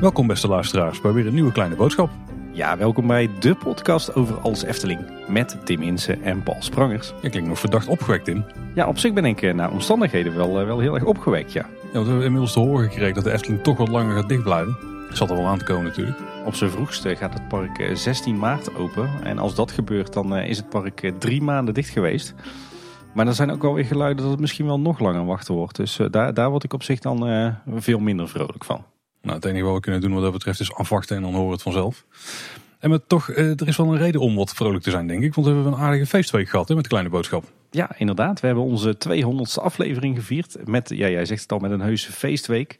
Welkom beste luisteraars bij weer een nieuwe kleine boodschap. Ja, welkom bij de podcast over alles Efteling. Met Tim Insen en Paul Sprangers. Je klinkt nog verdacht opgewekt Tim. Ja, op zich ben ik eh, naar omstandigheden wel, eh, wel heel erg opgewekt, ja. Ja, want we hebben inmiddels te horen gekregen dat de Efteling toch wat langer gaat dicht blijven. Dat zat er wel aan te komen natuurlijk. Op zijn vroegste gaat het park eh, 16 maart open. En als dat gebeurt, dan eh, is het park eh, drie maanden dicht geweest. Maar er zijn ook wel weer geluiden dat het misschien wel nog langer wachten wordt. Dus eh, daar, daar word ik op zich dan eh, veel minder vrolijk van. Nou, het enige wat we kunnen doen wat dat betreft is afwachten en dan horen we het vanzelf. En maar toch, eh, er is wel een reden om wat vrolijk te zijn denk ik. Want we hebben een aardige feestweek gehad hè, met de kleine boodschap. Ja, inderdaad. We hebben onze 200ste aflevering gevierd. Met, ja, jij zegt het al, met een heuse feestweek.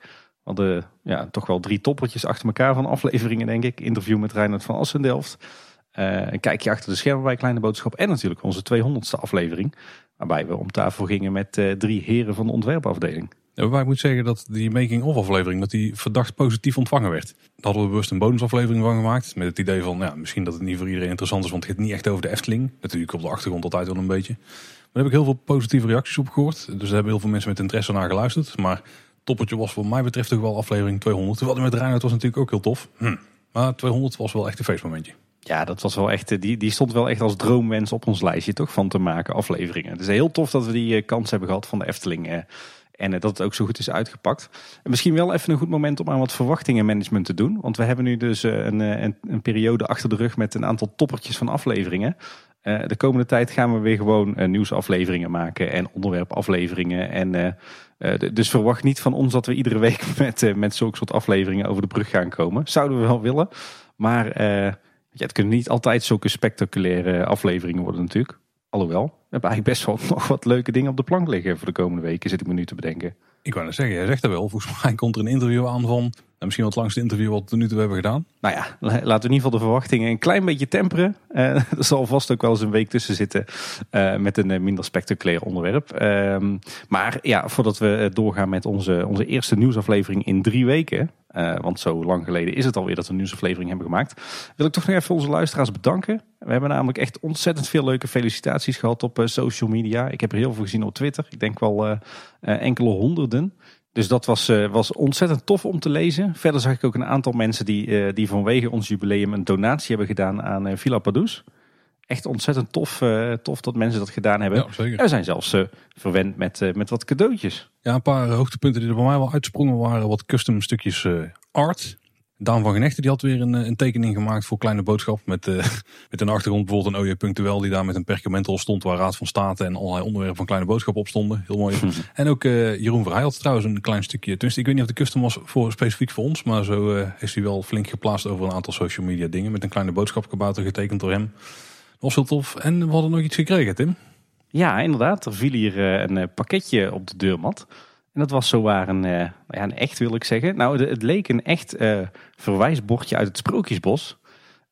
Hadden ja, toch wel drie toppertjes achter elkaar van afleveringen, denk ik. Interview met Reinhard van Assendelft. Eh een kijkje achter de schermen bij Kleine Boodschap. En natuurlijk onze 200ste aflevering. Waarbij we om tafel gingen met eh, drie heren van de ontwerpafdeling. Ja, waarbij ik moet zeggen dat die making-of aflevering dat die verdacht positief ontvangen werd. Daar hadden we bewust een bonusaflevering van gemaakt. Met het idee van, ja, misschien dat het niet voor iedereen interessant is. Want het gaat niet echt over de Efteling. Natuurlijk op de achtergrond altijd wel een beetje. Maar daar heb ik heel veel positieve reacties op gehoord. Dus daar hebben heel veel mensen met interesse naar geluisterd. Maar toppertje was voor mij betreft toch wel aflevering 200. Terwijl met Reinhard was natuurlijk ook heel tof. Hm. Maar 200 was wel echt een feestmomentje. Ja, dat was wel echt, eh, die, die stond wel echt als droomwens op ons lijstje toch van te maken afleveringen. Het is heel tof dat we die eh, kans hebben gehad van de Efteling. En eh, dat het ook zo goed is uitgepakt. En misschien wel even een goed moment om aan wat verwachtingenmanagement te doen. Want we hebben nu dus eh, een, eh, een, een periode achter de rug met een aantal toppertjes van afleveringen. De komende tijd gaan we weer gewoon nieuwsafleveringen maken en onderwerpafleveringen. En, dus verwacht niet van ons dat we iedere week met, met zulke soort afleveringen over de brug gaan komen. Zouden we wel willen. Maar ja, het kunnen niet altijd zulke spectaculaire afleveringen worden natuurlijk. Alhoewel, we hebben eigenlijk best wel nog wat leuke dingen op de plank liggen voor de komende weken, zit ik me nu te bedenken. Ik wou net zeggen, jij zegt er wel. Volgens mij komt er een interview aan van... misschien wel het langste interview wat we nu toe hebben gedaan. Nou ja, la- laten we in ieder geval de verwachtingen een klein beetje temperen. Eh, er zal vast ook wel eens een week tussen zitten eh, met een eh, minder spectaculair onderwerp. Ehm, maar ja, voordat we doorgaan met onze, onze eerste nieuwsaflevering in drie weken. want zo lang geleden is het alweer dat we een nieuwsaflevering hebben gemaakt. Wil ik toch nog even onze luisteraars bedanken. We hebben namelijk echt ontzettend veel leuke felicitaties gehad op social media. Ik heb er heel veel gezien op Twitter. Ik denk wel enkele honderden. Dus dat was, eh, was ontzettend tof om te lezen. Verder zag ik ook een aantal mensen die, eh, die vanwege ons jubileum een donatie hebben gedaan aan eh, Villa Padus. Echt ontzettend tof, eh, tof dat mensen dat gedaan hebben. Ja. En we zijn zelfs eh, verwend met, eh, met wat cadeautjes. Ja, een paar hoogtepunten die er bij mij wel uitsprongen waren wat custom stukjes eh, art. Daan van Genechten die had weer een, eh, een tekening gemaakt voor Kleine Boodschap. Met, eh, met een achtergrond bijvoorbeeld een OJ Punctueel die daar met een perkamentrol stond. Waar Raad van State en allerlei onderwerpen van Kleine Boodschap op stonden. Heel mooi. En ook eh, Jeroen Verheij had trouwens een klein stukje. Tenminste, ik weet niet of de custom was voor, specifiek voor ons. Maar zo is hij wel flink geplaatst over een aantal social media dingen. Met een Kleine Boodschap kabouter getekend door hem. Dat was heel tof. En we hadden nog iets gekregen Tim. Ja, inderdaad. Er viel hier een pakketje op de deurmat. En dat was zowaar een, eh, nou ja, een echt wil ik zeggen. Nou, het leek een echt eh, verwijsbordje uit het Sprookjesbos.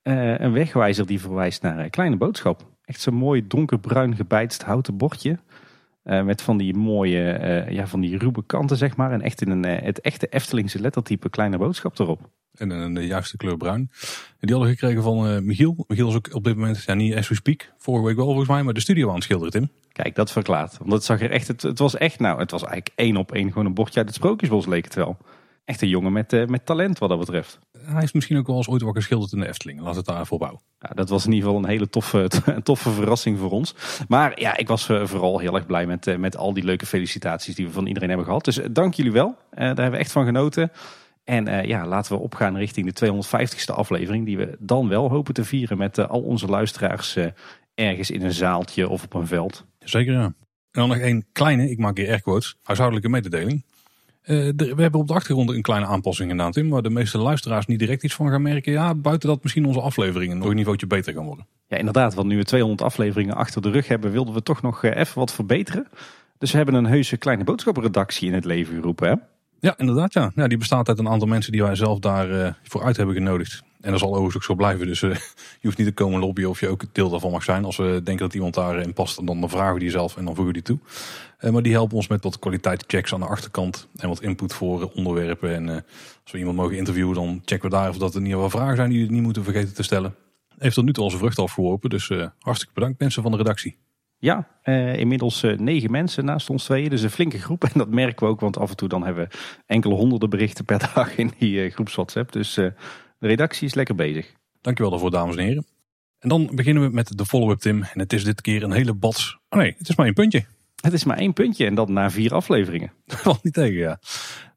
Eh, een wegwijzer die verwijst naar kleine boodschap. Echt zo'n mooi donkerbruin gebijtst houten bordje. Met van die mooie, ja, van die ruwe kanten zeg maar. En echt in een, het echte Eftelingse lettertype kleine boodschap erop. En een de juiste kleur bruin. En die hadden we gekregen van eh, Michiel. Michiel is ook op dit moment, ja niet as we speak, vorige week wel volgens mij, maar de studio aan het schilderen Tim. Kijk, dat verklaart. Want het zag er echt, het, het was echt, nou, het was eigenlijk één op één gewoon een bordje uit het Sprookjesbos leek het wel. Echt een jongen met, eh, met talent wat dat betreft. Hij heeft misschien ook wel eens ooit wat geschilderd in de Efteling. Laat het daar houden. Ja, dat was in ieder geval een hele toffe, een toffe verrassing voor ons. Maar ja, ik was eh, vooral heel erg blij met, eh, met al die leuke felicitaties die we van iedereen hebben gehad. Dus eh, dank jullie wel. Eh, daar hebben we echt van genoten. En eh, ja, laten we opgaan richting de 250ste aflevering. Die we dan wel hopen te vieren met eh, al onze luisteraars eh, ergens in een zaaltje of op een veld. Zeker ja. En dan nog één kleine, ik maak hier airquotes, huishoudelijke mededeling. De- we hebben op de achtergrond een kleine aanpassing gedaan Tim, waar de meeste luisteraars niet direct iets van gaan merken. Ja, buiten dat misschien onze afleveringen nog een niveautje beter gaan worden. Ja, inderdaad, want nu we 200 afleveringen achter de rug hebben, wilden we toch nog even wat verbeteren. Dus we hebben een heuse kleine boodschapredactie in het leven geroepen. Hè? Ja, inderdaad ja. ja. Die bestaat uit een aantal mensen die wij zelf daarvoor voor vooruit hebben genodigd. En dat zal overigens ook zo blijven. Dus eh, je hoeft niet te komen lobbyen of je ook deel daarvan mag zijn. Als we denken dat iemand daarin past, dan vragen we die zelf en dan voegen we die toe. Eh, maar die helpen ons met wat kwaliteitschecks aan de achterkant. En wat input voor eh, onderwerpen. En eh, als we iemand mogen interviewen, dan checken we daar of dat er niet wel vragen zijn die we niet moeten vergeten te stellen. Heeft tot nu toe zijn vrucht afgeworpen. Dus eh, hartstikke bedankt mensen van de redactie. Ja, uh, inmiddels uh, negen mensen naast ons tweeën. Dus een flinke groep. En dat merken we ook, want af en toe dan hebben we enkele honderden berichten per dag in die uh, groeps WhatsApp. Dus de redactie is lekker bezig. Dankjewel daarvoor, dames en heren. En dan beginnen we met de follow-up, Tim. En het is dit keer een hele bats. Oh nee, het is maar één puntje. Het is maar één puntje en dat na vier afleveringen. Dat niet tegen, ja.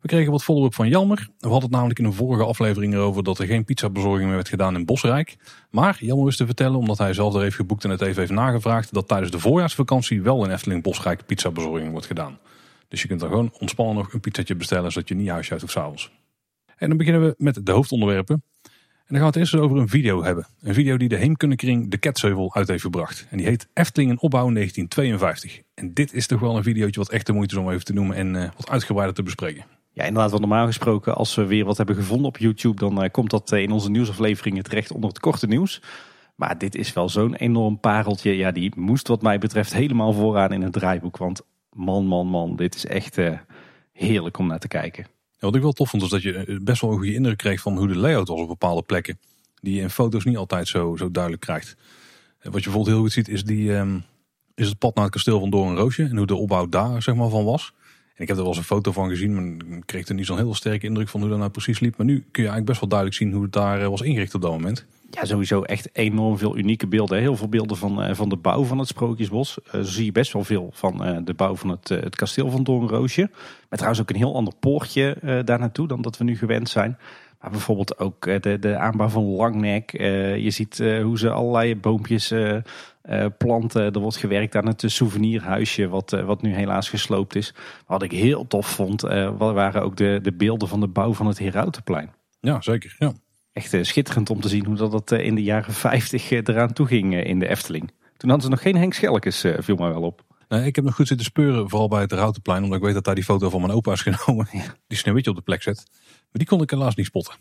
We kregen wat follow-up van Jelmer. We hadden het namelijk in een vorige aflevering erover dat er geen pizzabezorging meer werd gedaan in Bosrijk. Maar Jelmer wist te vertellen, omdat hij zelf er heeft geboekt en het even heeft nagevraagd, dat tijdens de voorjaarsvakantie wel in Efteling Bosrijk pizzabezorging wordt gedaan. Dus je kunt dan gewoon ontspannen nog een pizzatje bestellen, zodat je niet huisje of s'avonds. En dan beginnen we met de hoofdonderwerpen. Dan gaan we het eerst over een video hebben. Een video die de Heemkundekring de Ketsheuvel uit heeft gebracht. En die heet Efteling in opbouw 1952. En dit is toch wel een videootje wat echt de moeite is om even te noemen en uh, wat uitgebreider te bespreken. Ja, inderdaad, want normaal gesproken als we weer wat hebben gevonden op YouTube, dan uh, komt dat uh, in onze nieuwsafleveringen terecht onder het korte nieuws. Maar dit is wel zo'n enorm pareltje. Ja, die moest wat mij betreft helemaal vooraan in het draaiboek. Want man, man, man, dit is echt heerlijk om naar te kijken wat ik wel tof vond, is dat je eh, best wel een goede indruk kreeg van hoe de layout was op bepaalde plekken. Die je in foto's niet altijd zo, zo duidelijk krijgt. Wat je bijvoorbeeld heel goed ziet, is, die, um, is het pad naar het kasteel van Doornroosje. En hoe de opbouw daar zeg maar, van was. En ik heb er wel eens een foto van gezien, maar ik kreeg er niet zo'n heel sterke indruk van hoe dat nou precies liep. Maar nu kun je eigenlijk best wel duidelijk zien hoe het daar eh, was ingericht op dat moment. Ja, sowieso echt enorm veel unieke beelden. Heel veel beelden van, uh, van de bouw van het Sprookjesbos. Zo zie je best wel veel van uh, de bouw van het, het kasteel van Doornroosje. Met trouwens ook een heel ander poortje daar naartoe dan dat we nu gewend zijn. Maar bijvoorbeeld ook de, de aanbouw van Langnek. je ziet hoe ze allerlei boompjes planten. Er wordt gewerkt aan het souvenirhuisje wat, wat nu helaas gesloopt is. Wat ik heel tof vond, waren ook de, de beelden van de bouw van het Herautenplein. Ja, zeker. Ja echt eh, schitterend om te zien hoe dat, dat eh, in de jaren 50 eh, eraan toe ging in de Efteling. Toen hadden ze nog geen Henk Schelkes, viel mij wel op. Nee, ik heb nog goed zitten speuren, vooral bij het Routenplein, omdat ik weet dat daar die foto van mijn opa is genomen. Die Sneeuwwitje op de plek zet. Maar die kon ik helaas niet spotten.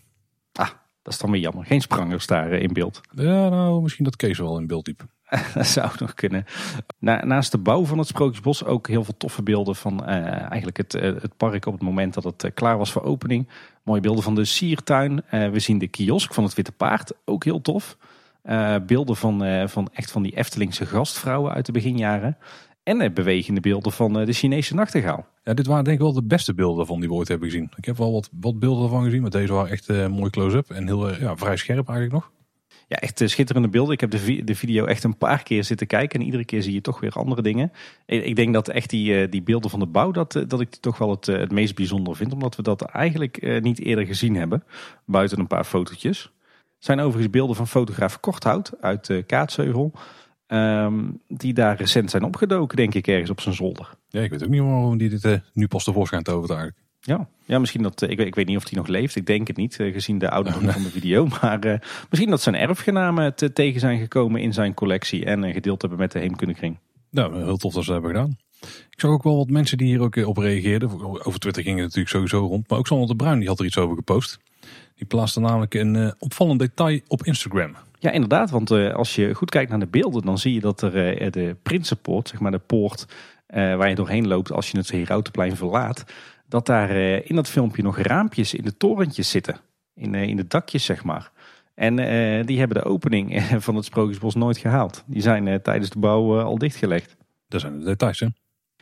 Ah, dat is dan weer jammer. Geen sprangers daar in beeld. Ja, nou, misschien dat Kees wel in beeld liep. dat zou nog kunnen. naast de bouw van het Sprookjesbos ook heel veel toffe beelden van eigenlijk het, het park op het moment dat het klaar was voor opening. Mooie beelden van de siertuin. We zien de kiosk van het Witte Paard, ook heel tof. Beelden van, van echt van die Eftelingse gastvrouwen uit de beginjaren. En bewegende beelden van de Chinese nachtegaal. Ja, dit waren denk ik wel de beste beelden van die we ooit hebben gezien. Ik heb wel wat, wat beelden ervan gezien, maar deze waren echt mooi close-up en heel ja, vrij scherp eigenlijk nog. Ja, echt schitterende beelden. Ik heb de, de video echt een paar keer zitten kijken. En iedere keer zie je toch weer andere dingen. Ik denk dat echt die, eh, die beelden van de bouw, dat, eh, dat ik toch wel het, eh, het meest bijzonder vind. Omdat we dat eigenlijk niet eerder gezien hebben. Buiten een paar fotootjes. Het zijn overigens beelden van fotograaf Korthout uit Kaatsheuvel. Um, die daar recent zijn opgedoken, denk ik, ergens op zijn zolder. Ja, ik weet ook niet waarom die dit nu pas tevoorschijn tovert eigenlijk. Ja, ja misschien dat. Ik weet, ik weet niet of hij nog leeft. Ik denk het niet, eh, gezien de ouderdom oh, van de video. Maar uh, misschien dat zijn erfgenamen te tegen zijn gekomen in zijn collectie. En uh, gedeeld hebben met de Heemkundekring. Nou, heel tof dat ze hebben gedaan. Ik zag ook wel wat mensen die hier ook op reageerden. Over Twitter ging het natuurlijk sowieso rond. Maar ook Sander de Bruin die had er iets over gepost. Die plaatste namelijk een opvallend detail op Instagram. Ja, inderdaad. Want als je goed kijkt naar de beelden, dan zie je dat er de Prinsenpoort, zeg maar de poort waar je doorheen loopt als je het Herautenplein verlaat dat daar eh, in dat filmpje nog raampjes in de torentjes zitten. In, eh, in de dakjes, zeg maar. En eh, die hebben de opening van het Sprookjesbos nooit gehaald. Die zijn tijdens de bouw al dichtgelegd. Dat zijn de details, hè?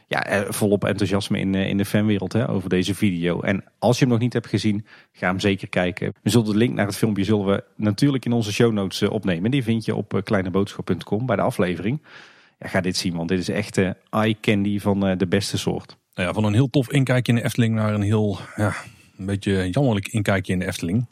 Ja, volop enthousiasme in, in de fanwereld hè, over deze video. En als je hem nog niet hebt gezien, ga hem zeker kijken. We zullen de link naar het filmpje zullen we natuurlijk in onze show notes opnemen. Die vind je op kleineboodschap.com bij de aflevering. Ja, ga dit zien, want dit is echt eye candy van de beste soort. Nou ja, van een heel tof inkijkje in de Efteling naar een heel, ja, een beetje jammerlijk inkijkje in de Efteling.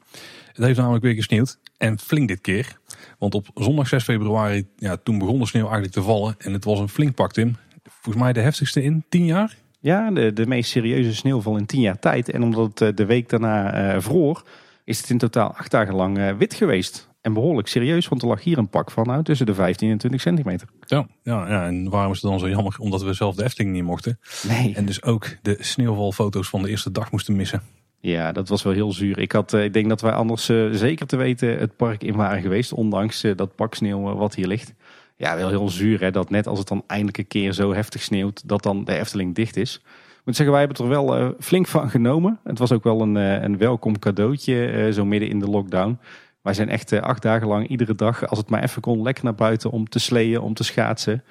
Het heeft namelijk weer gesneeuwd. En flink dit keer. Want op zondag 6 februari, ja, toen begon de sneeuw eigenlijk te vallen. En het was een flink pak, Tim. Volgens mij de heftigste in tien jaar. Ja, de, de meest serieuze sneeuwval in tien jaar tijd. En omdat het eh, de week daarna uh, vroor, is het in totaal acht dagen lang uh, wit geweest. En behoorlijk serieus, want er lag hier een pak van nou, tussen de 15 en 20 centimeter. Ja, ja, ja, en waarom is het dan zo jammer? Omdat we zelf de Efteling niet mochten. Nee. En dus ook de sneeuwvalfoto's van de eerste dag moesten missen. Ja, dat was wel heel zuur. Ik, had, eh, ik denk dat wij anders uh, zeker te weten het park in waren geweest. Ondanks uh, dat pak sneeuw wat hier ligt. Ja, wel heel zuur hè, dat net als het dan eindelijk een keer zo heftig sneeuwt, dat dan de Efteling dicht is. Ik moet zeggen, wij hebben er wel flink van genomen. Het was ook wel een, een welkom cadeautje, zo midden in de lockdown. Wij zijn echt acht dagen lang iedere dag, als het maar even kon, lekker naar buiten om te sleeën, om te schaatsen.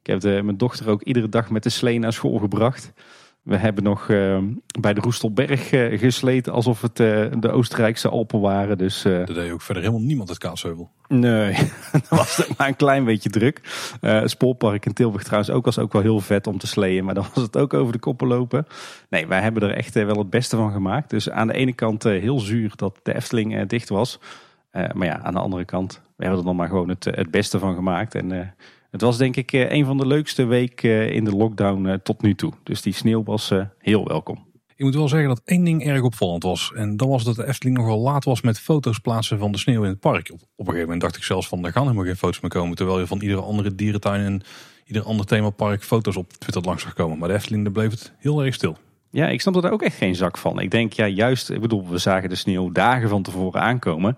Ik heb de, mijn dochter ook iedere dag met de slee naar school gebracht. We hebben nog uh, bij de Roestelberg uh, gesleten alsof het uh, de Oostenrijkse Alpen waren. Dus, dat deed ook verder helemaal niemand het Kaatsheuvel. Nee, dat was maar een klein beetje druk. Het Spoorpark in Tilburg trouwens ook was ook wel heel vet om te sleeën. Maar dan was het ook over de koppen lopen. Nee, wij hebben er echt wel het beste van gemaakt. Dus aan de ene kant heel zuur dat de Efteling dicht was. Maar ja, aan de andere kant, we hebben er dan maar gewoon het, het beste van gemaakt. En het was denk ik eh, een van de leukste weken eh, in de lockdown eh, tot nu toe. Dus die sneeuw was heel welkom. Ik moet wel zeggen dat één ding erg opvallend was. En dat was dat de Efteling nogal laat was met foto's plaatsen van de sneeuw in het park. Op, een gegeven moment dacht ik zelfs van, er gaan helemaal geen foto's meer komen. Terwijl je van iedere andere dierentuin en ieder ander themapark foto's op Twitter langs zag komen. Maar de Efteling, daar bleef het heel erg stil. Ja, ik snap er daar ook echt geen zak van. Ik denk, ja, juist, ik bedoel, we zagen de sneeuw dagen van tevoren aankomen.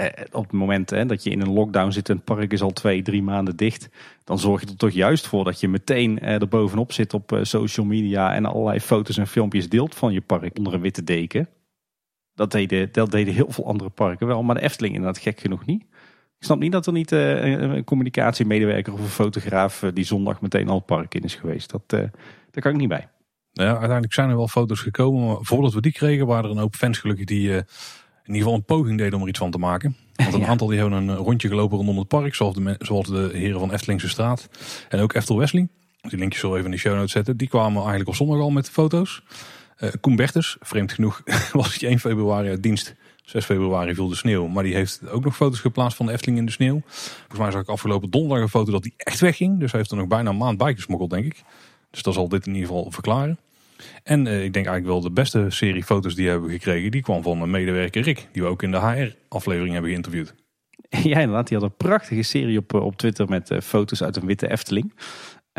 Eh, op het moment hè, dat je in een lockdown zit en het park is al twee, drie maanden dicht, dan zorg je er toch juist voor dat je meteen eh, er bovenop zit op eh, social media en allerlei foto's en filmpjes deelt van je park onder een witte deken. Dat deden, heel veel andere parken wel, maar de Efteling inderdaad gek genoeg niet. Ik snap niet dat er niet uh, een communicatiemedewerker of een fotograaf die zondag meteen al het park in is geweest. Dat, daar kan ik niet bij. Nou ja, uiteindelijk zijn er wel foto's gekomen, voordat we die kregen waren er een hoop fans gelukkig die in ieder geval een poging deden om er iets van te maken. Want een aantal die hebben een rondje gelopen rondom het park, zoals de, zoals de heren van Eftelingse Straat. En ook Eftel Wesley, die linkjes zo even in de show notes zetten. Die kwamen eigenlijk op zondag al met foto's. Uh, Koen Bertens, vreemd genoeg, was het 1 februari uit dienst. 6 februari viel de sneeuw. Maar die heeft ook nog foto's geplaatst van de Efteling in de sneeuw. Volgens mij zag ik afgelopen donderdag een foto dat hij echt wegging. Dus hij heeft er nog bijna een maand bij gesmokkeld, denk ik. Dus dat zal dit in ieder geval verklaren. En uh, ik denk eigenlijk wel de beste serie foto's die we hebben gekregen, die kwam van een medewerker Rick, die we ook in de HR-aflevering hebben geïnterviewd. Ja, inderdaad. Die had een prachtige serie op, eh, op Twitter met uh, foto's uit een witte Efteling.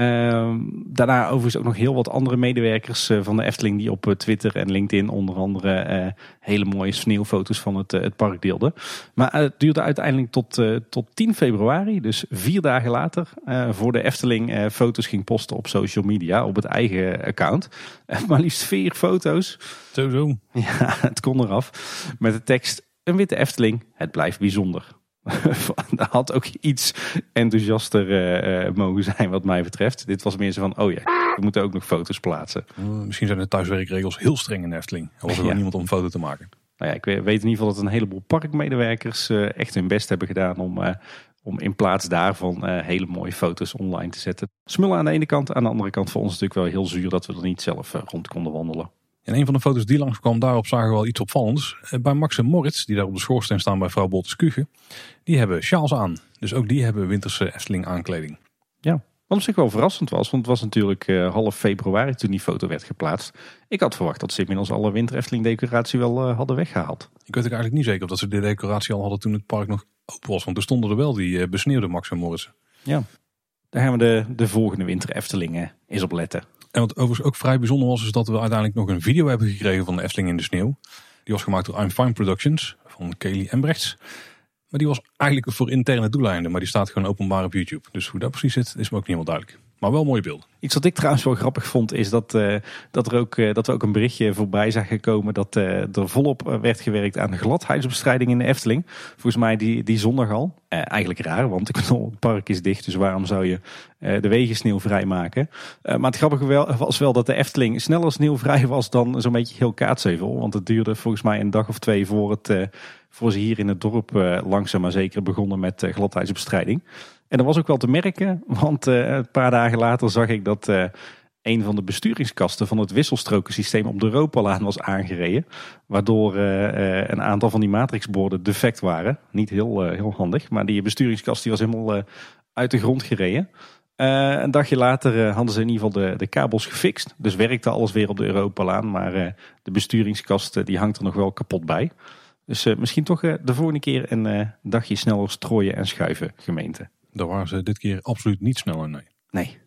Uh, daarna overigens ook nog heel wat andere medewerkers uh, van de Efteling die op uh, Twitter en LinkedIn onder andere uh, hele mooie sneeuwfoto's van het, het park deelden. Maar het duurde uiteindelijk tot, tot 10 februari, dus vier dagen later, voor de Efteling foto's ging posten op social media, op het eigen account. maar liefst vier foto's. Zo zo. Ja, het kon eraf. Met de tekst, een witte Efteling, het blijft bijzonder. dat had ook iets enthousiaster uh, mogen zijn wat mij betreft. Dit was meer zo van, oh ja, we moeten ook nog foto's plaatsen. misschien zijn de thuiswerkregels heel streng in Efteling. Er was er ja. niemand om een foto te maken. Nou ja, ik weet in ieder geval dat een heleboel parkmedewerkers echt hun best hebben gedaan om, om in plaats daarvan hele mooie foto's online te zetten. Smullen aan de ene kant, aan de andere kant voor ons natuurlijk wel heel zuur dat we er niet zelf rond konden wandelen. En een van de foto's die langskwam, daarop zagen we wel iets opvallends. Eh, bij Max en Moritz, die daar op de schoorsteen staan bij vrouw Boltes die hebben sjaals aan. Dus ook die hebben winterse Efteling aankleding. Ja, wat op zich wel verrassend was, want het was natuurlijk uh, half februari toen die foto werd geplaatst. Ik had verwacht dat ze inmiddels alle winter Efteling decoratie wel uh, hadden weggehaald. Ik weet ook eigenlijk niet zeker of dat ze de decoratie al hadden toen het park nog open was. Want er stonden er wel die uh, besneeuwde Max en Moritz. Ja, daar gaan we de, de volgende winter Efteling eens op letten. En wat overigens ook vrij bijzonder was, is dat we uiteindelijk nog een video hebben gekregen van de Efteling in de sneeuw. Die was gemaakt door I'm Fine Productions van Kelly Embrechts. Maar die was eigenlijk voor interne doeleinden, maar die staat gewoon openbaar op YouTube. Dus hoe dat precies zit, is me ook niet helemaal duidelijk. Maar wel mooie beelden. Iets wat ik trouwens wel grappig vond, is dat, uh, dat, er ook, uh, dat we ook een berichtje voorbij zagen komen dat uh, er volop werd gewerkt aan de gladheidsbestrijding in de Efteling. Volgens mij die, die zondag al. eigenlijk raar, want het park is dicht, dus waarom zou je de wegen sneeuwvrij maken? maar het grappige wel, was wel dat de Efteling sneller sneeuwvrij was dan zo'n beetje heel Kaatsheuvel. Want het duurde volgens mij een dag of twee voor, het, voor ze hier in het dorp langzaam maar zeker begonnen met gladheidsbestrijding. En dat was ook wel te merken, want uh, een paar dagen later zag ik dat uh, een van de besturingskasten van het wisselstrokensysteem op de Europalaan was aangereden. Waardoor uh, een aantal van die matrixborden defect waren. Niet heel, heel handig, maar die besturingskast die was helemaal uit de grond gereden. een dagje later hadden ze in ieder geval de, de kabels gefixt. Dus werkte alles weer op de Europalaan. Maar de besturingskast die hangt er nog wel kapot bij. Dus misschien toch de volgende keer een dagje sneller strooien en schuiven gemeente. Daar waren ze dit keer absoluut niet sneller, nee. Nee.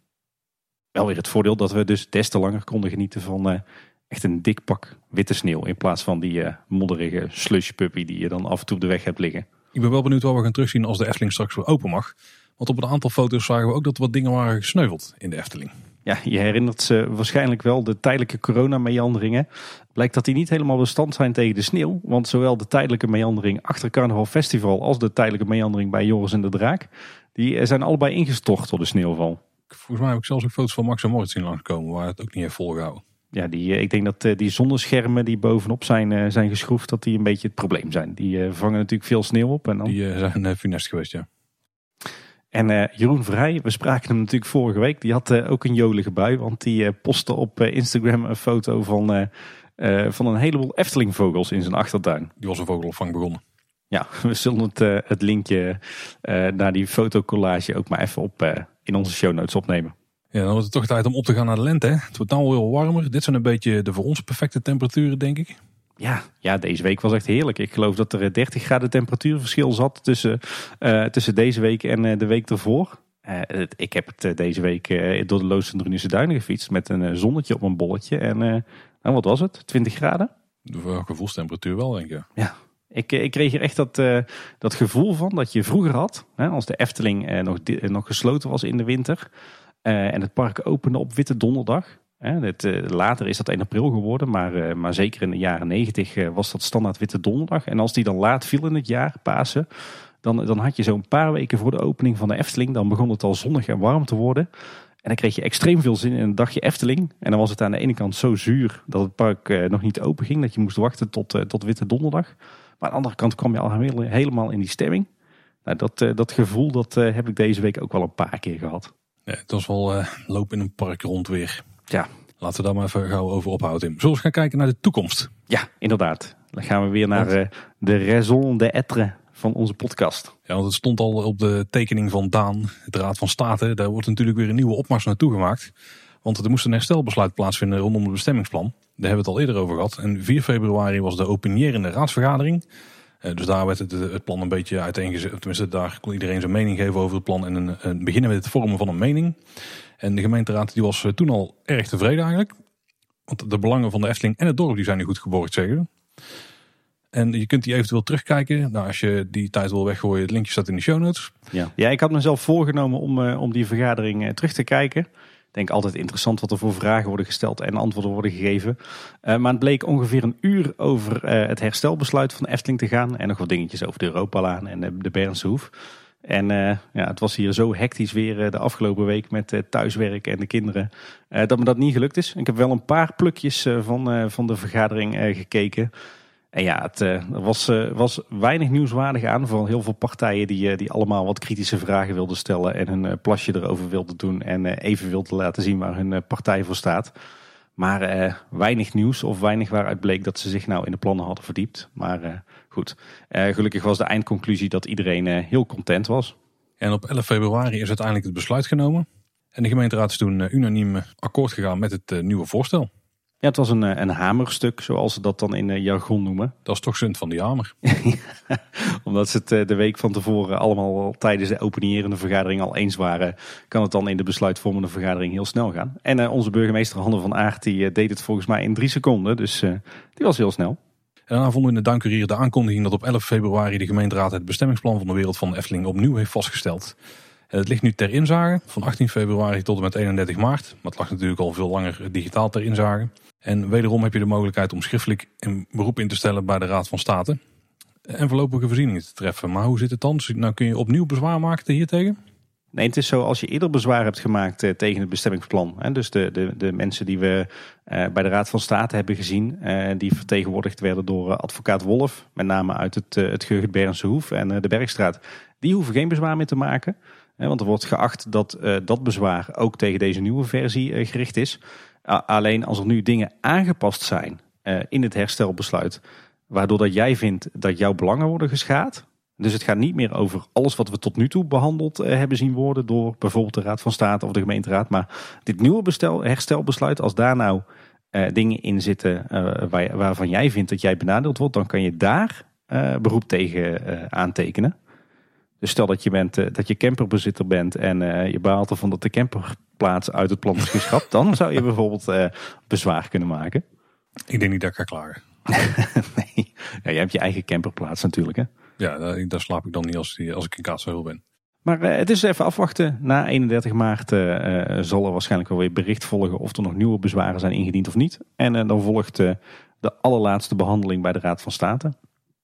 Wel weer het voordeel dat we dus des te langer konden genieten van uh, echt een dik pak witte sneeuw. In plaats van die uh, modderige slushpuppy die je dan af en toe op de weg hebt liggen. Ik ben wel benieuwd wat we gaan terugzien als de Efteling straks weer open mag. Want op een aantal foto's zagen we ook dat er wat dingen waren gesneuveld in de Efteling. Ja, je herinnert ze waarschijnlijk wel de tijdelijke corona-meanderingen. Blijkt dat die niet helemaal bestand zijn tegen de sneeuw. Want zowel de tijdelijke meandering achter Carnaval Festival als de tijdelijke meandering bij Joris en de Draak die zijn allebei ingestort door de sneeuwval. Volgens mij heb ik zelfs ook foto's van Max en Moritz zien langskomen waar het ook niet heeft volgehouden. Ja, die, ik denk dat die zonneschermen die bovenop zijn, zijn geschroefd, dat die een beetje het probleem zijn. Die vangen natuurlijk veel sneeuw op. En dan... Die zijn funest geweest, ja. En Jeroen Vrij, we spraken hem natuurlijk vorige week. Die had ook een jolige bui, want die postte op Instagram een foto van, van een heleboel Eftelingvogels in zijn achtertuin. Die was een vogelopvang begonnen. Ja, we zullen het, uh, het linkje uh, naar die fotocollage ook maar even op uh, in onze show notes opnemen. Ja, dan wordt het toch tijd om op te gaan naar de lente. Hè? Het wordt nou heel warmer. Dit zijn een beetje de voor ons perfecte temperaturen, denk ik. Ja, ja, deze week was echt heerlijk. Ik geloof dat er 30 graden temperatuurverschil zat tussen, tussen deze week en de week ervoor. ik heb het deze week door de Loos Drunense Duinen gefietst met een zonnetje op een bolletje. En nou, wat was het? 20 graden? De gevoelstemperatuur wel, denk ik. Ja, ik, ik kreeg er echt dat, uh, dat gevoel van dat je vroeger had, hè, als de Efteling uh, nog, nog gesloten was in de winter en het park opende op Witte Donderdag. Het, later is dat 1 april geworden, maar, maar zeker in de jaren 90 was dat standaard Witte Donderdag. En als die dan laat viel in het jaar, Pasen, dan, dan had je zo'n paar weken voor de opening van de Efteling, dan begon het al zonnig en warm te worden. En dan kreeg je extreem veel zin in een dagje Efteling. En dan was het aan de ene kant zo zuur dat het park nog niet open ging, dat je moest wachten tot, tot Witte Donderdag. Aan de andere kant kwam je al helemaal in die stemming. Nou, dat, eh, dat gevoel dat eh, heb ik deze week ook wel een paar keer gehad. Ja, het was wel uh, lopen in een park rond weer. Ja. Laten we daar maar even gauw over ophouden. Zullen we eens gaan kijken naar de toekomst? Ja, inderdaad. Dan gaan we weer naar de raison d'être van onze podcast. Ja, want het stond al op de tekening van Daan, de Raad van State. Daar wordt natuurlijk weer een nieuwe opmars naartoe gemaakt. Want er moest een herstelbesluit plaatsvinden rondom het bestemmingsplan. Daar hebben we het al eerder over gehad. En 4 februari was de opinierende raadsvergadering. Eh, dus daar werd het, het plan een beetje uiteengezet. Tenminste, daar kon iedereen zijn mening geven over het plan. En een, beginnen met het vormen van een mening. En de gemeenteraad die was eh, toen al erg tevreden eigenlijk. Want de belangen van de Efteling en het dorp die zijn nu goed geborgd, zeggen En je kunt die eventueel terugkijken. Nou, als je die tijd wil weggooien, het linkje staat in de show notes. Ja, ja ik had mezelf voorgenomen om, om die vergadering terug te kijken denk altijd interessant wat er voor vragen worden gesteld en antwoorden worden gegeven. Uh, maar het bleek ongeveer een uur over uh, het herstelbesluit van Efteling te gaan. En nog wat dingetjes over de Europalaan en de, de. En uh, ja, het was hier zo hectisch weer de afgelopen week met thuiswerk en de kinderen. dat me dat niet gelukt is. Ik heb wel een paar plukjes van, van de vergadering gekeken. En ja, het uh, was, uh, was weinig nieuwswaardig aan. Vooral heel veel partijen die, uh, die allemaal wat kritische vragen wilden stellen. En hun plasje erover wilden doen. En even wilden laten zien waar hun partij voor staat. Maar weinig nieuws of weinig waaruit bleek dat ze zich nou in de plannen hadden verdiept. Maar goed, gelukkig was de eindconclusie dat iedereen heel content was. En op 11 februari is uiteindelijk het besluit genomen. En de gemeenteraad is toen unaniem akkoord gegaan met het nieuwe voorstel. Ja, het was een, eh, een hamerstuk, zoals ze dat dan in eh, jargon noemen. Dat is toch zin van die hamer. Omdat ze het eh, de week van tevoren allemaal tijdens de openierende vergadering al eens waren, kan het dan in de besluitvormende vergadering heel snel gaan. En onze burgemeester Handen van Aert die deed het volgens mij in drie seconden, dus die was heel snel. En daarna vonden we in de Duinkurier de aankondiging dat op 11 februari de gemeenteraad het bestemmingsplan van de wereld van de Efteling opnieuw heeft vastgesteld. Het ligt nu ter inzage van 18 februari tot en met 31 maart. Maar het lag natuurlijk al veel langer digitaal ter inzage. En wederom heb je de mogelijkheid om schriftelijk een beroep in te stellen bij de Raad van State. En voorlopige voorzieningen te treffen. Maar hoe zit het dan? Nou kun je opnieuw bezwaar maken hiertegen? Nee, het is zo als je eerder bezwaar hebt gemaakt eh, tegen het bestemmingsplan. Hè, dus de, de, de mensen die we eh, bij de Raad van State hebben gezien, eh, die vertegenwoordigd werden door advocaat Wolf, met name uit het, het Geugert Bernse Hoef en de Bergstraat, die hoeven geen bezwaar meer te maken. want er wordt geacht dat dat bezwaar ook tegen deze nieuwe versie gericht is alleen als er nu dingen aangepast zijn uh, in het herstelbesluit, waardoor dat jij vindt dat jouw belangen worden geschaad. Dus het gaat niet meer over alles wat we tot nu toe behandeld uh, hebben zien worden door bijvoorbeeld de Raad van State of de gemeenteraad. Maar dit nieuwe bestel, herstelbesluit, als daar nou uh, dingen in zitten waar, waarvan jij vindt dat jij benadeeld wordt, dan kan je daar beroep tegen aantekenen. Dus stel dat je, bent, dat je camperbezitter bent en je baalt ervan dat de camper plaats uit het plan is geschrapt, dan zou je bijvoorbeeld uh, bezwaar kunnen maken. Ik denk niet dat ik ga klagen. nee, ja, jij hebt je eigen camperplaats natuurlijk hè. Ja, daar, daar slaap ik dan niet als, als ik in Kaatsheuvel ben. Maar uh, het is even afwachten. Na 31 maart uh, zal er waarschijnlijk wel weer bericht volgen of er nog nieuwe bezwaren zijn ingediend of niet. En dan volgt de allerlaatste behandeling bij de Raad van State.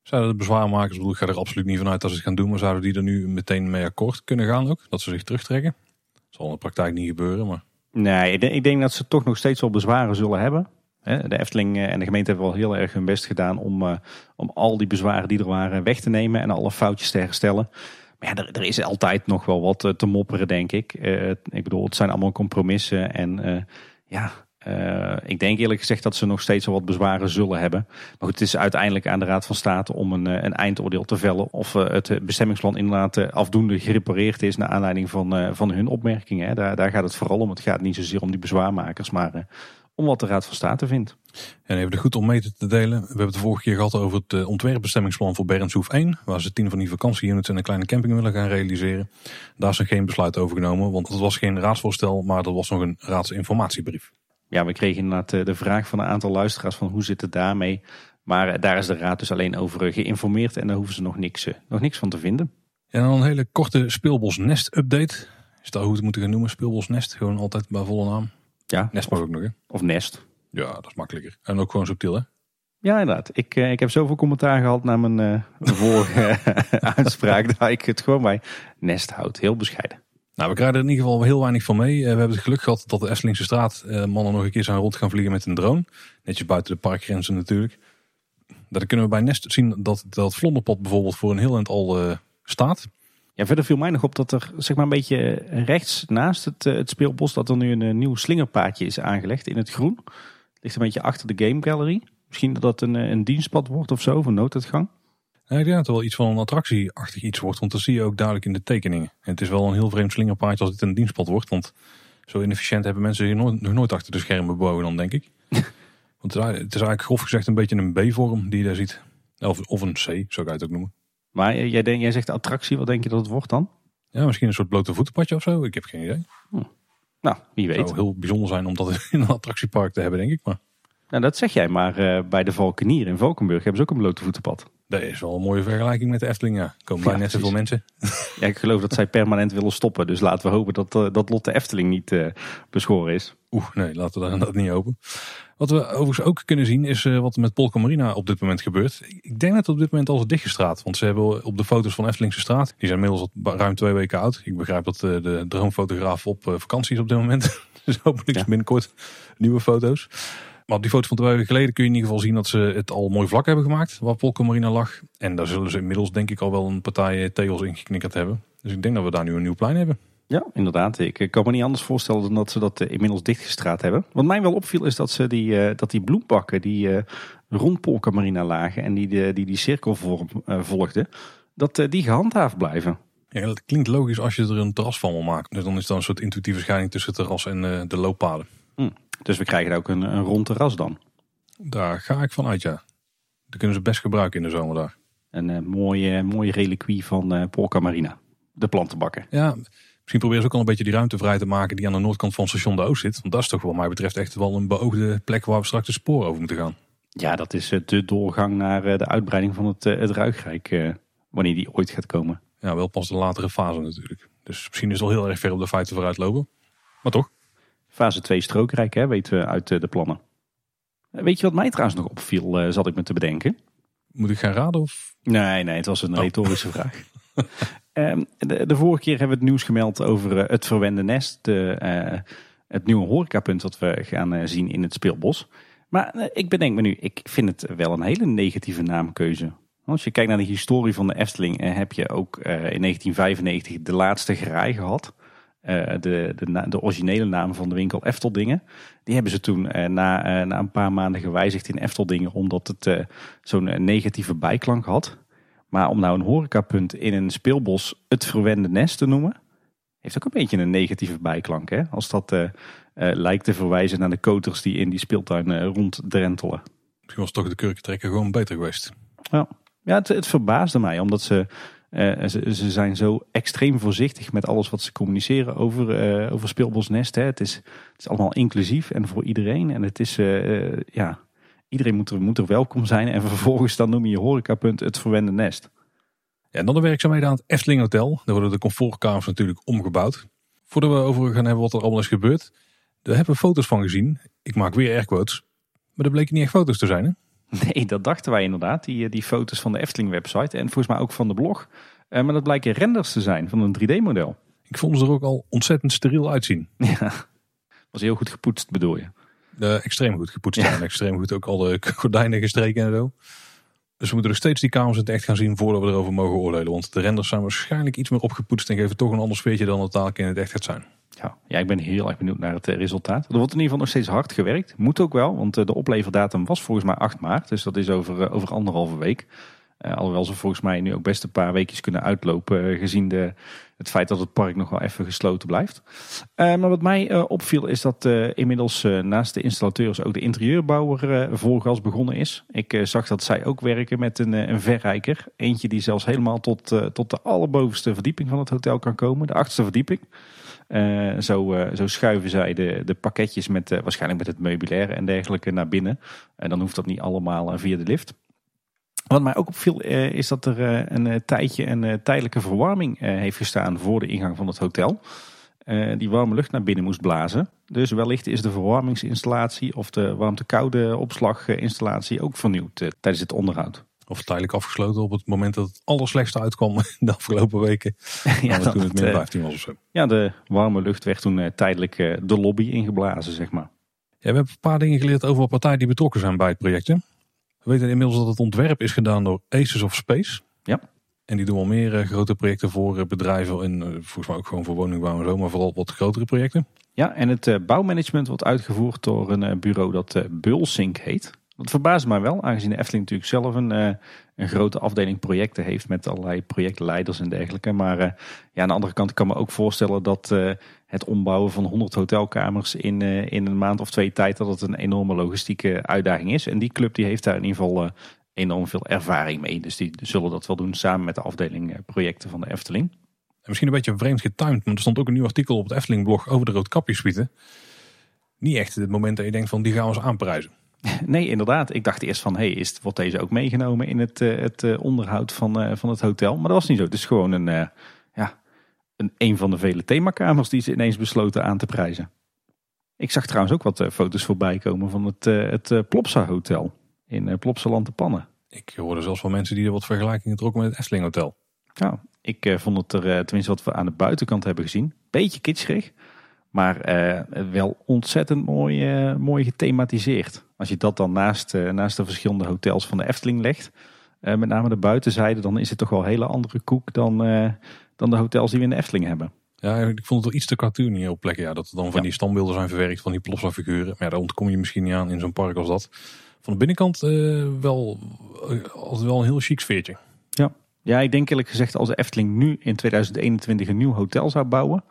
Zouden de bezwaarmakers, ik ga er absoluut niet vanuit dat ze het gaan doen, maar zouden die er nu meteen mee akkoord kunnen gaan ook? Dat ze zich terugtrekken? Zal in de praktijk niet gebeuren, maar... Nee, ik denk, ik denk dat ze toch nog steeds wel bezwaren zullen hebben. De Efteling eh, en de gemeente hebben wel heel erg hun best gedaan om, eh, om al die bezwaren die er waren weg te nemen en alle foutjes te herstellen. Maar ja, er, er is altijd nog wel wat eh, te mopperen, denk ik. Ik bedoel, het zijn allemaal compromissen. En ja, eh, ik denk eerlijk gezegd dat ze nog steeds wel wat bezwaren zullen hebben. Maar goed, het is uiteindelijk aan de Raad van State om een, eh, een eindoordeel te vellen. Of eh, het bestemmingsplan inderdaad afdoende gerepareerd is naar aanleiding van, van hun opmerkingen. Hè. Daar, daar gaat het vooral om. Het gaat niet zozeer om die bezwaarmakers, maar om wat de Raad van State vindt. En even goed om mee te delen. We hebben het de vorige keer gehad over het ontwerpbestemmingsplan voor Bernshoef 1. Waar ze tien van die vakantieunits en een kleine camping willen gaan realiseren. Daar is nog geen besluit over genomen. Want het was geen raadsvoorstel, maar dat was nog een raadsinformatiebrief. Ja, we kregen inderdaad eh, de vraag van een aantal luisteraars van hoe zit het daarmee. Maar eh, daar is de Raad dus alleen over eh, geïnformeerd en daar hoeven ze nog niks, nog niks van te vinden. En dan een hele korte Speelbos Nest update. Is dat hoe we het moeten gaan noemen? Speelbos Nest. Gewoon altijd bij volle naam. Ja, Nest mag ook nog hè? of Nest. Ja, dat is makkelijker. En ook gewoon subtiel hè? Ja, inderdaad. Ik, ik heb zoveel commentaar gehad naar mijn eh, vorige uitspraak dat ik het gewoon bij Nest houd. Heel bescheiden. Nou, we krijgen er in ieder geval heel weinig van mee. Eh, we hebben het geluk gehad dat de Esselingse straat eh, mannen nog een keer zijn rond gaan vliegen met een drone. Netjes buiten de parkgrenzen natuurlijk. Daar kunnen we bij Nest zien dat dat vlonderpad bijvoorbeeld voor een heel eind al eh, staat. Ja, verder viel mij nog op dat er zeg maar een beetje rechts naast het, het speelbos... dat er nu een nieuw slingerpaadje is aangelegd in het groen. Ligt een beetje achter de Game Gallery. Misschien dat dat een, een dienstpad wordt of zo, of een nooduitgang. Ja, ik denk dat het wel iets van een attractieachtig iets wordt, want dat zie je ook duidelijk in de tekeningen. En het is wel een heel vreemd slingerpaadje als dit een dienstpad wordt, want zo inefficiënt hebben mensen hier nooit, nog nooit achter de schermen boven dan, denk ik. want het is, eigenlijk- het grof gezegd een beetje een B-vorm die je daar ziet. Of, of een C, zou ik het ook noemen. Maar jij, denk, jij zegt attractie, wat denk je dat het wordt dan? Ja, misschien een soort blote voetenpadje of zo. Ik heb geen idee. Nou, wie Het weet. zou heel bijzonder zijn om dat in een attractiepark te hebben, denk ik. Maar Nou, dat zeg jij, maar eh, bij de Valkenier in Valkenburg hebben ze ook een blote voetenpad. Dat is wel een mooie vergelijking met de Efteling. Ja. Komen bij Ja, net zoveel mensen. Ja, ik geloof dat zij permanent willen stoppen. Dus laten we hopen dat, eh, dat Lot de Efteling niet eh, beschoren is. Oeh, nee, laten we daar dat niet open. Wat we overigens ook kunnen zien is eh, wat er met Polka Marina op dit moment gebeurt. Ik denk dat het op dit moment al is dichtgestraat. Want ze hebben op de foto's van Eftelingse straat, die zijn inmiddels al ruim twee weken oud. Ik begrijp dat de droomfotograaf op vakantie is op dit moment. dus hopelijk Ja. binnenkort nieuwe foto's. Maar op die foto's van twee weken geleden kun je in ieder geval zien dat ze het al mooi vlak hebben gemaakt. Waar Polka Marina lag. En daar zullen ze inmiddels denk ik al wel een partij eh, tegels in geknikkerd hebben. Dus ik denk dat we daar nu een nieuw plein hebben. Ja, inderdaad. Ik kan me niet anders voorstellen dan dat ze dat eh, inmiddels dichtgestraat hebben. Wat mij wel opviel is dat ze die, eh, dat die bloembakken die rond Polka Marina lagen en die die, die cirkelvorm volgden, dat die gehandhaafd blijven. Ja, dat klinkt logisch als je er een terras van wil maken. Dus dan is dat een soort intuïtieve scheiding tussen het terras en de looppaden. Dus we krijgen ook een, een rond terras dan. Daar ga ik van uit, ja. Dat kunnen ze best gebruiken in de zomer daar. Een eh, mooie, mooie reliquie van eh Polka Marina. De plantenbakken. Ja, misschien proberen ze ook al een beetje die ruimte vrij te maken die aan de noordkant van station de Oost zit. Want dat is toch wat mij betreft echt wel een beoogde plek waar we straks de sporen over moeten gaan. Ja, dat is eh, de doorgang naar de uitbreiding van het, het Ruigrijk. wanneer die ooit gaat komen. Ja, wel pas de latere fase natuurlijk. Dus misschien is het al heel erg ver op de feiten vooruit lopen. Maar toch, Fase 2 strookrijk, hè, weten we uit eh, de plannen. Eh, Weet je wat mij trouwens nog opviel, eh, zat ik me te bedenken? moet ik gaan raden of... Nee, nee, het was een Oh. retorische vraag. Ehm, de, de vorige keer hebben we het nieuws gemeld over het Verwende Nest. De, het nieuwe horecapunt dat we gaan zien in het speelbos. Maar ik bedenk me nu, ik vind het wel een hele negatieve naamkeuze. Als je kijkt naar de historie van de Efteling, heb je ook in 1995 de laatste gerij gehad. Eh, de, de, de originele naam van de winkel Efteldingen. Die hebben ze toen eh, na, eh, na een paar maanden gewijzigd in Efteldingen, omdat het zo'n negatieve bijklank had. Maar om nou een horecapunt in een speelbos het verwende nest te noemen, heeft ook een beetje een negatieve bijklank. Hè? Als dat lijkt te verwijzen naar de koters die in die speeltuin eh, ronddrentelen. Misschien was toch de kurkentrekker gewoon beter geweest. Ja, ja het, het verbaasde mij, omdat ze, eh, ze, zijn zo extreem voorzichtig met alles wat ze communiceren over, eh over speelbosnest. Hè. Het, is, het is allemaal inclusief en voor iedereen. En het is, eh, ja, iedereen moet er, moet er welkom zijn. En vervolgens dan noem je je horecapunt het verwende nest. Ja, en dan de werkzaamheden aan het Efteling Hotel. Daar worden de comfortkamers natuurlijk omgebouwd. Voordat we over gaan hebben wat er allemaal is gebeurd. Daar hebben we foto's van gezien. Ik maak weer airquotes. Maar dat bleken niet echt foto's te zijn? Nee, dat dachten wij inderdaad. Die, die foto's van de Efteling website en volgens mij ook van de blog. Eh, maar dat blijken renders te zijn van een 3D model. Ik Ik vond ze er ook al ontzettend steriel uitzien. Ja, was heel goed gepoetst bedoel je? Uh, extreem goed gepoetst en extreem goed ook al de gordijnen gestreken en zo. Dus we moeten nog steeds die kamers in het echt gaan zien voordat we erover mogen oordelen. Want de renders zijn waarschijnlijk iets meer opgepoetst en geven toch een ander sfeertje dan het taak in het echt gaat zijn. Ja, ja, ik ben heel erg benieuwd naar het eh, resultaat. Er wordt in ieder geval nog steeds hard gewerkt. Moet ook wel, want eh, de opleverdatum was volgens mij 8 maart. Dus dat is over, eh, over anderhalve week. Uh, alhoewel ze volgens mij nu ook best een paar weekjes kunnen uitlopen. gezien de, het feit dat het park nog wel even gesloten blijft. maar wat mij opviel is dat inmiddels naast de installateurs ook de interieurbouwer volgas begonnen is. Ik zag dat zij ook werken met een, een verrijker. Eentje die zelfs helemaal tot, tot de allerbovenste verdieping van het hotel kan komen. De achtste verdieping. Uh, zo, uh, zo, schuiven zij de, de pakketjes met, uh, waarschijnlijk met het meubilair en dergelijke naar binnen. En dan hoeft dat niet allemaal via de lift. Wat mij ook opviel is dat er een tijdje een tijdelijke verwarming heeft gestaan voor de ingang van het hotel. die warme lucht naar binnen moest blazen. Dus wellicht is de verwarmingsinstallatie of de warmte-koude opslaginstallatie ook vernieuwd tijdens het onderhoud. Of tijdelijk afgesloten op het moment dat het allerslechtste uitkwam de afgelopen weken. ja, dat toen het min 15 was of zo. Ja, de warme lucht werd toen uh, tijdelijk uh, de lobby ingeblazen, zeg maar. Ja, we hebben een paar dingen geleerd over partijen die betrokken zijn bij het project. Hè? We weten inmiddels dat het ontwerp is gedaan door Aces of Space. Ja. En die doen al meer uh, grote projecten voor bedrijven en volgens mij ook gewoon voor woningbouw en zo, maar vooral wat grotere projecten. Ja, en het bouwmanagement wordt uitgevoerd door een bureau dat Bulsink heet. Dat verbaast mij wel, aangezien de Efteling natuurlijk zelf een, uh, een grote afdeling projecten heeft met allerlei projectleiders en dergelijke. Maar uh, ja, aan de andere kant kan ik me ook voorstellen dat uh, het ombouwen van 100 hotelkamers in, in een maand of twee tijd, dat het een enorme logistieke uitdaging is. En die club die heeft daar in ieder geval enorm veel ervaring mee. Dus die zullen dat wel doen samen met de afdeling projecten van de Efteling. En misschien een beetje vreemd getimed, maar er stond ook een nieuw artikel op het Efteling blog over de roodkapjessuite. Niet echt het moment dat je denkt van die gaan we eens aanprijzen. Nee, inderdaad. Ik dacht eerst van, hey, is, wordt deze ook meegenomen in het, uh, het uh, onderhoud van, uh, van het hotel? Maar dat was niet zo. Het is gewoon een, ja, een, een van de vele themakamers die ze ineens besloten aan te prijzen. Ik zag trouwens ook wat foto's voorbij komen van het, het Plopsa Hotel in Plopsaland de Pannen. Ik hoorde zelfs van mensen die er wat vergelijkingen trokken met het Efteling Hotel. Nou, ik vond het er, tenminste wat we aan de buitenkant hebben gezien, beetje kitscherig. Maar wel ontzettend mooi, mooi gethematiseerd. Als je dat dan naast, uh, naast de verschillende hotels van de Efteling legt, uh, met name de buitenzijde, dan is het toch wel een hele andere koek dan, uh, dan de hotels die we in de Efteling hebben. Ja, ik vond het wel iets te cartoony op plekken. Ja, dat er dan van ja. die standbeelden zijn verwerkt van die plopsa figuren. Maar ja, daar ontkom je misschien niet aan in zo'n park als dat. Van de binnenkant wel, altijd wel een heel chic sfeertje. Ja. ja, ik denk eerlijk gezegd als de Efteling nu in 2021 een nieuw hotel zou bouwen...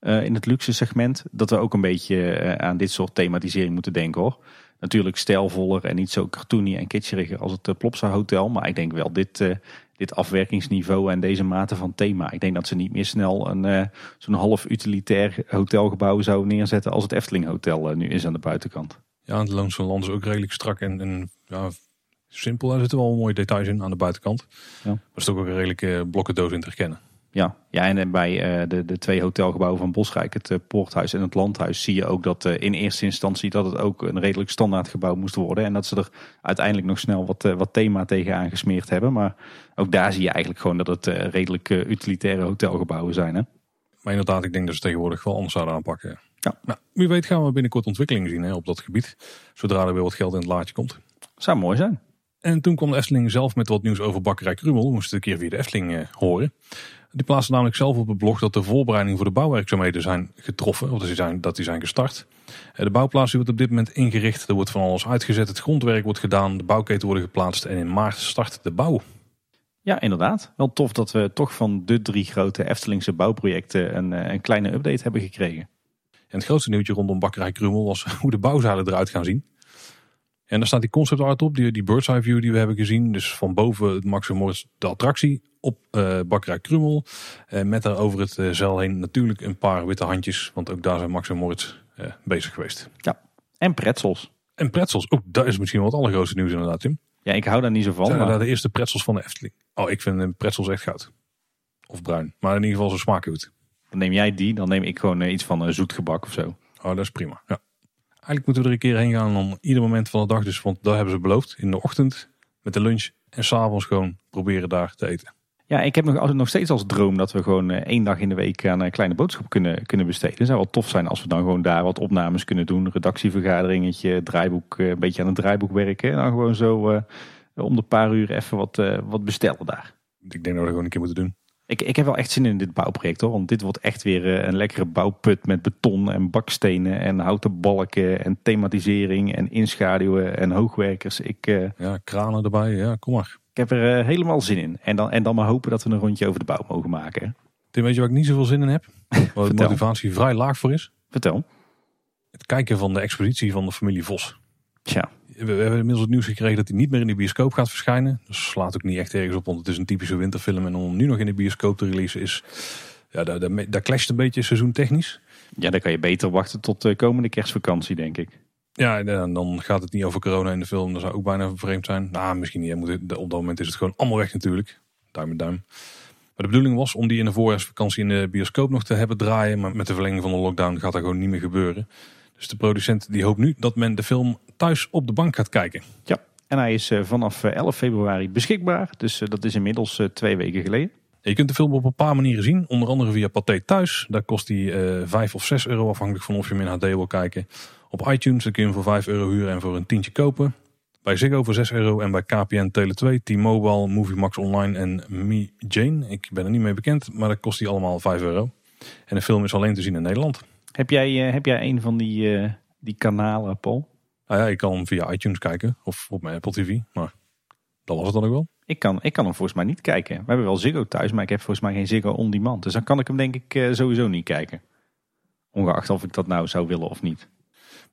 in het luxe segment, dat we ook een beetje aan dit soort thematisering moeten denken hoor. Natuurlijk stijlvoller en niet zo cartoony en kitscheriger als het uh, Plopsa Hotel. Maar ik denk wel dit, uh, dit afwerkingsniveau en deze mate van thema. Ik denk dat ze niet meer snel een uh, zo'n half utilitair hotelgebouw zouden neerzetten als het Efteling Hotel nu is aan de buitenkant. Ja, het Loonse Land is ook redelijk strak en, en ja, simpel. Er zitten wel mooie details in aan de buitenkant. Ja. Maar het is ook een redelijke blokkendoos in te herkennen. Ja, ja en bij uh, de, de twee hotelgebouwen van Bosrijk, het uh, Poorthuis en het Landhuis, zie je ook dat uh, in eerste instantie dat het ook een redelijk standaard gebouw moest worden. En dat ze er uiteindelijk nog snel wat, wat thema tegenaan gesmeerd hebben. Maar ook daar zie je eigenlijk gewoon dat het redelijk utilitaire hotelgebouwen zijn. Hè? Maar inderdaad, ik denk dat ze tegenwoordig wel anders zouden aanpakken. Ja. Nou, wie weet gaan we binnenkort ontwikkelingen zien hè, op dat gebied. Zodra er weer wat geld in het laadje komt. Zou mooi zijn. En toen kwam de Efteling zelf met wat nieuws over bakkerij Krummel. We moesten een keer via de Efteling horen. Die plaatsen namelijk zelf op het blog dat de voorbereidingen voor de bouwwerkzaamheden zijn getroffen. Of dat die zijn, dat die zijn gestart. Eh, de bouwplaats wordt op dit moment ingericht. Er wordt van alles uitgezet. Het grondwerk wordt gedaan. De bouwketen worden geplaatst. En in maart start de bouw. Ja, inderdaad. Wel tof dat we toch van de drie grote Eftelingse bouwprojecten een, eh, een kleine update hebben gekregen. En het grootste nieuwtje rondom Bakkerij Krummel was hoe de bouwzalen eruit gaan zien. En daar staat die concept art op, die, die bird's eye view die we hebben gezien. Dus van boven het Maximum de attractie op uh, Bakkerij Krummel. Uh, met daar over het uh, zeil heen natuurlijk een paar witte handjes. Want ook daar zijn Max en Moritz bezig geweest. Ja, en pretzels. En pretzels. Ook dat is misschien wel het allergrootste nieuws inderdaad, Tim. Ja, ik hou daar niet zo van. Zijn maar... de eerste pretzels van de Efteling? Oh, ik vind pretzels echt goud. Of bruin. Maar in ieder geval smaken goed. Dan neem jij die, dan neem ik gewoon iets van een zoet gebak of zo. Oh, dat is prima. Ja. Eigenlijk moeten we er een keer heen gaan om ieder moment van de dag. Dus, want daar hebben ze beloofd. In de ochtend met de lunch en s'avonds gewoon proberen daar te eten. Ja, ik heb nog, nog steeds als droom dat we gewoon uh, één dag in de week aan een kleine boodschap kunnen, kunnen besteden. Het zou wel tof zijn als we dan gewoon daar wat opnames kunnen doen. Redactievergaderingetje, draaiboek, een beetje aan het draaiboek werken. En dan gewoon zo om de paar uur even wat, wat bestellen daar. Ik denk dat we dat gewoon een keer moeten doen. Ik, ik heb wel echt zin in dit bouwproject hoor. Want dit wordt echt weer eh, een lekkere bouwput met beton en bakstenen en houten balken en thematisering en inschaduwen en hoogwerkers. Ik, uh, ja, kranen erbij. Ja, kom maar. Ik heb er uh, helemaal zin in. En dan, en dan maar hopen dat we een rondje over de bouw mogen maken. Tim, weet je waar ik niet zoveel zin in heb? Waar de motivatie vrij laag voor is? Vertel. Het kijken van de expositie van de familie Vos. Tja we, hebben inmiddels het nieuws gekregen dat hij niet meer in de bioscoop gaat verschijnen. Dus slaat ook niet echt ergens op, want het is een typische winterfilm. En om nu nog in de bioscoop te releasen is, ja, daar, daar, daar clasht een beetje seizoentechnisch. Ja, dan kan je beter wachten tot de komende kerstvakantie, denk ik. Ja, en dan gaat het niet over corona in de film. Dat zou ook bijna vreemd zijn. Nou, misschien niet. Op dat moment is het gewoon allemaal weg natuurlijk. Duim met duim. Maar de bedoeling was om die in de voorjaarsvakantie in de bioscoop nog te hebben draaien. Maar met de verlenging van de lockdown gaat dat gewoon niet meer gebeuren. Dus de producent die hoopt nu dat men de film thuis op de bank gaat kijken. Ja, en hij is eh, vanaf 11 eh, februari beschikbaar. Dus eh, dat is inmiddels twee weken geleden. Je kunt de film op een paar manieren zien. Onder andere via Pathé Thuis. Daar kost hij uh, 5 of 6 euro afhankelijk van of je hem in HD wil kijken. Op iTunes kun je hem voor 5 euro huren en voor een tientje kopen. Bij Ziggo voor 6 euro en bij KPN Tele2, T-Mobile, Movie Max Online en Me Jane. Ik ben er niet mee bekend, maar dat kost hij allemaal 5 euro. En de film is alleen te zien in Nederland. Heb jij, heb jij een van die, die kanalen, Paul? Nou ja, ik kan hem via iTunes kijken of op mijn Apple TV. Maar dat was het dan ook wel. Ik kan, ik kan hem volgens mij niet kijken. We hebben wel Ziggo thuis, maar ik heb volgens mij geen Ziggo on demand. Dus dan kan ik hem denk ik eh, sowieso niet kijken. Ongeacht of ik dat nou zou willen of niet.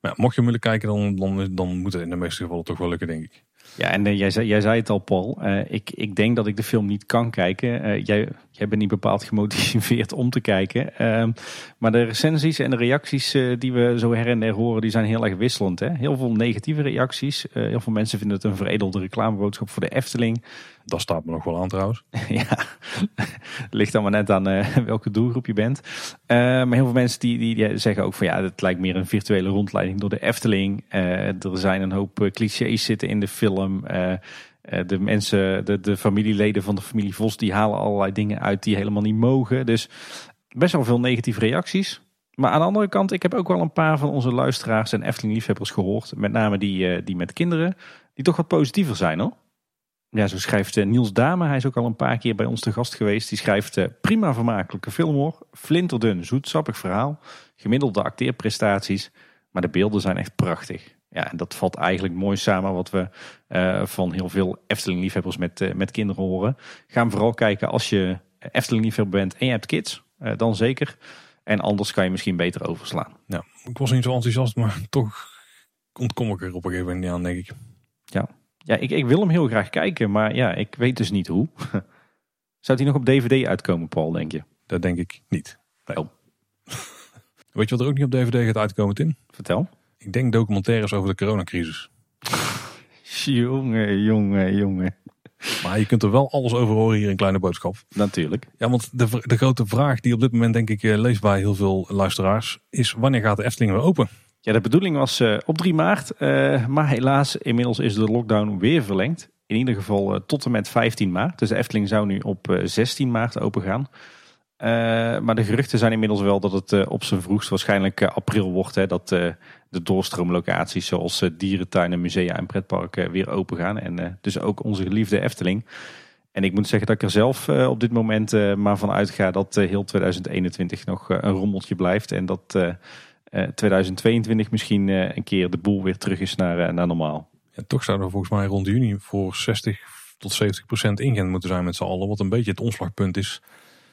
Maar mocht je willen kijken, dan, dan, dan moet het in de meeste gevallen toch wel lukken, denk ik. Ja, en uh, jij, zei, jij zei het al, Paul. Uh, ik, ik denk dat ik de film niet kan kijken. Uh, jij, jij bent niet bepaald gemotiveerd om te kijken. Ehm, maar de recensies en de reacties die we zo her en der horen, die zijn heel erg wisselend. Hè? Heel veel negatieve reacties. heel veel mensen vinden het een veredelde reclameboodschap voor de Efteling. Dat staat me nog wel aan trouwens. ja, ligt maar net aan welke doelgroep je bent. maar heel veel mensen die, die, zeggen ook van ja, het lijkt meer een virtuele rondleiding door de Efteling. er zijn een hoop clichés zitten in de film. de mensen, de, de familieleden van de familie Vos, die halen allerlei dingen uit die helemaal niet mogen. Dus best wel veel negatieve reacties. Maar aan de andere kant, ik heb ook wel een paar van onze luisteraars en Efteling-liefhebbers gehoord. Met name die, die met kinderen, die toch wat positiever zijn hoor. Ja, zo schrijft eh, Niels Dame, hij is ook al een paar keer bij ons te gast geweest. Die schrijft eh, prima vermakelijke film hoor. Flinterdun, zoetsappig verhaal. Gemiddelde acteerprestaties. Maar de beelden zijn echt prachtig. Ja, en dat valt eigenlijk mooi samen wat we uh, van heel veel Efteling-liefhebbers met, uh, met kinderen horen. Ga vooral kijken als je Efteling-liefhebber bent en je hebt kids. Uh, dan zeker. En anders kan je misschien beter overslaan. Ja, ik was niet zo enthousiast, maar toch ontkom ik er op een gegeven moment niet aan, denk ik. Ja, ja, ik, ik wil hem heel graag kijken, maar ja, ik weet dus niet hoe. Zou hij nog op DVD uitkomen, Paul, denk je? Dat denk ik niet. Nee. Oh. weet je wat er ook niet op DVD gaat uitkomen, Tim? Vertel. Ik denk documentaires over de coronacrisis. jongen, jongen, jongen. Maar je kunt er wel alles over horen hier in Kleine Boodschap. Natuurlijk. Ja, want de, de grote vraag die op dit moment denk ik eh, leest bij heel veel luisteraars... is wanneer gaat de Efteling weer open? Ja, de bedoeling was uh, op 3 maart. Uh, maar helaas, inmiddels is de lockdown weer verlengd. In ieder geval uh, tot en met 15 maart. Dus de Efteling zou nu op 16 maart open gaan. maar de geruchten zijn inmiddels wel dat het op zijn vroegst waarschijnlijk april wordt. Hè, dat de doorstroomlocaties zoals dierentuinen, musea en pretparken weer open gaan. En dus ook onze geliefde Efteling. En ik moet zeggen dat ik er zelf op dit moment maar van uitga dat heel 2021 nog een rommeltje blijft. En dat 2022 eh, misschien eh, een keer de boel weer terug is naar, eh, naar normaal. Ja, toch zouden we volgens mij rond juni voor 60 tot 70 procent ingaan moeten zijn met z'n allen. Wat een beetje het omslagpunt is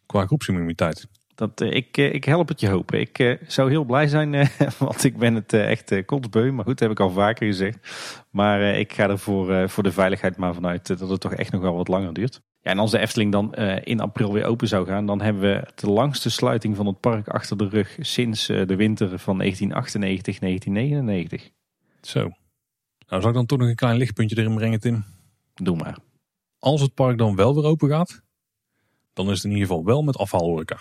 qua groepsimmuniteit. Dat, ik, ik help het je hopen. Ik zou heel blij zijn, want ik ben het echt kotsbeu. Maar goed, dat heb ik al vaker gezegd. Maar ik ga er voor, voor de veiligheid maar vanuit dat het toch echt nog wel wat langer duurt. Ja, en als de Efteling dan uh, in april weer open zou gaan, dan hebben we de langste sluiting van het park achter de rug sinds uh, de winter van 1998, 1999. Zo. Nou, zou ik dan toch nog een klein lichtpuntje erin brengen, Tim? Doe maar. Als het park dan wel weer open gaat, dan is het in ieder geval wel met afhaalhoreca.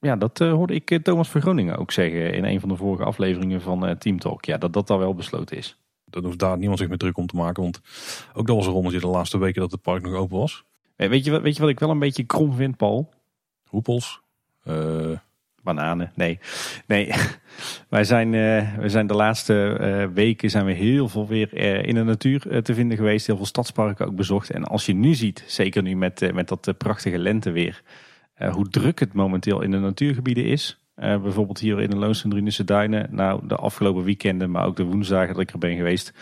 Ja, dat uh, hoorde ik Thomas van Groningen ook zeggen in een van de vorige afleveringen van Team Talk. Ja, dat dat al wel besloten is. Dat hoeft daar niemand zich meer druk om te maken, want ook dat was een rommeltje de laatste weken dat het park nog open was. Weet je, wat- weet je wat ik wel een beetje krom vind, Paul? Hoepels. Eh, Bananen, nee. Nee, wij zijn, eh, we zijn de laatste eh, weken zijn we heel veel weer eh, in de natuur eh, te vinden geweest. Heel veel stadsparken ook bezocht. En als je nu ziet, zeker nu met, eh, met dat eh, prachtige lenteweer, eh, hoe druk het momenteel in de natuurgebieden is. Eh, bijvoorbeeld hier in de Loons en Drunense Duinen. Nou, de afgelopen weekenden, maar ook de woensdagen dat ik er ben geweest.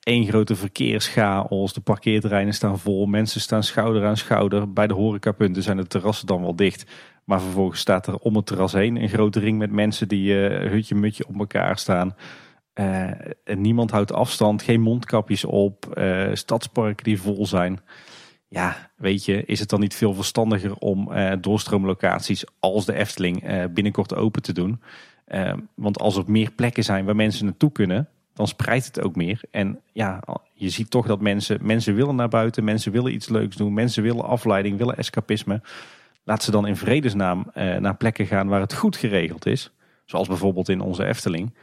Eén grote verkeerschaos. De parkeerterreinen staan vol. Mensen staan schouder aan schouder. Bij de horecapunten zijn de terrassen dan wel dicht. Maar vervolgens staat er om het terras heen een grote ring met mensen die eh, hutje-mutje op elkaar staan. Eh, niemand houdt afstand, geen mondkapjes op, eh, stadsparken die vol zijn. Ja, weet je, is het dan niet veel verstandiger om eh, doorstroomlocaties als de Efteling eh, binnenkort open te doen? Eh, want als er meer plekken zijn waar mensen naartoe kunnen, dan spreidt het ook meer. En ja, je ziet toch dat mensen, mensen willen naar buiten, mensen willen iets leuks doen, mensen willen afleiding, willen escapisme. Laat ze dan in vredesnaam eh, naar plekken gaan waar het goed geregeld is. Zoals bijvoorbeeld in onze Efteling.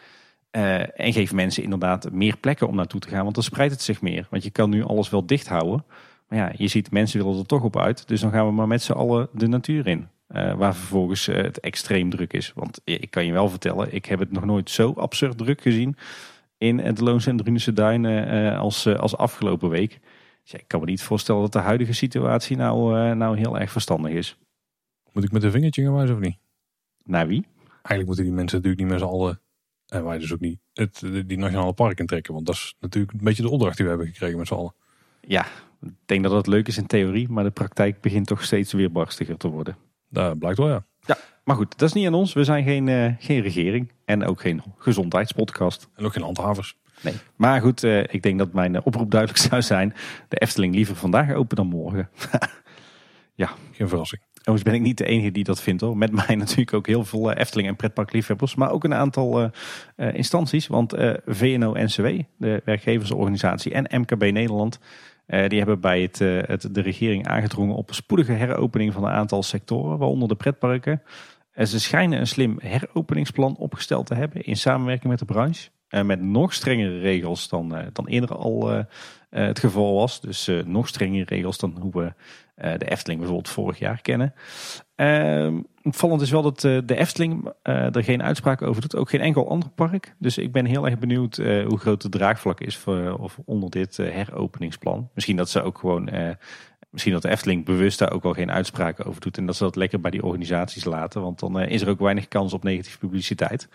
Eh, en geef mensen inderdaad meer plekken om naartoe te gaan, want dan spreidt het zich meer. Want je kan nu alles wel dicht houden. Maar ja, je ziet mensen willen er toch op uit. Dus dan gaan we maar met z'n allen de natuur in. Eh, waar vervolgens het extreem druk is. Want ik kan je wel vertellen, ik heb het nog nooit zo absurd druk gezien in het Loons en Drunense Duinen eh, als, eh, als afgelopen week. Dus ja, ik kan me niet voorstellen dat de huidige situatie nou, eh, nou heel erg verstandig is. moet ik met een vingertje gaan wijzen of niet? Naar wie? Eigenlijk moeten die mensen natuurlijk niet met z'n allen, en wij dus ook niet, het, die nationale park intrekken. Want dat is natuurlijk een beetje de opdracht die we hebben gekregen met z'n allen. Ja, ik denk dat het leuk is in theorie, maar de praktijk begint toch steeds weer barstiger te worden. Dat blijkt wel, ja. Maar goed, dat is niet aan ons. We zijn geen, eh, geen regering en ook geen gezondheidspodcast. En ook geen handhavers. Nee. Maar goed, eh, ik denk dat mijn eh, oproep duidelijk zou zijn. De Efteling liever vandaag open dan morgen. Geen verrassing. Overigens ben ik niet de enige die dat vindt hoor. Met mij natuurlijk ook heel veel Efteling en pretparkliefhebbers. Maar ook een aantal instanties. Want eh, VNO-NCW, de werkgeversorganisatie en MKB Nederland... die hebben bij het, het, de regering aangedrongen op een spoedige heropening van een aantal sectoren. Waaronder de pretparken. En ze schijnen een slim heropeningsplan opgesteld te hebben in samenwerking met de branche. Eh, met nog strengere regels dan, eh, dan eerder al eh, het geval was. Dus nog strengere regels dan hoe we de Efteling bijvoorbeeld vorig jaar kennen. Ehm, opvallend is wel dat de Efteling er geen uitspraak over doet. Ook geen enkel ander park. Dus ik ben heel erg benieuwd hoe groot de draagvlak is voor, of onder dit heropeningsplan. Misschien dat ze ook gewoon... Misschien dat de Efteling bewust daar ook wel geen uitspraken over doet. En dat ze dat lekker bij die organisaties laten. Want dan eh, is er ook weinig kans op negatieve publiciteit.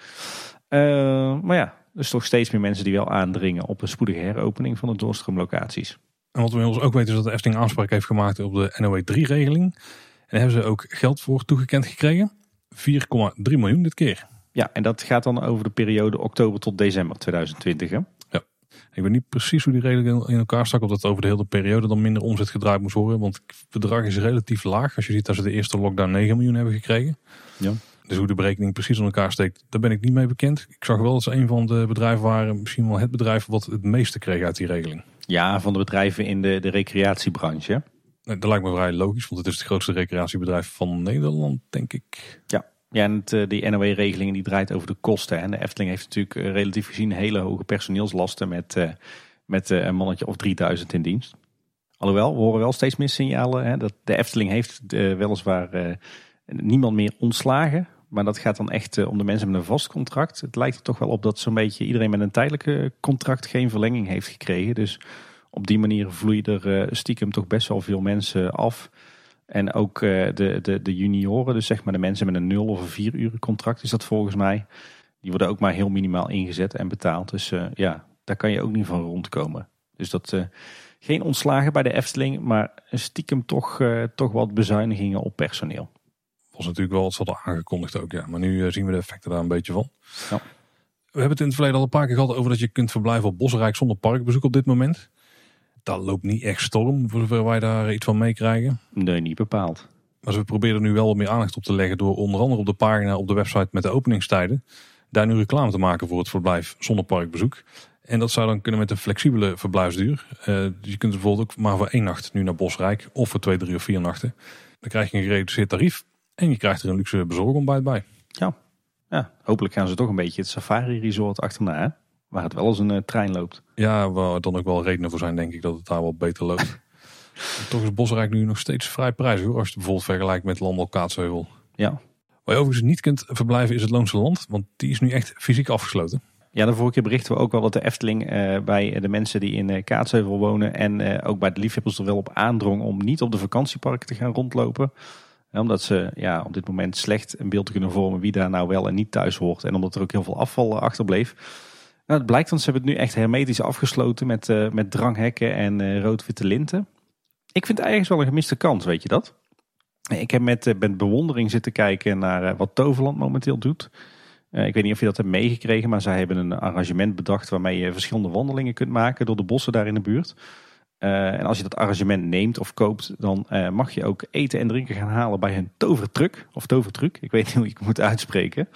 Eh, maar ja, dus toch steeds meer mensen die wel aandringen op een spoedige heropening van de doorstroomlocaties. En wat we inmiddels ook weten is dat de Efteling aanspraak heeft gemaakt op de NOE3-regeling. En daar hebben ze ook geld voor toegekend gekregen. 4,3 miljoen dit keer. Ja, en dat gaat dan over de periode oktober tot december 2020. Hè? Ik weet niet precies hoe die regeling in elkaar stak. Of dat over de hele periode dan minder omzet gedraaid moest worden. Want het bedrag is relatief laag. Als je ziet dat ze de eerste lockdown 9 miljoen hebben gekregen. Ja. Dus hoe de berekening precies in elkaar steekt, daar ben ik niet mee bekend. Ik zag wel dat ze een van de bedrijven waren. Misschien wel het bedrijf wat het meeste kreeg uit die regeling. Ja, van de bedrijven in de, de recreatiebranche. Dat lijkt me vrij logisch. Want het is het grootste recreatiebedrijf van Nederland, denk ik. Ja, en het, eh, die NOE-regeling die draait over de kosten. En de Efteling heeft natuurlijk eh, relatief gezien hele hoge personeelslasten met, eh, met een mannetje of 3000 in dienst. Alhoewel, we horen wel steeds meer signalen hè, dat de Efteling heeft weliswaar niemand meer ontslagen. Maar dat gaat dan echt om de mensen met een vast contract. Het lijkt er toch wel op dat zo'n beetje iedereen met een tijdelijke contract geen verlenging heeft gekregen. Dus op die manier vloeien er stiekem toch best wel veel mensen af. En ook eh, de, de, de junioren, dus zeg maar de mensen met een 0 of een 4 uur contract is dat volgens mij. Die worden ook maar heel minimaal ingezet en betaald. Dus eh, ja, daar kan je ook niet van rondkomen. Dus dat eh, geen ontslagen bij de Efteling, maar stiekem toch, toch wat bezuinigingen op personeel. Was natuurlijk wel wat ze hadden aangekondigd ook. Ja. Maar nu zien we de effecten daar een beetje van. Ja. We hebben het in het verleden al een paar keer gehad over dat je kunt verblijven op Bosrijk zonder parkbezoek op dit moment. Dat loopt niet echt storm, voor zover wij daar iets van meekrijgen. Nee, niet bepaald. Maar we proberen er nu wel wat meer aandacht op te leggen door onder andere op de pagina op de website met de openingstijden daar nu reclame te maken voor het verblijf zonder parkbezoek. En dat zou dan kunnen met een flexibele verblijfsduur. Eh, dus je kunt bijvoorbeeld ook maar voor één nacht nu naar Bosrijk of voor twee, drie of vier nachten. Dan krijg je een gereduceerd tarief en je krijgt er een luxe bezorgontbijt bij. Ja. ja, hopelijk gaan ze toch een beetje het safari resort achterna. Waar het wel als een eh, trein loopt. Ja, waar dan ook wel redenen voor zijn denk ik dat het daar wel beter loopt. Toch is Bosrijk nu nog steeds vrij prijzig hoor, als je het bijvoorbeeld vergelijkt met Landel Kaatsheuvel. Ja. Waar je overigens niet kunt verblijven is het Loonse Land, want die is nu echt fysiek afgesloten. Ja, de vorige keer berichten we ook wel dat de Efteling eh, bij de mensen die in uh, Kaatsheuvel wonen en eh, ook bij de liefhebbers er wel op aandrong om niet op de vakantieparken te gaan rondlopen. omdat ze ja, op dit moment slecht een beeld kunnen vormen wie daar nou wel en niet thuis hoort. En omdat er ook heel veel afval achterbleef. Nou, het blijkt, want ze hebben het nu echt hermetisch afgesloten met, met dranghekken en rood-witte linten. Ik vind het eigenlijk wel een gemiste kans, weet je dat? Ik heb met, met bewondering zitten kijken naar wat Toverland momenteel doet. Eh, ik weet niet of je dat hebt meegekregen, maar zij hebben een arrangement bedacht waarmee je verschillende wandelingen kunt maken door de bossen daar in de buurt. Uh, en als je dat arrangement neemt of koopt, dan uh, mag je ook eten en drinken gaan halen bij hun tovertruck. Of tovertruck, ik weet niet hoe ik het moet uitspreken.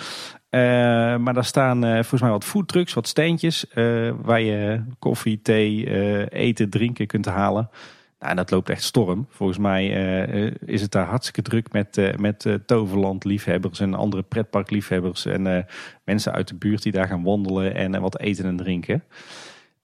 Uh, maar daar staan volgens mij wat foodtrucks, wat steentjes waar je koffie, thee, eten, drinken kunt halen. Nou, dat loopt echt storm. Volgens mij is het daar hartstikke druk met, met Toverland-liefhebbers en andere pretparkliefhebbers. En mensen uit de buurt die daar gaan wandelen en wat eten en drinken.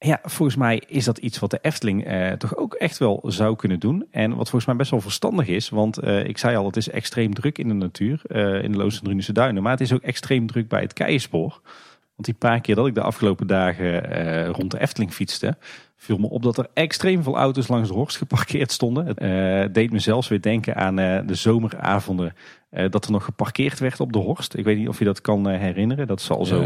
Ja, volgens mij is dat iets wat de Efteling toch ook echt wel zou kunnen doen. En wat volgens mij best wel verstandig is. Want ik zei al, het is extreem druk in de natuur, in de Loos en Duinen. Maar het is ook extreem druk bij het Keienspoor. Want die paar keer dat ik de afgelopen dagen rond de Efteling fietste viel me op dat er extreem veel auto's langs de Horst geparkeerd stonden. Het uh, deed me zelfs weer denken aan uh, de zomeravonden uh, dat er nog geparkeerd werd op de Horst. Ik weet niet of je dat kan herinneren. Dat zal zo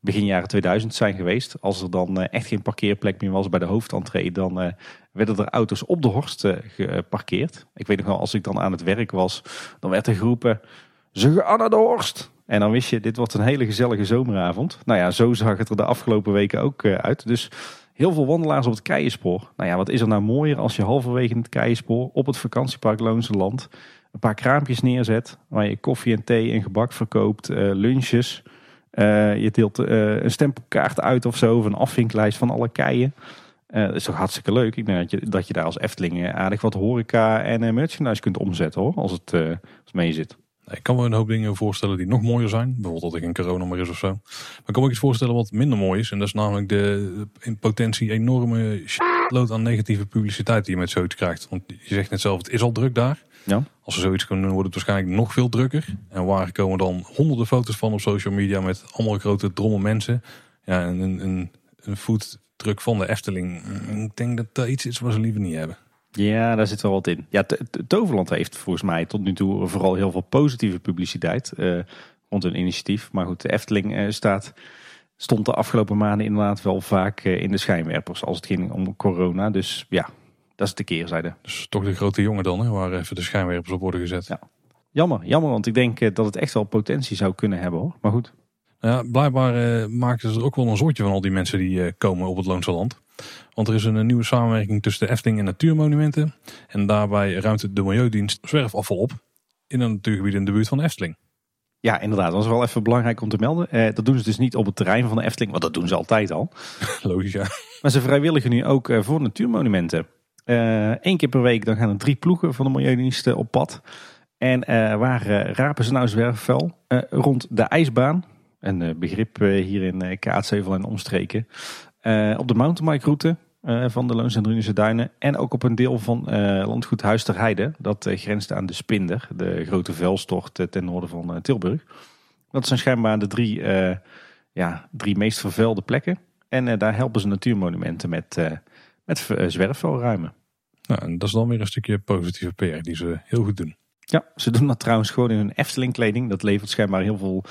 begin jaren 2000 zijn geweest. Als er dan echt geen parkeerplek meer was bij de hoofdentree, dan werden er auto's op de Horst geparkeerd. Ik weet nog wel, als ik dan aan het werk was, dan werd er geroepen, ze gaan naar de Horst. En dan wist je, dit wordt een hele gezellige zomeravond. Nou ja, zo zag het er de afgelopen weken ook uit. Dus Heel veel wandelaars op het Keienspoor. Nou ja, wat is er nou mooier als je halverwege het Keienspoor op het vakantiepark Loonse Land een paar kraampjes neerzet waar je koffie en thee en gebak verkoopt, uh, lunches. Uh, je deelt uh, een stempelkaart uit of zo, of een afvinklijst van alle keien. dat is toch hartstikke leuk. Ik denk dat je, dat je daar als Efteling aardig wat horeca en merchandise kunt omzetten hoor, als het, als mee zit. Ik kan me een hoop dingen voorstellen die nog mooier zijn. Bijvoorbeeld dat er geen corona meer is of zo. Maar ik kan me iets voorstellen wat minder mooi is. En dat is namelijk de in potentie enorme load aan negatieve publiciteit die je met zoiets krijgt. Want je zegt net zelf, het is al druk daar. Ja. Als we zoiets kunnen doen, wordt het waarschijnlijk nog veel drukker. En waar komen dan honderden foto's van op social media met allemaal grote drommen mensen. Ja, en een, een, een foodtruck van de Efteling. Ik denk dat dat iets is wat ze liever niet hebben. Ja, daar zit wel wat in. Ja, Toverland heeft volgens mij tot nu toe vooral heel veel positieve publiciteit uh, rond hun initiatief. Maar goed, de Efteling uh, staat, stond de afgelopen maanden inderdaad wel vaak uh, in de schijnwerpers als het ging om corona. Dus ja, dat is de keerzijde. Dus toch de grote jongen dan, hè, waar even de schijnwerpers op worden gezet. Ja. Jammer, jammer, want ik denk dat het echt wel potentie zou kunnen hebben hoor. Maar goed. Ja, blijkbaar uh, maken ze er ook wel een soortje van al die mensen die komen op het Loonse Land. Want er is een nieuwe samenwerking tussen de Efteling en Natuurmonumenten. En daarbij ruimt de Milieudienst zwerfafval op in een natuurgebied in de buurt van de Efteling. Ja, inderdaad. Dat is wel even belangrijk om te melden. Eh, dat doen ze dus niet op het terrein van de Efteling, want dat doen ze altijd al. Logisch, ja. Maar ze vrijwilligen nu ook eh, voor natuurmonumenten. Eén eh, keer per week dan gaan er drie ploegen van de Milieudienst op pad. En uh, waar rapen ze nou zwerfvuil? rond de ijsbaan. Een begrip hier in Kaatsheuvel en omstreken. Op de mountainbike route van de Loons en Drunense Duinen. En ook op een deel van landgoed Huis Heide. Dat grenst aan de Spinder, de grote vuilstort ten noorden van Tilburg. Dat zijn schijnbaar de drie, ja, drie meest vervuilde plekken. En daar helpen ze natuurmonumenten met, met zwerfvuilruimen. Nou, en dat is dan weer een stukje positieve PR die ze heel goed doen. Ja, ze doen dat trouwens gewoon in hun Efteling kleding. Dat levert schijnbaar heel veel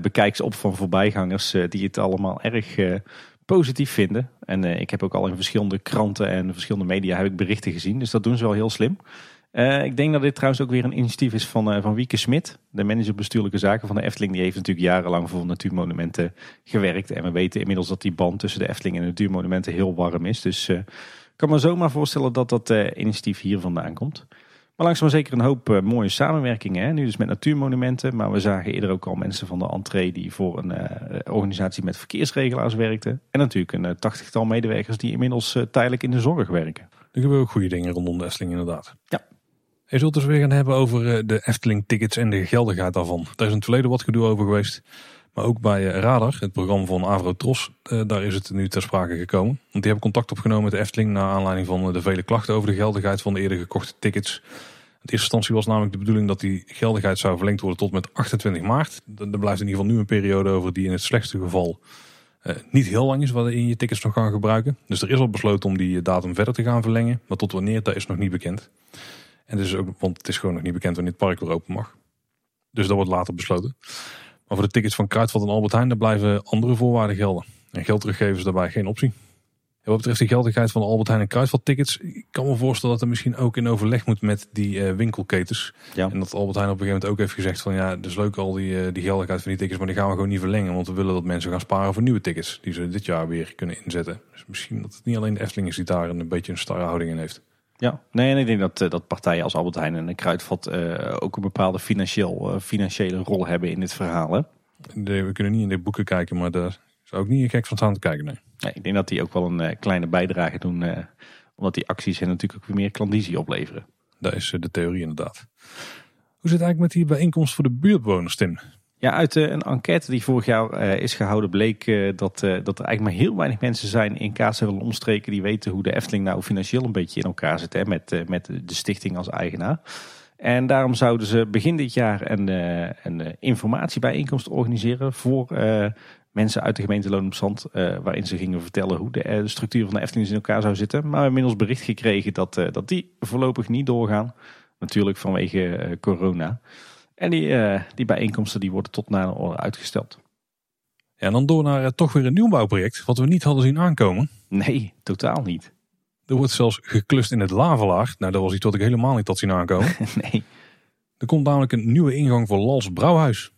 bekijks op van voorbijgangers die het allemaal erg positief vinden. En uh, ik heb ook al in verschillende kranten en verschillende media heb ik berichten gezien. Dus dat doen ze wel heel slim. Uh, ik denk dat dit trouwens ook weer een initiatief is van, uh, van Wieke Smit. De manager bestuurlijke zaken van de Efteling. Die heeft natuurlijk jarenlang voor natuurmonumenten gewerkt. En we weten inmiddels dat die band tussen de Efteling en de natuurmonumenten heel warm is. Dus ik kan me zomaar voorstellen dat dat initiatief hier vandaan komt. Maar langzaam zeker een hoop mooie samenwerkingen. Hè? Nu dus met natuurmonumenten. Maar we zagen eerder ook al mensen van de entree die voor een organisatie met verkeersregelaars werkten. En natuurlijk een tachtigtal medewerkers die inmiddels tijdelijk in de zorg werken. Er gebeuren ook goede dingen rondom de Efteling inderdaad. Ja. Je zult dus weer gaan hebben over de Efteling tickets en de geldigheid daarvan. Daar is in het verleden wat gedoe over geweest. Maar ook bij Radar, het programma van Avrotros, daar is het nu ter sprake gekomen. Want die hebben contact opgenomen met de Efteling naar aanleiding van de vele klachten over de geldigheid van de eerder gekochte tickets. In eerste instantie was namelijk de bedoeling dat die geldigheid zou verlengd worden tot met 28 maart. Er blijft in ieder geval nu een periode over die in het slechtste geval niet heel lang is waarin je tickets nog kan gebruiken. Dus er is al besloten om die datum verder te gaan verlengen. Maar tot wanneer, dat is nog niet bekend. En dus ook, want het is gewoon nog niet bekend wanneer het park weer open mag. Dus dat wordt later besloten. Maar voor de tickets van Kruidvat en Albert Heijn, daar blijven andere voorwaarden gelden. En geld teruggeven is daarbij geen optie wat betreft de geldigheid van de Albert Heijn en Kruidvat tickets. Ik kan me voorstellen dat er misschien ook in overleg moet met die uh, winkelketens. Ja. En dat Albert Heijn op een gegeven moment ook heeft gezegd van ja, is leuk al die, uh, die geldigheid van die tickets. Maar die gaan we gewoon niet verlengen. Want we willen dat mensen gaan sparen voor nieuwe tickets. Die ze dit jaar weer kunnen inzetten. Dus misschien dat het niet alleen de Efteling is die daar een beetje een starre houding in heeft. Ja, nee, en ik denk dat, uh, dat partijen als Albert Heijn en Kruidvat ook een bepaalde financieel, financiële rol hebben in dit verhaal. Hè? we kunnen niet in de boeken kijken, maar daar zou ook niet gek van staan te kijken. Nee ik denk dat die ook wel een uh, kleine bijdrage doen. Omdat die acties hen natuurlijk ook weer meer klandizie opleveren. Dat is de theorie inderdaad. Hoe zit het eigenlijk met die bijeenkomst voor de buurtbewoners, Tim? Ja, uit een enquête die vorig jaar is gehouden bleek dat, dat er eigenlijk maar heel weinig mensen zijn in Kaatsheuvel omstreken die weten hoe de Efteling nou financieel een beetje in elkaar zit hè, met, met de stichting als eigenaar. En daarom zouden ze begin dit jaar een, een informatiebijeenkomst organiseren voor mensen uit de gemeente Loon op Zand. Waarin ze gingen vertellen hoe de, eh, structuur van de Efteling in elkaar zou zitten. Maar we hebben inmiddels bericht gekregen dat, dat die voorlopig niet doorgaan. Natuurlijk vanwege corona. En die, die bijeenkomsten die worden tot na een orde uitgesteld. Ja, en dan door naar toch weer een nieuwbouwproject. Wat we niet hadden zien aankomen. Nee, totaal niet. Er wordt zelfs geklust in het lavelaar. Nou, dat was iets wat ik helemaal niet had zien aankomen. nee. Er komt namelijk een nieuwe ingang voor Lals Brouwhuis.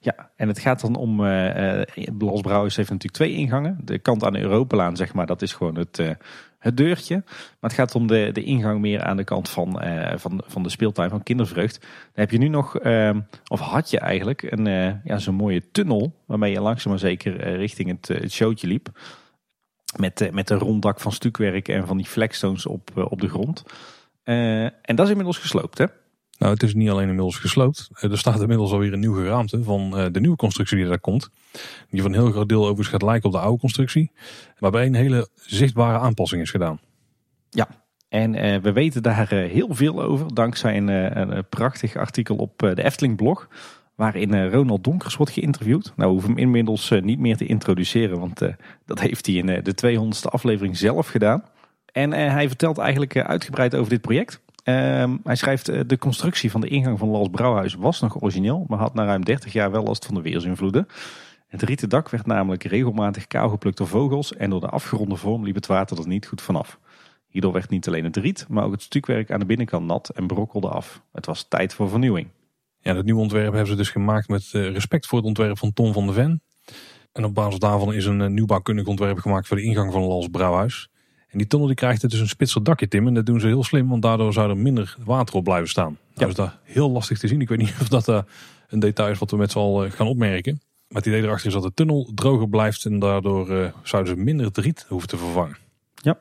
Ja, en het gaat dan om. Uh, Los Brouwers heeft natuurlijk twee ingangen. De kant aan de Europalaan, zeg maar, dat is gewoon het, het deurtje. Maar het gaat om de, de ingang meer aan de kant van, uh, van, van de speeltuin van Kindervreugd. Daar heb je nu nog, ehm, of had je eigenlijk, een, ja, zo'n mooie tunnel. Waarmee je langzaam maar zeker richting het, het showtje liep. Met, met een ronddak van stukwerk en van die flagstones op, op de grond. en dat is inmiddels gesloopt, hè? Nou, het is niet alleen inmiddels gesloopt. Eh, er staat inmiddels alweer een nieuw geraamte van eh, de nieuwe constructie die daar komt. Die van een heel groot deel overigens gaat lijken op de oude constructie. Waarbij een hele zichtbare aanpassing is gedaan. Ja, en uh, we weten daar heel veel over. Dankzij een, een prachtig artikel op de Efteling blog. Waarin Ronald Donkers wordt geïnterviewd. Nou, hoeven hem inmiddels niet meer te introduceren. Want dat heeft hij in de 200ste aflevering zelf gedaan. En hij vertelt eigenlijk uitgebreid over dit project. Um, hij schrijft, uh, de constructie van de ingang van Lals Brouwhuis was nog origineel, maar had na ruim 30 jaar wel last van de weersinvloeden. Het rieten dak werd namelijk regelmatig kaal geplukt door vogels en door de afgeronde vorm liep het water er niet goed vanaf. Hierdoor werd niet alleen het riet, maar ook het stukwerk aan de binnenkant nat en brokkelde af. Het was tijd voor vernieuwing. Ja, dat nieuwe ontwerp hebben ze dus gemaakt met uh, respect voor het ontwerp van Tom van de Ven. En op basis daarvan is een uh, nieuwbouwkundig ontwerp gemaakt voor de ingang van Lals Brouwhuis. En die tunnel die krijgt dus een spitser dakje, Tim. En dat doen ze heel slim, want daardoor zou er minder water op blijven staan. Ja. Dat is daar heel lastig te zien. Ik weet niet of dat uh, een detail is wat we met z'n allen gaan opmerken. Maar het idee erachter is dat de tunnel droger blijft en daardoor uh, zouden ze minder het riet hoeven te vervangen. Ja,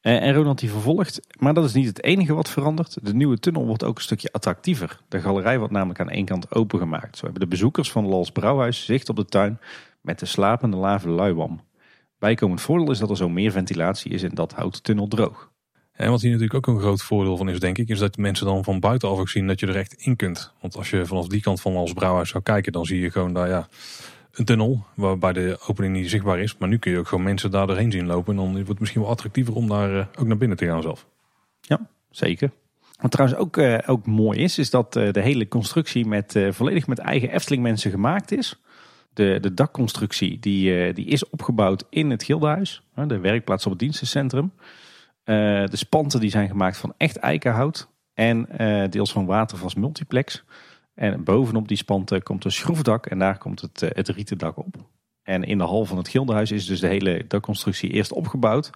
en Ronald die vervolgt, maar dat is niet het enige wat verandert. De nieuwe tunnel wordt ook een stukje attractiever. De galerij wordt namelijk aan één kant opengemaakt. Zo hebben de bezoekers van Lals Brouwhuis zicht op de tuin met de slapende lave luiwam. Bijkomend voordeel is dat er zo meer ventilatie is en dat houdt de tunnel droog. En wat hier natuurlijk ook een groot voordeel van is, denk ik, is dat mensen dan van buitenaf ook zien dat je er echt in kunt. Want als je vanaf die kant van als brouwhuis zou kijken, dan zie je gewoon daar ja, een tunnel waarbij de opening niet zichtbaar is. Maar nu kun je ook gewoon mensen daar doorheen zien lopen. En dan wordt het misschien wel attractiever om daar eh, ook naar binnen te gaan zelf. Ja, zeker. Wat trouwens ook, uh, ook mooi is, is dat uh, de hele constructie met, volledig met eigen Efteling mensen gemaakt is. De, de dakconstructie die, uh, die is opgebouwd in het Gildenhuis, de werkplaats op het dienstencentrum. Uh, de spanten die zijn gemaakt van echt eikenhout en uh, deels van watervast multiplex. En bovenop die spanten komt een schroefdak en daar komt het, het rieten dak op. En in de hal van het Gildenhuis is dus de hele dakconstructie eerst opgebouwd.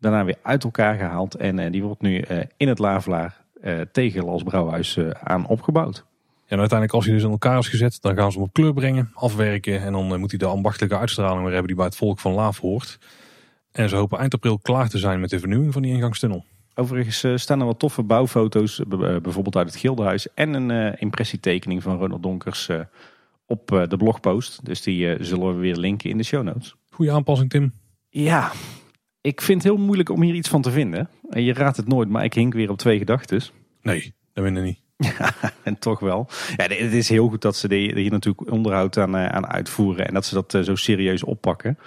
Daarna weer uit elkaar gehaald en die wordt nu in het Lavelaar tegen als Brouwhuis aan opgebouwd. En uiteindelijk als hij dus in elkaar is gezet, dan gaan ze hem op kleur brengen, afwerken. En dan eh, moet hij de ambachtelijke uitstraling weer hebben die bij het volk van Laaf hoort. En ze hopen eind april klaar te zijn met de vernieuwing van die ingangstunnel. Overigens eh, staan er wat toffe bouwfoto's, bijvoorbeeld uit het Gildenhuis. En een impressietekening van Ronald Donkers op de blogpost. Dus die zullen we weer linken in de show notes. Goeie aanpassing, Tim. Ja, ik vind het heel moeilijk om hier iets van te vinden. En je raadt het nooit, maar ik hink weer op twee gedachten. Nee, dat ben ik niet. Ja, en toch wel. Ja, het is heel goed dat ze hier natuurlijk onderhoud aan, aan uitvoeren en dat ze dat zo serieus oppakken.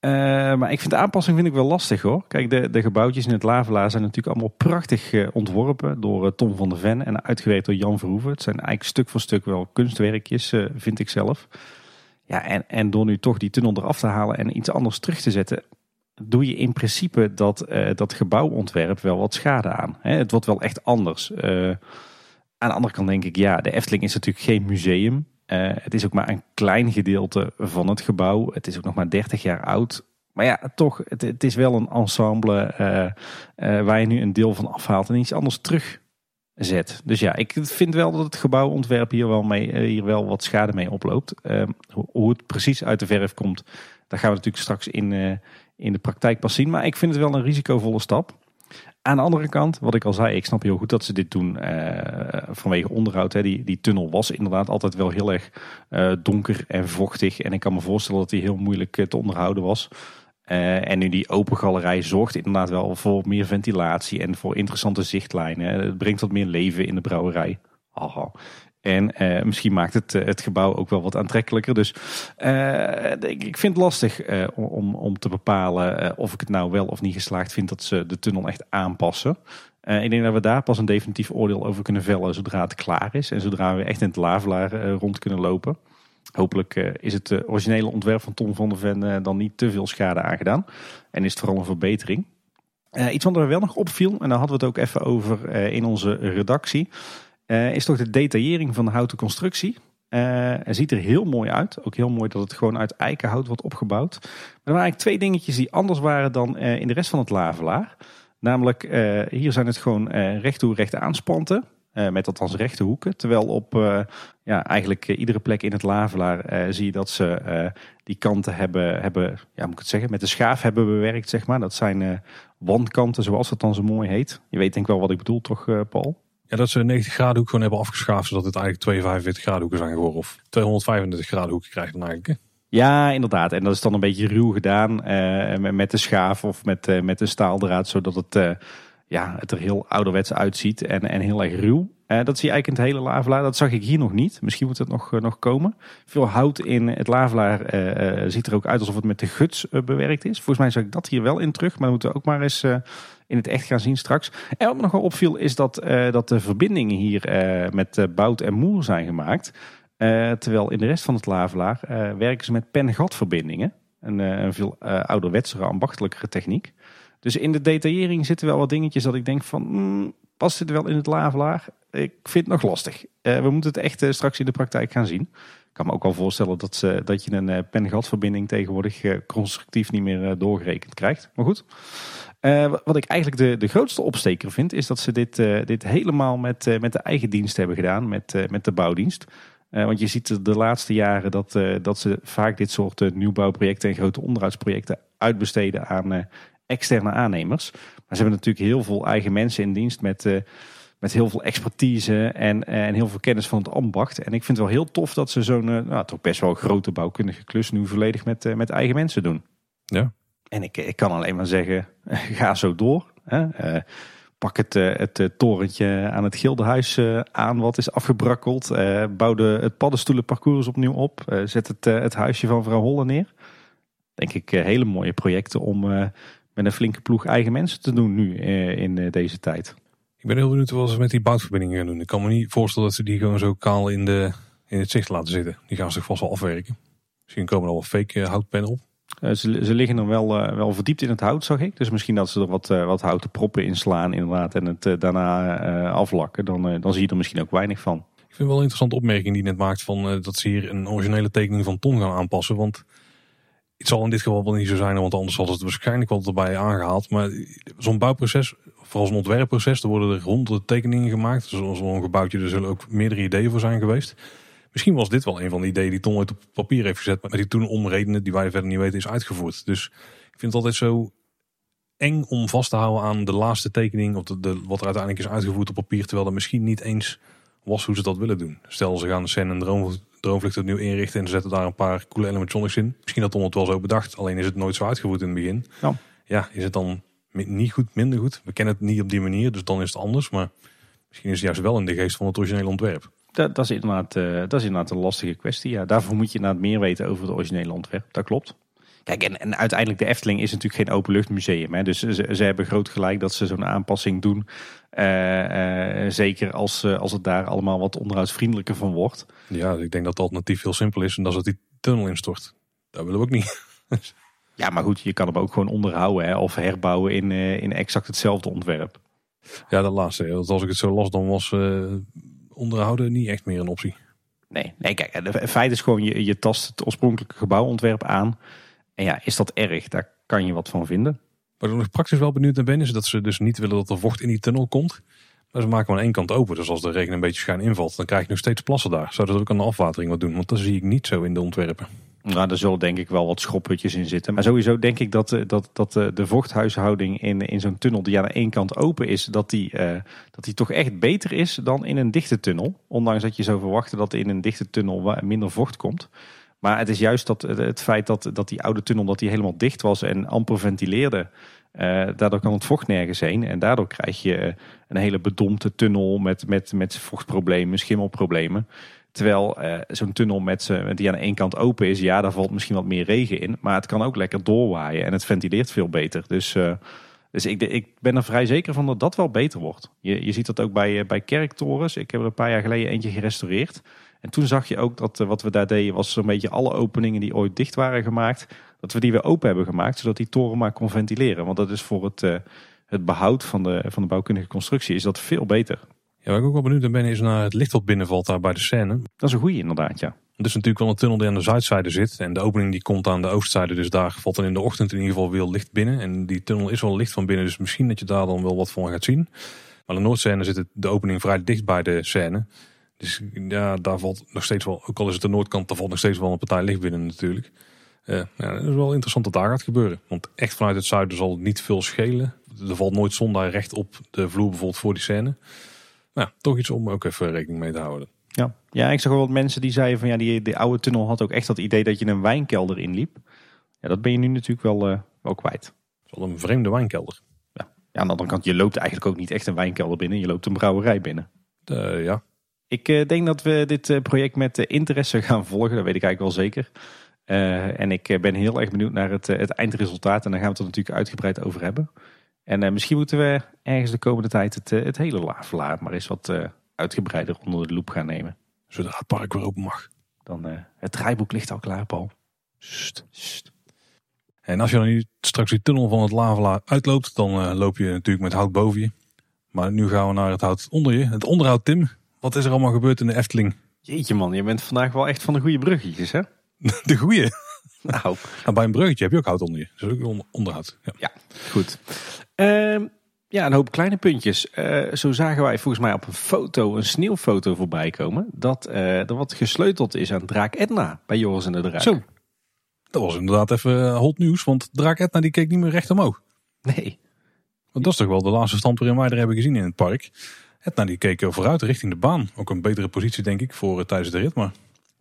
Uh, maar ik vind de aanpassing vind ik wel lastig hoor. Kijk, de, de gebouwtjes in het Lavelaar zijn natuurlijk allemaal prachtig ontworpen door Tom van der Ven en uitgewerkt door Jan Verhoeven. Het zijn eigenlijk stuk voor stuk wel kunstwerkjes, vind ik zelf. Ja, en, en door nu toch die tunnel eraf te halen en iets anders terug te zetten, doe je in principe dat, dat gebouwontwerp wel wat schade aan. Hè? Het wordt wel echt anders. Aan de andere kant denk ik, ja, de Efteling is natuurlijk geen museum. Uh, het is ook maar een klein gedeelte van het gebouw. Het is ook nog maar 30 jaar oud. Maar ja, toch, het, het is wel een ensemble uh, uh, waar je nu een deel van afhaalt en iets anders terugzet. Dus ja, ik vind wel dat het gebouwontwerp hier wel, mee, hier wel wat schade mee oploopt. Hoe, hoe, het precies uit de verf komt, daar gaan we natuurlijk straks in, in de praktijk pas zien. Maar ik vind het wel een risicovolle stap. Aan de andere kant, wat ik al zei, ik snap heel goed dat ze dit doen uh, vanwege onderhoud. Hè. Die, die tunnel was inderdaad altijd wel heel erg uh, donker en vochtig. En ik kan me voorstellen dat die heel moeilijk te onderhouden was. En nu die open galerij zorgt inderdaad wel voor meer ventilatie en voor interessante zichtlijnen. Het brengt wat meer leven in de brouwerij. En uh, misschien maakt het uh, het gebouw ook wel wat aantrekkelijker. Dus uh, ik, ik vind het lastig om, om te bepalen of ik het nou wel of niet geslaagd vind dat ze de tunnel echt aanpassen. ik denk dat we daar pas een definitief oordeel over kunnen vellen zodra het klaar is. En zodra we echt in het lavelaar rond kunnen lopen. Hopelijk is het originele ontwerp van Tom van der Ven dan niet te veel schade aangedaan. En is het vooral een verbetering. iets wat er wel nog opviel, en daar hadden we het ook even over in onze redactie uh, is toch de detaillering van de houten constructie. Uh, het ziet er heel mooi uit. Ook heel mooi dat het gewoon uit eikenhout wordt opgebouwd. Maar er waren eigenlijk twee dingetjes die anders waren dan uh, in de rest van het lavelaar. Namelijk, hier zijn het gewoon recht toe recht aanspanten. met althans rechte hoeken. Terwijl op ja, eigenlijk iedere plek in het lavelaar zie je dat ze die kanten hebben, hebben ja, moet ik het zeggen, met de schaaf hebben bewerkt. Zeg maar. Dat zijn wandkanten, zoals dat dan zo mooi heet. Je weet denk ik wel wat ik bedoel, toch Paul? Ja, dat ze de 90 graden hoek gewoon hebben afgeschaafd, zodat het eigenlijk 245 graden hoeken zijn geworden. Of 235 graden hoeken krijgt dan eigenlijk. Ja, inderdaad. En dat is dan een beetje ruw gedaan uh, met de schaaf of met, uh, met de staaldraad, zodat het, uh, ja, het er heel ouderwets uitziet en, en heel erg ruw. dat zie je eigenlijk in het hele lavelaar. Dat zag ik hier nog niet. Misschien moet het nog, nog komen. Veel hout in het lavelaar ziet er ook uit alsof het met de guts bewerkt is. Volgens mij zag ik dat hier wel in terug. Maar moeten ook maar eens in het echt gaan zien straks. En wat me nog wel opviel is dat, uh, dat de verbindingen hier uh, met uh, bout en moer zijn gemaakt. terwijl in de rest van het Lavelaar werken ze met pen-gatverbindingen. Een, een veel ouderwetsere, ambachtelijkere techniek. Dus in de detaillering zitten wel wat dingetjes dat ik denk van... Mm, past dit wel in het Lavelaar? Ik vind het nog lastig. we moeten het echt straks in de praktijk gaan zien. Ik kan me ook wel voorstellen dat, ze, dat je een pen-gatverbinding tegenwoordig constructief niet meer doorgerekend krijgt. Maar goed... Uh, wat ik eigenlijk de, de grootste opsteker vind, is dat ze dit, uh, dit helemaal met, uh, met de eigen dienst hebben gedaan, met, met de bouwdienst. want je ziet de laatste jaren dat, dat ze vaak dit soort nieuwbouwprojecten en grote onderhoudsprojecten uitbesteden aan externe aannemers. Maar ze hebben natuurlijk heel veel eigen mensen in dienst met, met heel veel expertise en, en heel veel kennis van het ambacht. En ik vind het wel heel tof dat ze zo'n nou, toch best wel grote bouwkundige klus nu volledig met, met eigen mensen doen. Ja, en ik, ik kan alleen maar zeggen, ga zo door. Hè. Uh, pak het, uh, het uh, torentje aan het Gildenhuis aan wat is afgebrakkeld. bouw de, het paddenstoelenparcours opnieuw op. zet het, het huisje van vrouw Holle neer. Denk ik hele mooie projecten om met een flinke ploeg eigen mensen te doen nu in deze tijd. Ik ben heel benieuwd wat ze met die boutverbindingen gaan doen. Ik kan me niet voorstellen dat ze die gewoon zo kaal in, de, in het zicht laten zitten. Die gaan zich vast wel afwerken. Misschien komen er wel fake houtpennen Eh, ze, liggen er wel, uh, wel verdiept in het hout, zag ik. Dus misschien dat ze er wat, uh, wat houten proppen in slaan inderdaad en het daarna aflakken. Dan, dan zie je er misschien ook weinig van. Ik vind wel een interessante opmerking die je net maakt van dat ze hier een originele tekening van Ton gaan aanpassen. Want het zal in dit geval wel niet zo zijn, want anders had het waarschijnlijk wel erbij aangehaald. Maar zo'n bouwproces, vooral zo'n ontwerpproces, er worden er honderden tekeningen gemaakt. Zo'n gebouwtje, er zullen ook meerdere ideeën voor zijn geweest. Misschien was dit wel een van de ideeën die Tom ooit op papier heeft gezet, maar die toen om redenen die wij verder niet weten is uitgevoerd. Dus ik vind het altijd zo eng om vast te houden aan de laatste tekening of de, wat er uiteindelijk is uitgevoerd op papier, terwijl dat misschien niet eens was hoe ze dat willen doen. Stel ze gaan de scène en droomvlucht opnieuw inrichten en ze zetten daar een paar coole animatronics in. Misschien had Tom het wel zo bedacht, alleen is het nooit zo uitgevoerd in het begin. Ja. Ja, is het dan niet goed, minder goed? We kennen het niet op die manier, dus dan is het anders. Maar misschien is het juist wel in de geest van het originele ontwerp. Dat, dat, is inderdaad, eh, dat is inderdaad een lastige kwestie. Ja, daarvoor moet je inderdaad meer weten over het originele ontwerp. Dat klopt. Kijk, en, en uiteindelijk de Efteling is natuurlijk geen openluchtmuseum. Hè? Dus ze, ze hebben groot gelijk dat ze zo'n aanpassing doen. Eh, eh, zeker als, als het daar allemaal wat onderhoudsvriendelijker van wordt. Ja, ik denk dat het alternatief heel simpel is en dat is dat die tunnel instort. Dat willen we ook niet. Ja, maar goed, je kan hem ook gewoon onderhouden hè? of herbouwen in, in exact hetzelfde ontwerp. Ja, dat laatste. Want als ik het zo las, dan was onderhouden niet echt meer een optie. Nee, nee kijk, het feit is gewoon, je, je tast het oorspronkelijke gebouwontwerp aan. En ja, is dat erg? Daar kan je wat van vinden. Waar ik nog praktisch wel benieuwd naar ben, is dat ze dus niet willen dat er vocht in die tunnel komt. Maar ze maken maar aan één kant open. Dus als de regen een beetje schuin invalt, dan krijg je nog steeds plassen daar. Zouden ze ook aan de afwatering wat doen? Want dat zie ik niet zo in de ontwerpen. Nou, er zullen denk ik wel wat schrophutjes in zitten. Maar sowieso denk ik dat, eh, dat, dat eh, de vochthuishouding in, in zo'n tunnel die aan de ene kant open is, dat die, eh, dat die toch echt beter is dan in een dichte tunnel. Ondanks dat je zou verwachten dat in een dichte tunnel minder vocht komt. Maar het is juist dat, het- feit dat, dat die oude tunnel dat die helemaal dicht was en amper ventileerde. daardoor kan het vocht nergens heen. En daardoor krijg je een hele bedompte tunnel met, met, met vochtproblemen, schimmelproblemen. Terwijl eh, zo'n tunnel met, die aan ene kant open is, ja, daar valt misschien wat meer regen in. Maar het kan ook lekker doorwaaien en het ventileert veel beter. Dus, eh, dus ik, ik ben er vrij zeker van dat dat wel beter wordt. Je, je ziet dat ook bij, eh, bij kerktorens. Ik heb er een paar jaar geleden eentje gerestaureerd. En toen zag je ook dat wat we daar deden was zo'n beetje alle openingen die ooit dicht waren gemaakt. Dat we die weer open hebben gemaakt, zodat die toren maar kon ventileren. Want dat is voor het, het behoud van de, van de bouwkundige constructie is dat veel beter. Ja, waar ik ook wel benieuwd naar ben, is naar het licht wat binnenvalt daar bij de scène. Dat is een goede inderdaad, ja. Het is natuurlijk wel een tunnel die aan de zuidzijde zit. En de opening die komt aan de oostzijde. Dus daar valt dan in de ochtend in ieder geval weer licht binnen. En die tunnel is wel licht van binnen. Dus misschien dat je daar dan wel wat van gaat zien. Maar de noordscène zit het, de opening vrij dicht bij de scène. Dus ja, daar valt nog steeds wel, ook al is het de noordkant, daar valt nog steeds wel een partij licht binnen natuurlijk. Eh, ja, het is wel interessant dat daar gaat gebeuren. Want echt vanuit het zuiden zal het niet veel schelen. Er valt nooit zon daar recht op de vloer bijvoorbeeld voor die scène. Nou, toch iets om ook even rekening mee te houden. Ja. ja, ik zag wel wat mensen die zeiden van ja, die, die oude tunnel had ook echt dat idee dat je een wijnkelder inliep. Ja, dat ben je nu natuurlijk wel, eh, wel kwijt. Het een vreemde wijnkelder. Ja, aan de andere kant, je loopt eigenlijk ook niet echt een wijnkelder binnen. Je loopt een brouwerij binnen. Eh, ja, Ik eh, denk dat we dit project met interesse gaan volgen. Dat weet ik eigenlijk wel zeker. En ik ben heel erg benieuwd naar het, het eindresultaat. En daar gaan we het er natuurlijk uitgebreid over hebben. En eh, misschien moeten we ergens de komende tijd het, eh, het hele Lavelaar maar eens wat eh, uitgebreider onder de loep gaan nemen. zodra het park weer open mag. Dan, eh, het draaiboek ligt al klaar, Paul. Sst, sst. En als je dan nu straks die tunnel van het Lavelaar uitloopt, dan eh, loop je natuurlijk met hout boven je. Maar nu gaan we naar het hout onder je. Het onderhoud, Tim. Wat is er allemaal gebeurd in de Efteling? Jeetje man, je bent vandaag wel echt van de goede bruggetjes, hè? De goeie. Nou, Nou, bij een bruggetje heb je ook hout onder je. Dus ook on- onderhoud. Ja. ja, goed. Ehm, ja, een hoop kleine puntjes. Eh, zo zagen wij volgens mij op een foto, een sneeuwfoto voorbij komen. Dat eh, er wat gesleuteld is aan Draak Edna bij Joris en de Draak. Zo. Dat was inderdaad even eh, hot nieuws. Want Draak Etna die keek niet meer recht omhoog. Nee. Want dat is toch wel de laatste stand waarin wij er hebben gezien in het park. Etna die keek vooruit richting de baan. Ook een betere positie denk ik voor tijdens de rit. Maar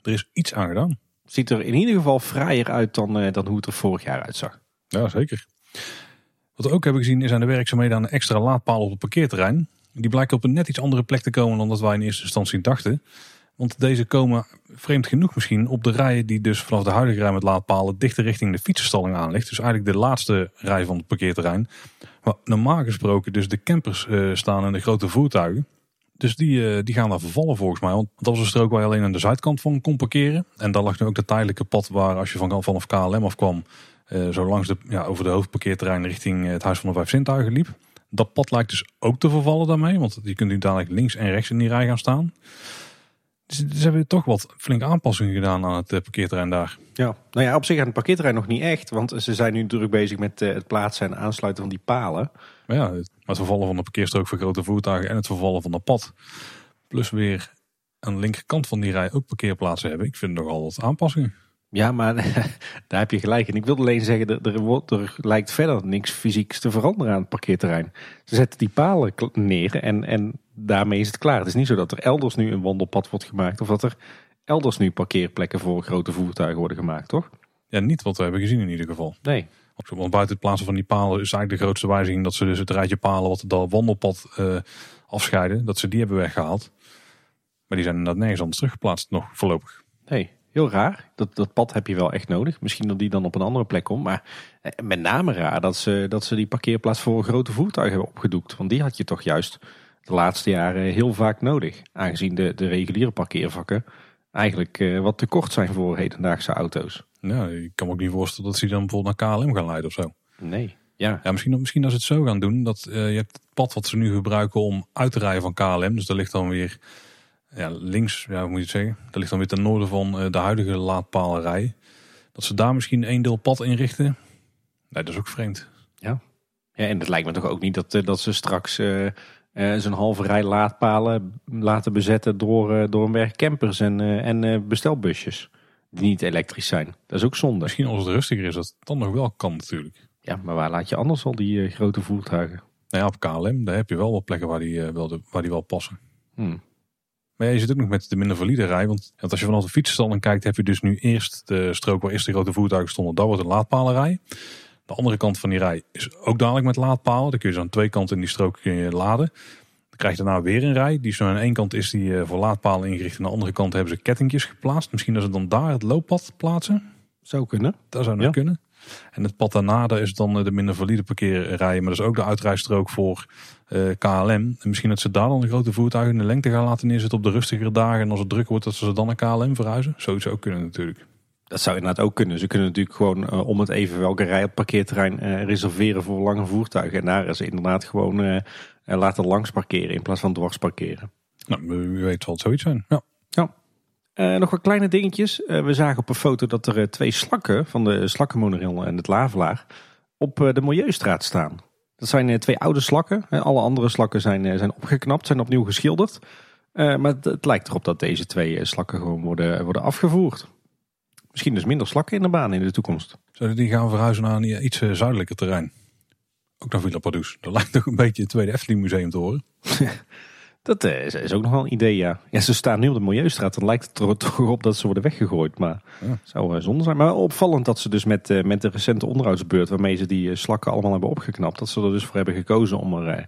er is iets aan gedaan. Ziet er in ieder geval fraaier uit dan, dan hoe het er vorig jaar uitzag. Ja, zeker. Wat we ook hebben gezien is aan de werkzaamheden aan een extra laadpaal op het parkeerterrein. Die blijken op een net iets andere plek te komen dan dat wij in eerste instantie dachten. Want deze komen, vreemd genoeg misschien, op de rijen die dus vanaf de huidige rij met laadpalen dichter richting de fietsenstalling aan ligt. Dus eigenlijk de laatste rij van het parkeerterrein. Waar normaal gesproken dus de campers eh, staan en de grote voertuigen. Dus die, eh, die gaan daar vervallen volgens mij. Want dat was een strook waar je alleen aan de zuidkant van kon parkeren. En daar lag nu ook de tijdelijke pad waar als je van, vanaf KLM afkwam... eh, zo langs de, ja, over de hoofdparkeerterrein richting het Huis van de Vijf Zintuigen liep. Dat pad lijkt dus ook te vervallen daarmee. Want je kunt nu dadelijk links en rechts in die rij gaan staan. Dus ze hebben toch wat flinke aanpassingen gedaan aan het eh, parkeerterrein daar. Ja, nou ja, op zich aan het parkeerterrein nog niet echt. Want ze zijn nu druk bezig met eh, het plaatsen en aansluiten van die palen. Maar ja, het, het vervallen van de parkeerstrook voor grote voertuigen en het vervallen van dat pad. Plus weer aan de linkerkant van die rij ook parkeerplaatsen hebben. Ik vind nogal wat aanpassingen. Ja, maar daar heb je gelijk in. Ik wilde alleen zeggen, er, er, er lijkt verder niks fysieks te veranderen aan het parkeerterrein. Ze zetten die palen neer en, en daarmee is het klaar. Het is niet zo dat er elders nu een wandelpad wordt gemaakt of dat er elders nu parkeerplekken voor grote voertuigen worden gemaakt, toch? Ja, niet wat we hebben gezien in ieder geval. Nee. Want buiten het plaatsen van die palen is eigenlijk de grootste wijziging dat ze dus het rijtje palen wat dat wandelpad uh, afscheiden, dat ze die hebben weggehaald. Maar die zijn inderdaad nergens anders teruggeplaatst nog voorlopig. Nee, heel raar. Dat, dat pad heb je wel echt nodig. Misschien dat die dan op een andere plek komt. Maar eh, met name raar dat ze, dat ze die parkeerplaats voor grote voertuigen hebben opgedoekt. Want die had je toch juist de laatste jaren heel vaak nodig. Aangezien de, de reguliere parkeervakken eigenlijk uh, wat te kort zijn voor hedendaagse auto's. Ja, ik kan me ook niet voorstellen dat ze dan bijvoorbeeld naar KLM gaan leiden of zo. Nee. Ja. ja misschien, misschien als ze het zo gaan doen. Dat uh, je hebt het pad wat ze nu gebruiken om uit te rijden van KLM. Dus daar ligt dan weer ja, links, ja, hoe moet je het zeggen? Dat ligt dan weer ten noorden van uh, de huidige laadpalerij. Dat ze daar misschien één deel pad inrichten. Nee, dat is ook vreemd. Ja. ja en het lijkt me toch ook niet dat, dat ze straks uh, zo'n halve rij laadpalen laten bezetten door, uh, door een berg campers en, en bestelbusjes. Die niet elektrisch zijn. Dat is ook zonde. Misschien als het rustiger is, dat het dan nog wel kan natuurlijk. Ja, maar waar laat je anders al die grote voertuigen? Nou ja, op KLM, daar heb je wel wat plekken waar die, wel, de, waar die wel passen. Hmm. Maar ja, je zit ook nog met de minder valide rij. Want, als je vanaf de fietsenstal kijkt, heb je dus nu eerst de strook waar eerst de grote voertuigen stonden. Dat wordt een laadpalenrij. De andere kant van die rij is ook dadelijk met laadpalen. Dan kun je zo aan twee kanten in die strook kun je laden. Dan krijg je daarna weer een rij. Die zo aan één kant is die eh, voor laadpalen ingericht. En aan de andere kant hebben ze kettingjes geplaatst. Misschien dat ze dan daar het looppad plaatsen. Zou kunnen. Dat zou nog kunnen. En het pad daarna is dan eh, de minder valide parkeerrijen. Maar dat is ook de uitrijstrook voor uh, eh, KLM. En misschien dat ze daar dan de grote voertuigen in de lengte gaan laten neerzetten op de rustigere dagen. En als het druk wordt, dat ze dan naar KLM verhuizen. Zoiets ook kunnen natuurlijk. Dat zou inderdaad ook kunnen. Ze kunnen natuurlijk gewoon uh, om het even welke rij op parkeerterrein uh, reserveren voor lange voertuigen. En daar is inderdaad gewoon laten langs parkeren in plaats van dwars parkeren. Nou, wie weet zal het zoiets zijn. Ja. ja. Nog wat kleine dingetjes. we zagen op een foto dat er twee slakken van de slakkenmonorail en het Lavelaar op de Milieustraat staan. Dat zijn twee oude slakken. Alle andere slakken zijn, zijn opgeknapt, zijn opnieuw geschilderd. maar het, het, lijkt erop dat deze twee slakken gewoon worden, worden afgevoerd. Misschien dus minder slakken in de baan in de toekomst. Zouden die gaan verhuizen naar een iets eh, zuidelijker terrein? Ook naar Villa Padus. Dat lijkt toch een beetje het Tweede Efteling Museum te horen. dat eh, is ook nog wel een idee, ja. Ja, ze staan nu op de Milieustraat. Dan lijkt het er toch op dat ze worden weggegooid. Maar ja. zou uh, zonde zijn. Maar opvallend dat ze dus met, uh, met de recente onderhoudsbeurt... waarmee ze die slakken allemaal hebben opgeknapt... dat ze er dus voor hebben gekozen om er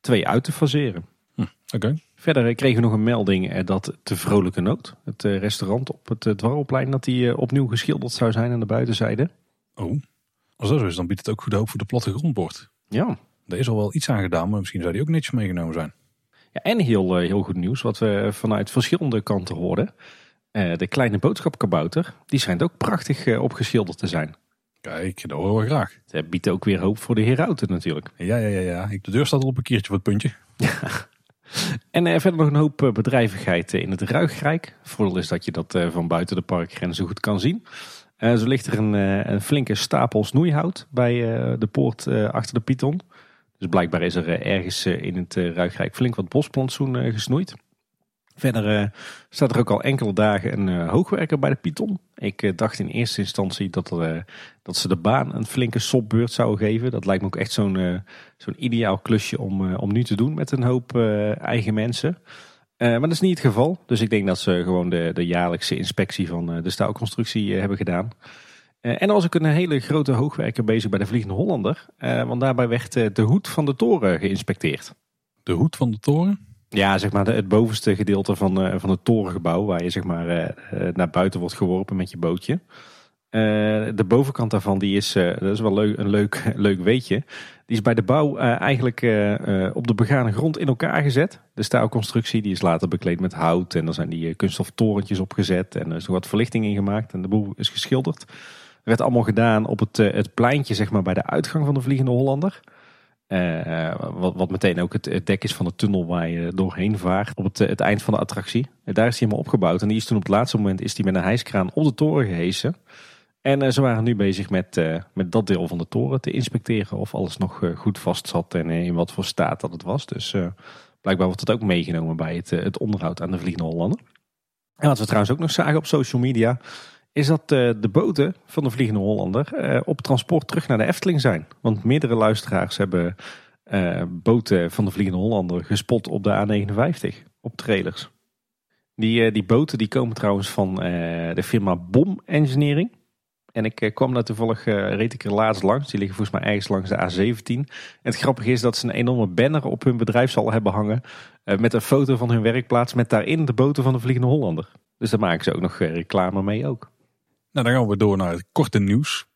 twee uit te faseren. Hm, Oké. Verder eh, kregen we nog een melding eh, dat de Vrolijke Noot, het eh, restaurant op het Dwarrelplein, dat die opnieuw geschilderd zou zijn aan de buitenzijde. Oh, als dat zo is, dan biedt het ook goed hoop voor de plattegrondbord. Ja. Er is al wel iets aan gedaan, maar misschien zou die ook netjes meegenomen zijn. Ja, en heel, heel goed nieuws, wat we vanuit verschillende kanten hoorden. de kleine boodschapkabouter, die schijnt ook prachtig opgeschilderd te zijn. Kijk, dat horen we graag. Het biedt ook weer hoop voor de herauten natuurlijk. Ja, ja, ja, ja. De deur staat al op een keertje voor het puntje. Ja. En verder nog een hoop eh, bedrijvigheid in het Ruigrijk. Voordeel is dat je dat van buiten de parkgrenzen goed kan zien. zo ligt er een, een, flinke stapel snoeihout bij de poort achter de Python. Dus blijkbaar is er ergens in het Ruigrijk flink wat bosplantsoen gesnoeid. Verder staat er ook al enkele dagen een hoogwerker bij de Python. Ik dacht in eerste instantie dat, er, dat ze de baan een flinke sopbeurt zouden geven. Dat lijkt me ook echt zo'n zo'n ideaal klusje om, om nu te doen met een hoop eigen mensen. maar dat is niet het geval. Dus ik denk dat ze gewoon de, de jaarlijkse inspectie van de staalconstructie hebben gedaan. En er was ook een hele grote hoogwerker bezig bij de Vliegende Hollander. want daarbij werd de hoed van de toren geïnspecteerd. De hoed van de toren? Ja, zeg maar het bovenste gedeelte van, van het torengebouw, waar je zeg maar naar buiten wordt geworpen met je bootje. de bovenkant daarvan, die is, dat is wel leuk, een leuk, leuk weetje. Die is bij de bouw eigenlijk op de begane grond in elkaar gezet. De staalconstructie die is later bekleed met hout en er zijn die kunststof torentjes opgezet en er is nog wat verlichting in gemaakt en de boel is geschilderd. Dat werd allemaal gedaan op het, het pleintje zeg maar bij de uitgang van de Vliegende Hollander. Uh, wat, wat, meteen ook het, dek is van de tunnel waar je doorheen vaart op het, het eind van de attractie. Daar is hij helemaal opgebouwd. En die is toen op het laatste moment is die met een hijskraan op de toren gehesen. En uh, ze waren nu bezig met, met dat deel van de toren te inspecteren of alles nog goed vast zat en in wat voor staat dat het was. Dus blijkbaar wordt het ook meegenomen bij het, het onderhoud aan de Vliegende Hollander. En wat we trouwens ook nog zagen op social media, is dat uh, de boten van de Vliegende Hollander uh, op transport terug naar de Efteling zijn. Want meerdere luisteraars hebben uh, boten van de Vliegende Hollander gespot op de A59, op trailers. Die, eh, die boten die komen trouwens van eh, de firma Bom Engineering. En ik eh, kwam daar toevallig, eh, reed ik er laatst langs. Die liggen volgens mij ergens langs de A17. En het grappige is dat ze een enorme banner op hun bedrijfshal hebben hangen. eh, met een foto van hun werkplaats met daarin de boten van de Vliegende Hollander. Dus daar maken ze ook nog eh, reclame mee ook. Nou, dan gaan we door naar het korte nieuws.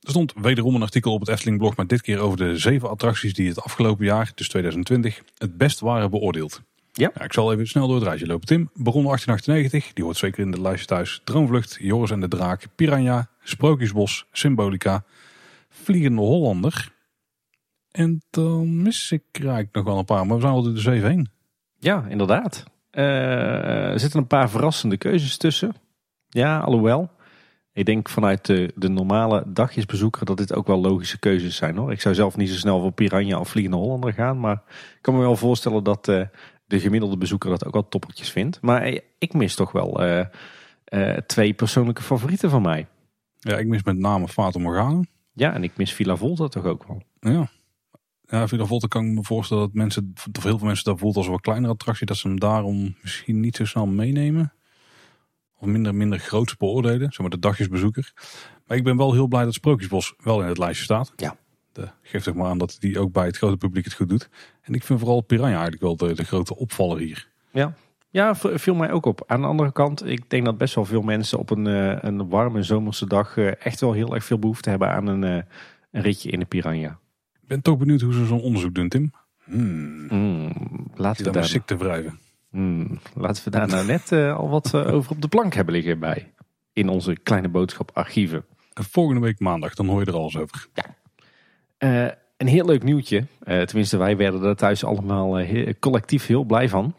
Er stond wederom een artikel op het Efteling blog, maar dit keer over de zeven attracties die het afgelopen jaar, dus 2020, het best waren beoordeeld. Ja. ik zal even snel door het rijtje lopen. Tim, Baron 1898, die hoort zeker in de lijstje thuis. Droomvlucht, Joris en de Draak, Piranha, Sprookjesbos, Symbolica, Vliegende Hollander. En dan mis ik eigenlijk nog wel een paar, maar we zijn al door de zeven heen. Ja, inderdaad. Eh, er zitten een paar verrassende keuzes tussen. Ja, alhoewel. Ik denk vanuit de, de normale dagjesbezoeker dat dit ook wel logische keuzes zijn hoor. Ik zou zelf niet zo snel voor Piranha of Vliegende Hollander gaan. Maar ik kan me wel voorstellen dat eh, de gemiddelde bezoeker dat ook wel toppertjes vindt. Maar eh, ik mis toch wel eh, twee persoonlijke favorieten van mij. Ja, ik mis met name Fata Morgana. Ja, en ik mis Villa Volta toch ook wel. Ja. Ja, Villa Volta kan ik me voorstellen dat mensen, of heel veel mensen dat voelt als een wat kleinere attractie, dat ze hem daarom misschien niet zo snel meenemen. Of minder, minder groots beoordelen, zeg maar de dagjesbezoeker. Maar ik ben wel heel blij dat Sprookjesbos wel in het lijstje staat. Ja. De, geeft toch maar aan dat die ook bij het grote publiek het goed doet. En ik vind vooral Piranha eigenlijk wel de, de grote opvaller hier. Ja. Ja, viel mij ook op. Aan de andere kant, ik denk dat best wel veel mensen op een, eh, een warme zomerse dag eh, echt wel heel erg veel behoefte hebben aan een, eh, een ritje in de Piranha. Ik ben toch benieuwd hoe ze zo'n onderzoek doen, Tim. Hmm. Mm, laten, Zit we daar sick te wrijven. Mm, laten we daar nou net eh, al wat eh, over op de plank hebben liggen bij. In onze kleine boodschap archieven. En volgende week maandag, dan hoor je er alles over. Eh, een heel leuk nieuwtje. Tenminste, wij werden er thuis allemaal collectief heel blij van.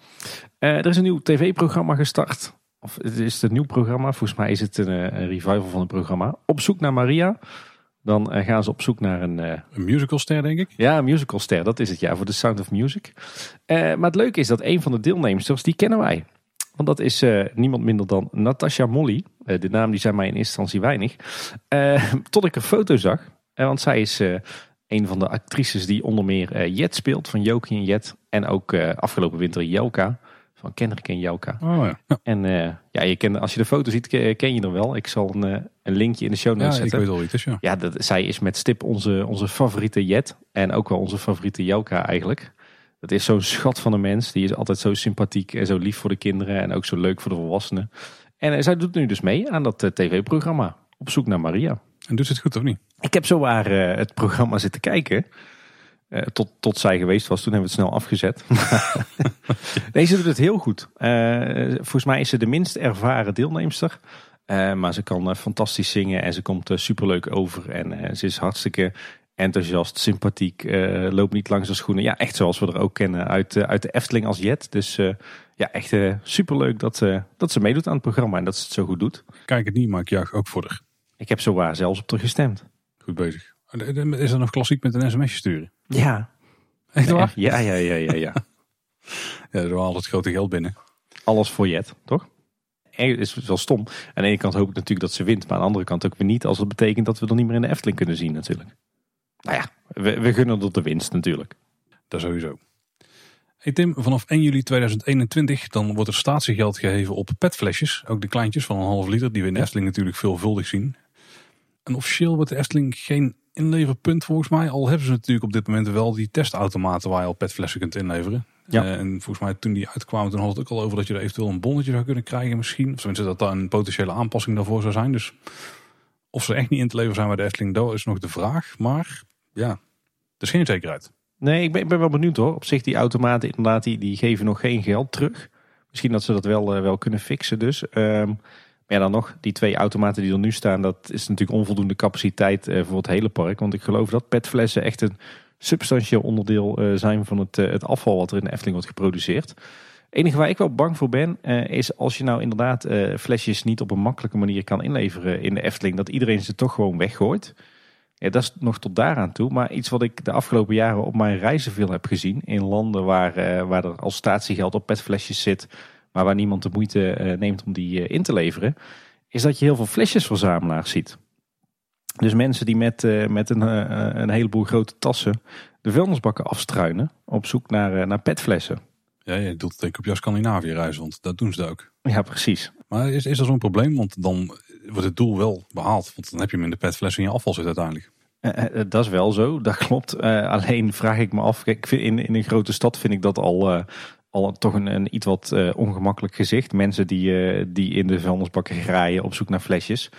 Er is een nieuw tv-programma gestart. Of het is een nieuw programma. Volgens mij is het een, een revival van een programma. Op zoek naar Maria. Dan eh, gaan ze op zoek naar een, eh, Een musicalster, denk ik. ja, een musicalster. Dat is het ja, voor The Sound of Music. Eh, maar het leuke is dat een van de deelnemers, die kennen wij. Want dat is niemand minder dan Natasha Molly. De naam die zei mij in eerste instantie weinig. Tot ik een foto zag. Want zij is een van de actrices die onder meer Jet speelt. Van Jokie en Jet. En ook afgelopen winter Jelka. Van Kendrick en Jelka. Oh ja. Ja, En ja, je kent, als je de foto ziet, ke- ken je er wel. Ik zal een, eh, een linkje in de show ja notes ik zetten. weet al wie het is, ja. Ja, dat, zij is met stip onze, onze favoriete Jet. En ook wel onze favoriete Jelka eigenlijk. Dat is zo'n schat van een mens. Die is altijd zo sympathiek en zo lief voor de kinderen. En ook zo leuk voor de volwassenen. En eh, zij doet nu dus mee aan dat eh, tv-programma. Op zoek naar Maria. En doet ze het goed of niet? Ik heb zo waar het programma zitten kijken. Eh, tot, tot zij geweest was. Toen hebben we het snel afgezet. nee, ze doet het heel goed. Eh, volgens mij is ze de minst ervaren deelnemster. Eh, maar ze kan fantastisch zingen en ze komt superleuk over. En ze is hartstikke enthousiast, sympathiek, loopt niet langs de schoenen. Ja, echt zoals we er ook kennen uit, uit de Efteling als Jet. Dus ja, echt superleuk dat, dat ze meedoet aan het programma en dat ze het zo goed doet. Kijk het niet, maar ik juich ook voor haar. Ik heb zo waar zelfs op haar gestemd. Goed bezig. Is er nog klassiek met een sms'je sturen? Ja. Echt waar? Ja, ja, ja, ja, ja. Ja, er haalt het grote geld binnen. Alles voor Jet, toch? Is wel stom. Aan de ene kant hoop ik natuurlijk dat ze wint. Maar aan de andere kant ook weer niet. Als het betekent dat we er niet meer in de Efteling kunnen zien natuurlijk. Nou ja, we, we gunnen tot de winst natuurlijk. Dat sowieso. Hey Tim, vanaf 1 juli 2021 dan wordt er statiegeld geheven op petflesjes. Ook de kleintjes van een half liter die we in de Efteling natuurlijk veelvuldig zien. En officieel wordt de Efteling geen inleverpunt volgens mij. Al hebben ze natuurlijk op dit moment wel die testautomaten waar je al petflessen kunt inleveren. Ja. Eh, en volgens mij toen die uitkwamen toen had het ook al over dat je er eventueel een bonnetje zou kunnen krijgen misschien. Of tenminste dat daar een potentiële aanpassing daarvoor zou zijn. Dus of ze echt niet in te leveren zijn bij de Efteling, dat is nog de vraag. Maar ja, er is geen zekerheid. Nee, ik ben, ik ben wel benieuwd hoor. Op zich die automaten inderdaad, die, die geven nog geen geld terug. Misschien dat ze dat wel, eh, wel kunnen fixen dus. Ehm, ja, dan nog, die twee automaten die er nu staan, dat is natuurlijk onvoldoende capaciteit eh, voor het hele park. Want ik geloof dat petflessen echt een substantieel onderdeel eh, zijn van het, eh, het afval wat er in de Efteling wordt geproduceerd. Het enige waar ik wel bang voor ben, is als je nou inderdaad flesjes niet op een makkelijke manier kan inleveren in de Efteling, dat iedereen ze toch gewoon weggooit. Ja, dat is nog tot daaraan toe. Maar iets wat ik de afgelopen jaren op mijn reizen veel heb gezien. In landen waar, waar er als statiegeld op petflesjes zit. Maar waar niemand de moeite eh, neemt om die eh, in te leveren. Is dat je heel veel flesjesverzamelaars ziet. Dus mensen die met, eh, met een, een heleboel grote tassen de vuilnisbakken afstruinen. Op zoek naar, naar petflessen. Ja, je doet het denk ik op jouw Scandinavië reizen, want dat doen ze ook. Ja, precies. Maar is, is er zo'n probleem? Want dan wordt het doel wel behaald. Want dan heb je hem in de petfles in je afval zit uiteindelijk. Uh, dat is wel zo, dat klopt. Uh, alleen vraag ik me af, kijk, in, in een grote stad vind ik dat al, uh, al toch een, een iets wat ongemakkelijk gezicht. Mensen die, die in de vuilnisbakken graaien op zoek naar flesjes.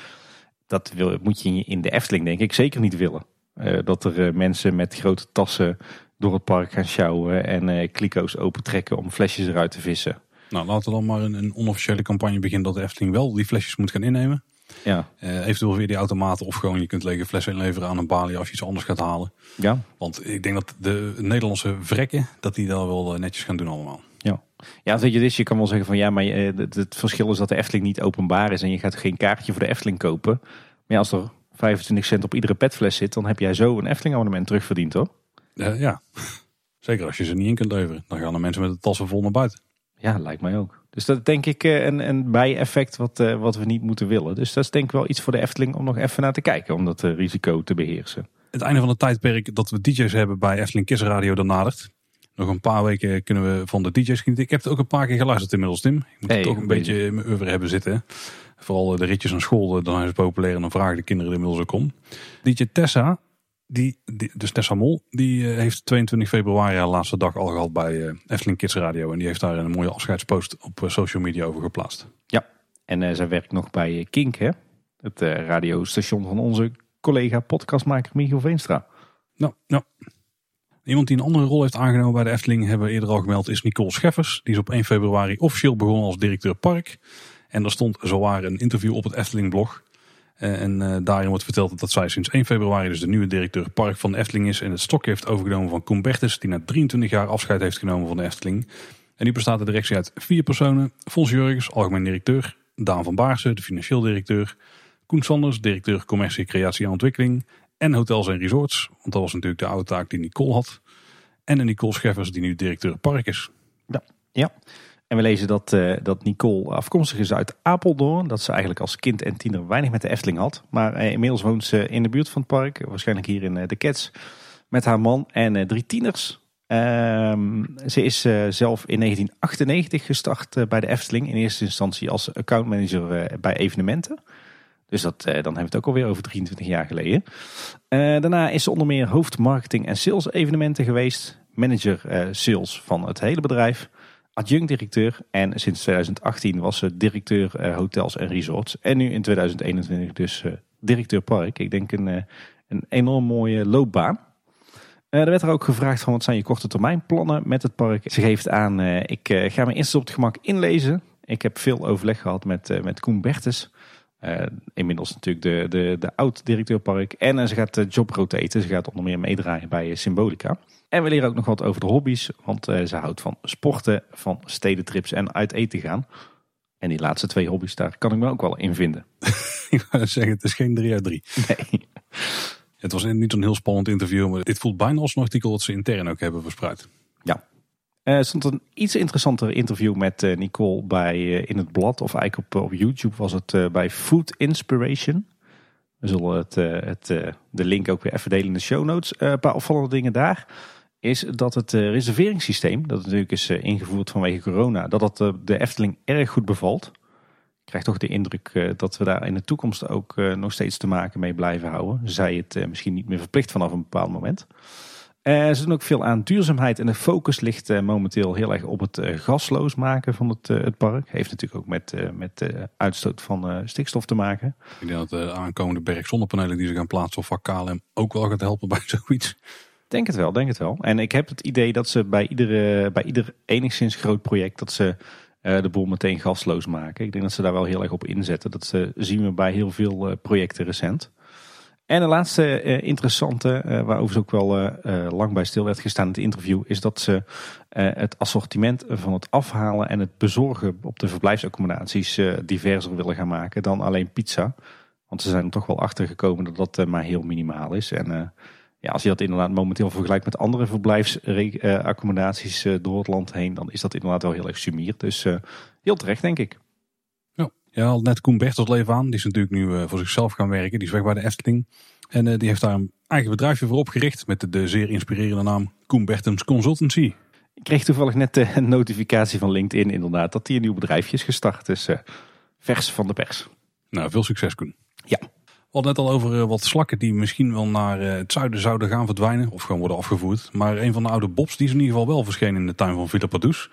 Dat wil, moet je in de Efteling denk ik zeker niet willen. dat er mensen met grote tassen door het park gaan sjouwen en kliko's opentrekken om flesjes eruit te vissen. Nou, laten we dan maar een, een onofficiële campagne beginnen dat de Efteling wel die flesjes moet gaan innemen. Ja. Uh, eventueel weer die automaten of gewoon je kunt lege flessen inleveren aan een balie als je iets anders gaat halen. Ja. Want ik denk dat de Nederlandse vrekken, dat die dat wel eh, netjes gaan doen allemaal. Ja, weet je, dus je kan wel zeggen van ja, maar uh, het, verschil is dat de Efteling niet openbaar is en je gaat geen kaartje voor de Efteling kopen. Maar ja, als er 25 cent op iedere petfles zit, dan heb jij zo een Efteling abonnement terugverdiend hoor. ja, zeker als je ze niet in kunt leveren. Dan gaan de mensen met de tassen vol naar buiten. Ja, lijkt mij ook. Dus dat denk ik een, een bijeffect wat, uh, wat we niet moeten willen. Dus dat is denk ik wel iets voor de Efteling om nog even naar te kijken. Om dat uh, risico te beheersen. Het einde van het tijdperk dat we DJ's hebben bij Efteling Kiss Radio dan nadert. Nog een paar weken kunnen we van de DJ's genieten. Ik heb het ook een paar keer geluisterd inmiddels Tim. Ik moet hey, toch een beetje in mijn oeuvre hebben zitten. Vooral de ritjes naar school, dan zijn ze populair en dan vragen de kinderen inmiddels ook om. DJ Tessa, die, die, dus Tessa Mol, die uh, heeft 22 februari haar laatste dag al gehad bij uh, Efteling Kids Radio. En die heeft daar een mooie afscheidspost op uh, social media over geplaatst. Ja, en zij werkt nog bij Kink, hè? het radiostation van onze collega podcastmaker Michiel Veenstra. Nou, nou. Iemand die een andere rol heeft aangenomen bij de Efteling, hebben we eerder al gemeld, is Nicole Scheffers. Die is op 1 februari officieel begonnen als directeur park. En er stond zowaar een interview op het Efteling blog. Eh, en uh, daarin wordt verteld dat zij sinds 1 februari dus de nieuwe directeur park van de Efteling is. En het stokje heeft overgenomen van Koen Bertes, die na 23 jaar afscheid heeft genomen van de Efteling. En nu bestaat de directie uit vier personen. Fons Jurgens, algemeen directeur. Daan van Baarsen, de financieel directeur. Koen Sanders, directeur commercie, creatie en ontwikkeling. En hotels en resorts, want dat was natuurlijk de oude taak die Nicole had. En Nicole Scheffers, die nu directeur park is. Ja, ja. En we lezen dat, uh, dat Nicole afkomstig is uit Apeldoorn. Dat ze eigenlijk als kind en tiener weinig met de Efteling had. Maar uh, inmiddels woont ze in de buurt van het park. Waarschijnlijk hier in uh, de Kets. Met haar man en drie tieners. Ehm, ze is zelf in 1998 gestart bij de Efteling. In eerste instantie als accountmanager bij evenementen. Dus dat, dan hebben we het ook alweer over 23 jaar geleden. daarna is ze onder meer hoofd marketing en sales evenementen geweest. Manager sales van het hele bedrijf adjunct-directeur. En sinds 2018 was ze directeur hotels en resorts. En nu in 2021 dus directeur park. Ik denk een, een enorm mooie loopbaan. er werd er ook gevraagd van wat zijn je korte termijn plannen met het park. Ze geeft aan, ik ga me eerst op het gemak inlezen. Ik heb veel overleg gehad met, met Koen Bertes. Inmiddels natuurlijk de, de, de oud-directeur park. En ze gaat job rotaten. Ze gaat onder meer meedraaien bij Symbolica. En we leren ook nog wat over de hobby's, want uh, ze houdt van sporten, van stedentrips en uit eten gaan. En die laatste twee hobby's, daar kan ik me ook wel in vinden. ik wou zeggen, het is geen 3 uit 3. Nee. Het was niet een heel spannend interview, maar dit voelt bijna als een artikel dat ze intern ook hebben verspreid. Ja. Eh, er stond een iets interessanter interview met uh, Nicole bij, in het blad, of eigenlijk op, op YouTube was het bij Food Inspiration. We zullen het, het, de link ook weer even delen in de show notes. een paar opvallende dingen daar is dat het eh, reserveringssysteem, dat natuurlijk is eh, ingevoerd vanwege corona, dat dat eh, de Efteling erg goed bevalt. Ik krijg toch de indruk dat we daar in de toekomst ook nog steeds te maken mee blijven houden. Zij het misschien niet meer verplicht vanaf een bepaald moment. Ze doen ook veel aan duurzaamheid en de focus ligt momenteel heel erg op het gasloos maken van het, het park. Heeft natuurlijk ook met, met uitstoot van stikstof te maken. Ik denk dat de aankomende berg zonnepanelen die ze gaan plaatsen op vak KLM ook wel gaat helpen bij zoiets. Denk het wel, denk het wel. En ik heb het idee dat ze bij, iedere, bij ieder enigszins groot project dat ze de boel meteen gasloos maken. Ik denk dat ze daar wel heel erg op inzetten. Dat ze, zien we bij heel veel projecten recent. En de laatste uh, interessante, waarover ze ook wel lang bij stil werd gestaan in het interview, is dat ze het assortiment van het afhalen en het bezorgen op de verblijfsaccommodaties diverser willen gaan maken dan alleen pizza. Want ze zijn er toch wel achter gekomen dat dat maar heel minimaal is. En ja, als je dat inderdaad momenteel vergelijkt met andere verblijfsaccommodaties uh, door het land heen, dan is dat inderdaad wel heel erg sumier. Dus uh, heel terecht, denk ik. Ja, al net Koen Bertels leven aan. Die is natuurlijk nu uh, voor zichzelf gaan werken. Die is weg bij de Efteling. En die heeft daar een eigen bedrijfje voor opgericht met de, zeer inspirerende naam Koen Bertens Consultancy. Ik kreeg toevallig net de een notificatie van LinkedIn inderdaad dat hij een nieuw bedrijfje is gestart. Dus eh, vers van de pers. Nou, veel succes Koen. Ja. We hadden net al over eh, wat slakken die misschien wel naar eh, het zuiden zouden gaan verdwijnen. Of gewoon worden afgevoerd. Maar een van de oude bobs die is in ieder geval wel verschenen in de tuin van Villa Padus.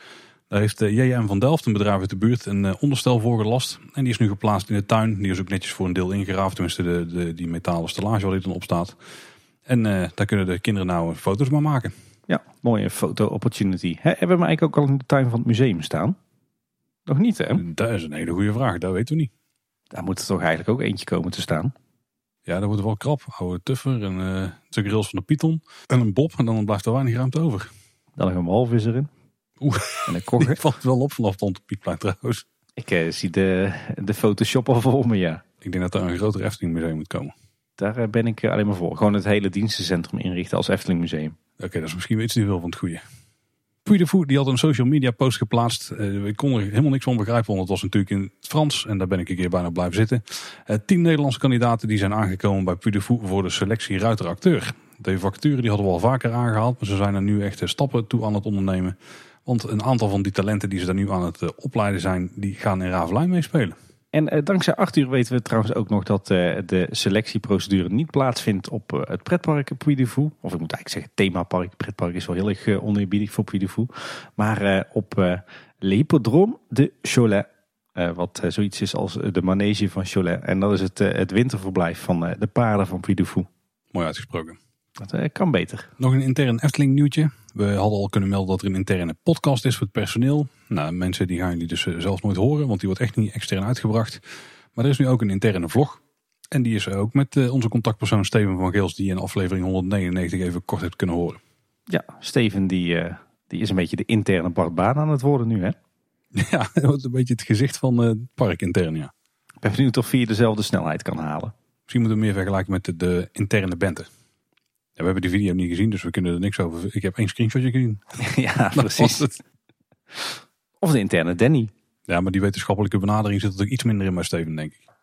Daar heeft eh, JM van Delft, een bedrijf uit de buurt, een eh, onderstel voor gelast. En die is nu geplaatst in de tuin. Die is ook netjes voor een deel ingeraafd. Tenminste, de, de, die metalen stellage waar dit dan op staat. En eh, daar kunnen de kinderen nou foto's maar maken. Ja, mooie foto opportunity. Hè, hebben we hem eigenlijk ook al in de tuin van het museum staan? Nog niet hè? Dat is een hele goede vraag, dat weten we niet. Daar moet er toch eigenlijk ook eentje komen te staan. Ja, daar wordt wel krap. Oude tuffer en twee grills van de Python. En een bob en dan blijft er weinig ruimte over. Dan nog een walvis erin. Oeh. En Die kogge. valt wel op vanaf de Piekplein trouwens. Ik eh, zie de, de Photoshop al voor me, ja. Ik denk dat er een groter Efteling museum moet komen. Daar eh, ben ik eh, alleen maar voor. Gewoon het hele dienstencentrum inrichten als Efteling Museum. Oké, dat is misschien iets te veel van het goede. Puy de Fou, die had een social media post geplaatst. Eh, ik kon er helemaal niks van begrijpen, want het was natuurlijk in het Frans. En daar ben ik een keer bijna blijven zitten. Eh, tien Nederlandse kandidaten die zijn aangekomen bij Puy de Fou voor de selectie ruiter-acteur. De vacature die hadden we al vaker aangehaald, maar ze zijn er nu echt stappen toe aan het ondernemen. Want een aantal van die talenten die ze daar nu aan het eh, opleiden zijn, die gaan in Ravelijn meespelen. En eh, dankzij Arthur weten we trouwens ook nog dat eh, de selectieprocedure niet plaatsvindt op het pretpark Puy de Fou. Of ik moet eigenlijk zeggen themapark. Pretpark is wel heel erg uh, oneerbiedig voor Puy de Fou. Maar op eh l'Hippodrome de Cholet. Wat zoiets is als de manege van Cholet. En dat is het, het winterverblijf van de paarden van Puy de Fou. Mooi uitgesproken. Dat kan beter. Nog een intern Efteling nieuwtje. We hadden al kunnen melden dat er een interne podcast is voor het personeel. Nou, mensen die gaan jullie dus eh, zelfs nooit horen, want die wordt echt niet extern uitgebracht. Maar er is nu ook een interne vlog. En die is ook met eh, onze contactpersoon Steven van Geels, die in aflevering 199 even kort hebt kunnen horen. Ja, Steven die, eh, die is een beetje de interne Bart Baan aan het worden nu hè. Ja, dat wordt een beetje het gezicht van het park intern, ja. Ik ben benieuwd of hij dezelfde snelheid kan halen. Misschien moeten we meer vergelijken met de, de interne bente. Ja, we hebben die video niet gezien, dus we kunnen er niks over. Ik heb één screenshotje gezien. ja, precies. Of de interne Danny. Ja, maar die wetenschappelijke benadering zit er ook iets minder in bij Steven, denk ik. Zullen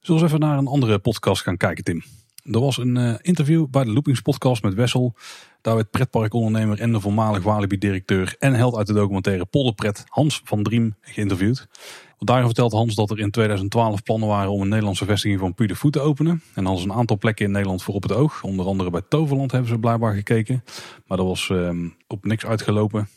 we eens even naar een andere podcast gaan kijken, Tim? Er was een eh, interview bij de Loopings podcast met Wessel. Daar werd pretparkondernemer en de voormalig Walibi-directeur en held uit de documentaire Polderpret, Hans van Driem, geïnterviewd. Want Daarin vertelt Hans dat er in 2012 plannen waren om een Nederlandse vestiging van Puy te openen. En hadden ze een aantal plekken in Nederland voor op het oog. Onder andere bij Toverland hebben ze blijkbaar gekeken. Maar dat was ehm, op niks uitgelopen.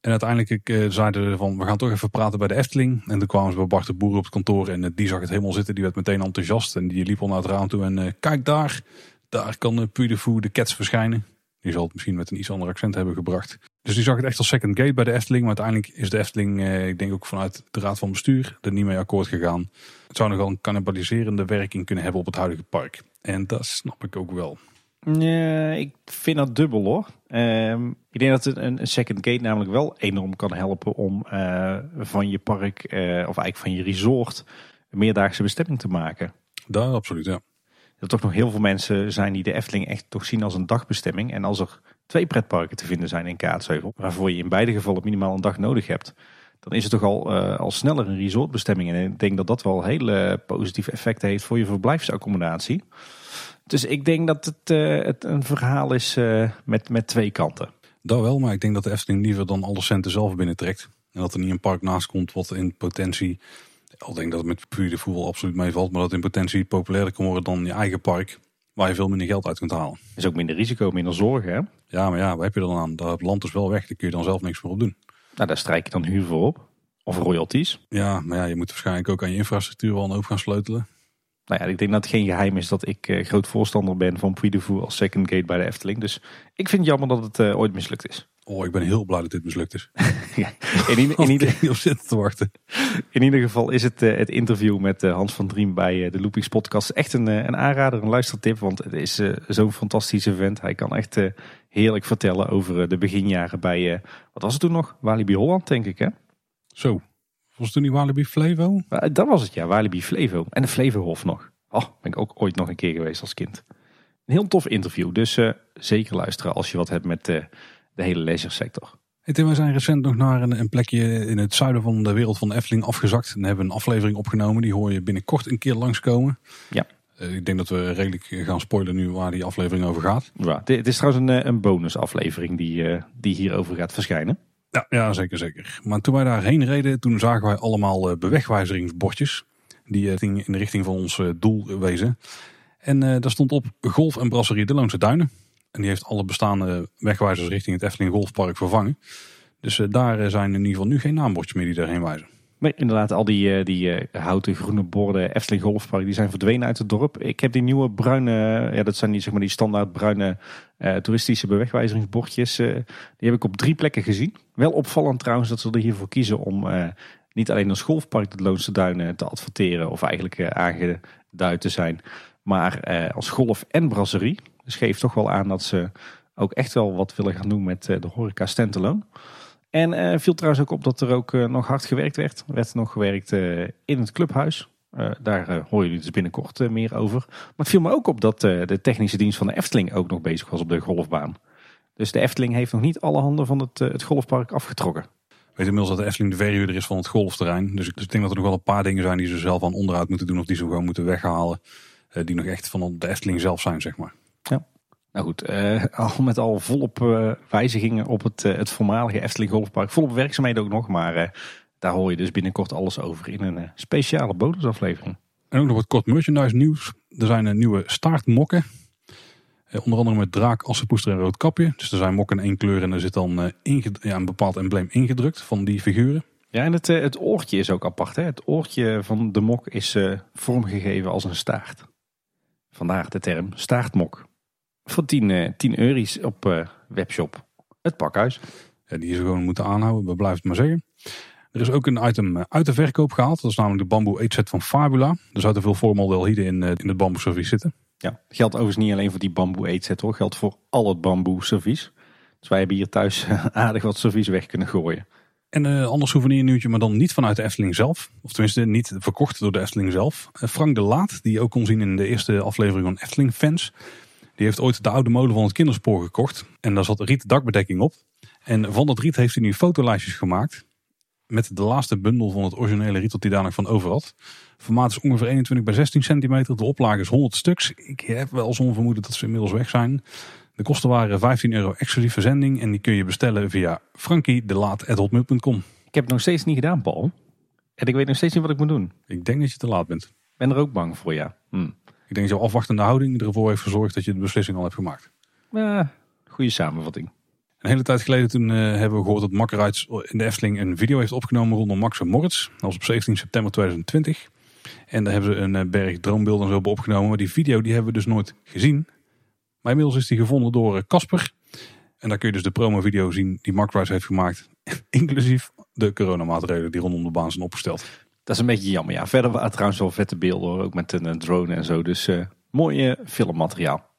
En uiteindelijk eh, zeiden ze van, we gaan toch even praten bij de Efteling. En toen kwamen ze bij Bart de Boer op het kantoor en eh, die zag het helemaal zitten. Die werd meteen enthousiast en die liep al naar het raam toe en eh, kijk daar, daar kan Puy de de Cats verschijnen. Die zal het misschien met een iets ander accent hebben gebracht. Dus die zag het echt als second gate bij de Efteling. Maar uiteindelijk is de Efteling, eh, ik denk ook vanuit de Raad van Bestuur, er niet mee akkoord gegaan. Het zou nogal een cannibaliserende werking kunnen hebben op het huidige park. En dat snap ik ook wel. Ja, ik vind dat dubbel hoor. Ehm, ik denk dat een, een second gate namelijk wel enorm kan helpen om eh, van je park, eh, of eigenlijk van je resort, een meerdaagse bestemming te maken. Dat absoluut, ja. Er toch nog heel veel mensen zijn die de Efteling echt toch zien als een dagbestemming. En als er twee pretparken te vinden zijn in Kaatsheuvel, waarvoor je in beide gevallen minimaal een dag nodig hebt, dan is het toch al, eh, al sneller een resortbestemming. En ik denk dat dat wel hele positieve effecten heeft voor je verblijfsaccommodatie. Dus ik denk dat het, eh, het een verhaal is eh, met, met twee kanten. Dat wel, maar ik denk dat de Efteling liever dan alle centen zelf binnentrekt. En dat er niet een park naast komt wat in potentie... Ik denk dat het met de Fou wel absoluut meevalt. Maar dat in potentie populairder kan worden dan je eigen park. Waar je veel minder geld uit kunt halen. Is ook minder risico, minder zorgen. Hè? Ja, maar ja, waar heb je dan aan? Dat land is wel weg. Daar kun je dan zelf niks meer op doen. Nou, daar strijk je dan huur voor op. Of royalties. Ja, maar ja, je moet waarschijnlijk ook aan je infrastructuur wel een hoop gaan sleutelen. Nou ja, ik denk dat het geen geheim is dat ik eh, groot voorstander ben van Puy de Fou als second gate bij de Efteling. Dus ik vind het jammer dat het eh, ooit mislukt is. Oh, ik ben heel blij dat dit mislukt is. In, ieder- in, ieder, niet op zitten te wachten. in ieder geval is het, eh, het interview met eh, Hans van Driem bij eh, de Loopings podcast echt een, een aanrader, een luistertip. Want het is zo'n fantastische vent. Hij kan echt heerlijk vertellen over de beginjaren bij, wat was het toen nog? Walibi Holland denk ik hè? Zo, was het toen die Walibi Flevo? Dat was het ja, Walibi Flevo. En de Flevohof nog. Oh, ben ik ook ooit nog een keer geweest als kind. Een heel tof interview, dus zeker luisteren als je wat hebt met de hele leisure sector. Hey Tim, wij zijn recent nog naar een, een plekje in het zuiden van de wereld van de Efteling afgezakt. En hebben een aflevering opgenomen. Die hoor je binnenkort een keer langskomen. Ja. Eh, ik denk dat we redelijk gaan spoilen nu waar die aflevering over gaat. Ja, dit, dit is trouwens een, eh, een bonusaflevering die, eh, die hierover gaat verschijnen. Ja, ja, zeker, zeker. Maar toen wij daarheen reden, toen zagen wij allemaal uh, bewegwijzeringsbordjes. Die in de richting van ons doel wezen. En daar stond op Golf en Brasserie de Loonse Duinen. En die heeft alle bestaande wegwijzers richting het Efteling Golfpark vervangen. Dus daar zijn in ieder geval nu geen naambordjes meer die daarheen wijzen. Nee, inderdaad, al die, die houten groene borden Efteling Golfpark, die zijn verdwenen uit het dorp. Ik heb die nieuwe bruine, ja dat zijn niet zeg maar die standaard bruine toeristische bewegwijzeringsbordjes. die heb ik op drie plekken gezien. Wel opvallend trouwens dat ze er hiervoor kiezen om niet alleen als golfpark het Loonse Duinen te adverteren of eigenlijk aangeduid te zijn, maar als golf- en brasserie. Dus geeft toch wel aan dat ze ook echt wel wat willen gaan doen met de horeca standalone. En uh, viel trouwens ook op dat er ook uh, nog hard gewerkt werd. Er werd nog gewerkt in het clubhuis. daar horen jullie dus binnenkort meer over. Maar het viel me ook op dat de technische dienst van de Efteling ook nog bezig was op de golfbaan. Dus de Efteling heeft nog niet alle handen van het, het golfpark afgetrokken. weet inmiddels dat de Efteling de verhuurder is van het golfterrein. Dus, dus ik denk dat er nog wel een paar dingen zijn die ze zelf aan onderhoud moeten doen. Of die ze gewoon moeten weghalen. die nog echt van de Efteling zelf zijn, zeg maar. Ja. Nou goed, uh, al met al volop uh, wijzigingen op het, uh, het voormalige Efteling Golfpark. Volop werkzaamheden ook nog, maar daar hoor je dus binnenkort alles over in een speciale bonusaflevering. En ook nog wat kort merchandise nieuws. Er zijn nieuwe staartmokken. onder andere met draak, assenpoester en rood kapje. Dus er zijn mokken in één kleur en er zit dan ja, een bepaald embleem ingedrukt van die figuren. Ja, en het, het oortje is ook apart. Hè? Het oortje van de mok is vormgegeven als een staart. Vandaar de term staartmok. Voor 10, 10 euro's op uh, webshop. Het pakhuis. Ja, die is gewoon moeten aanhouden, we blijven het maar zeggen. Er is ook een item eh, uit de verkoop gehaald. Dat is namelijk de bamboe eetset van Fabula. Er zouden veel voormaldehyden in, eh, in het bamboe servies zitten. Ja, geldt overigens niet alleen voor die bamboe eetset hoor. Geldt voor al het bamboe servies. Dus wij hebben hier thuis aardig wat servies weg kunnen gooien. En een ander souvenirnieuwtje, maar dan niet vanuit de Efteling zelf. Of tenminste niet verkocht door de Efteling zelf. Frank de Laat, die je ook kon zien in de eerste aflevering van Efteling Fans. Die heeft ooit de oude molen van het kinderspoor gekocht. En daar zat riet dakbedekking op. En van dat riet heeft hij nu fotolijstjes gemaakt. Met de laatste bundel van het originele riet dat hij daar nog van over had. Formaat is ongeveer 21 bij 16 centimeter. De oplage is 100 stuks. Ik heb wel zo'n vermoeden dat ze inmiddels weg zijn. De kosten waren 15 euro exclusief verzending. En die kun je bestellen via frankiedelaat.hotmail.com. Ik heb het nog steeds niet gedaan, Paul. En ik weet nog steeds niet wat ik moet doen. Ik denk dat je te laat bent. Ik ben er ook bang voor, ja. Hm. Ik denk dat jouw afwachtende houding ervoor heeft gezorgd dat je de beslissing al hebt gemaakt. Ja, goede samenvatting. Een hele tijd geleden toen uh, hebben we gehoord dat Makkerites in de Efteling een video heeft opgenomen rondom Max en Moritz. Dat was op 17 september 2020. En daar hebben ze een uh, berg droombeelden zo op opgenomen. Maar die video die hebben we dus nooit gezien. Maar inmiddels is die gevonden door eh, Casper. en daar kun je dus de promo video zien die Makkerites heeft gemaakt. Inclusief de coronamaatregelen die rondom de baan zijn opgesteld. Dat is een beetje jammer. Ja, verder waren trouwens wel vette beelden hoor. Ook met een drone en zo. Dus uh, mooie filmmateriaal.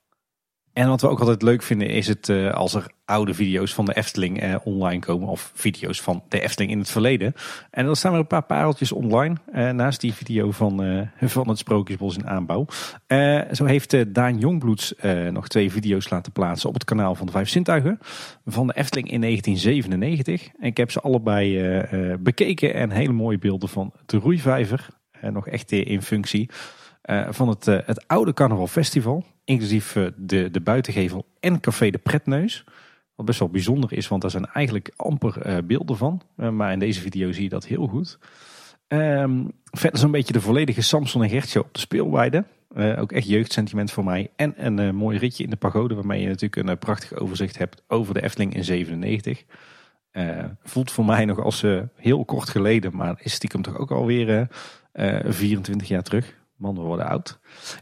En wat we ook altijd leuk vinden is het uh, als er oude video's van de Efteling uh, online komen. Of video's van de Efteling in het verleden. En dan staan er een paar pareltjes online. Uh, naast die video van, van het Sprookjesbos in aanbouw. zo heeft Daan Jongbloeds nog twee video's laten plaatsen op het kanaal van de Vijf Zintuigen. Van de Efteling in 1997. En ik heb ze allebei bekeken. En hele mooie beelden van de roeivijver. nog echt in functie. Van het, het oude Carnaval Festival. Inclusief eh, de, de buitengevel en café de Pretneus. Wat best wel bijzonder is, want daar zijn eigenlijk amper eh, beelden van. Eh, maar in deze video zie je dat heel goed. Um, verder zo'n beetje de volledige Samson en Gertje op de speelweide. ook echt jeugdsentiment voor mij. En een mooi ritje in de pagode waarmee je natuurlijk een prachtig overzicht hebt over de Efteling in 97. voelt voor mij nog als heel kort geleden, maar is stiekem toch ook alweer 24 jaar terug. Man, worden oud.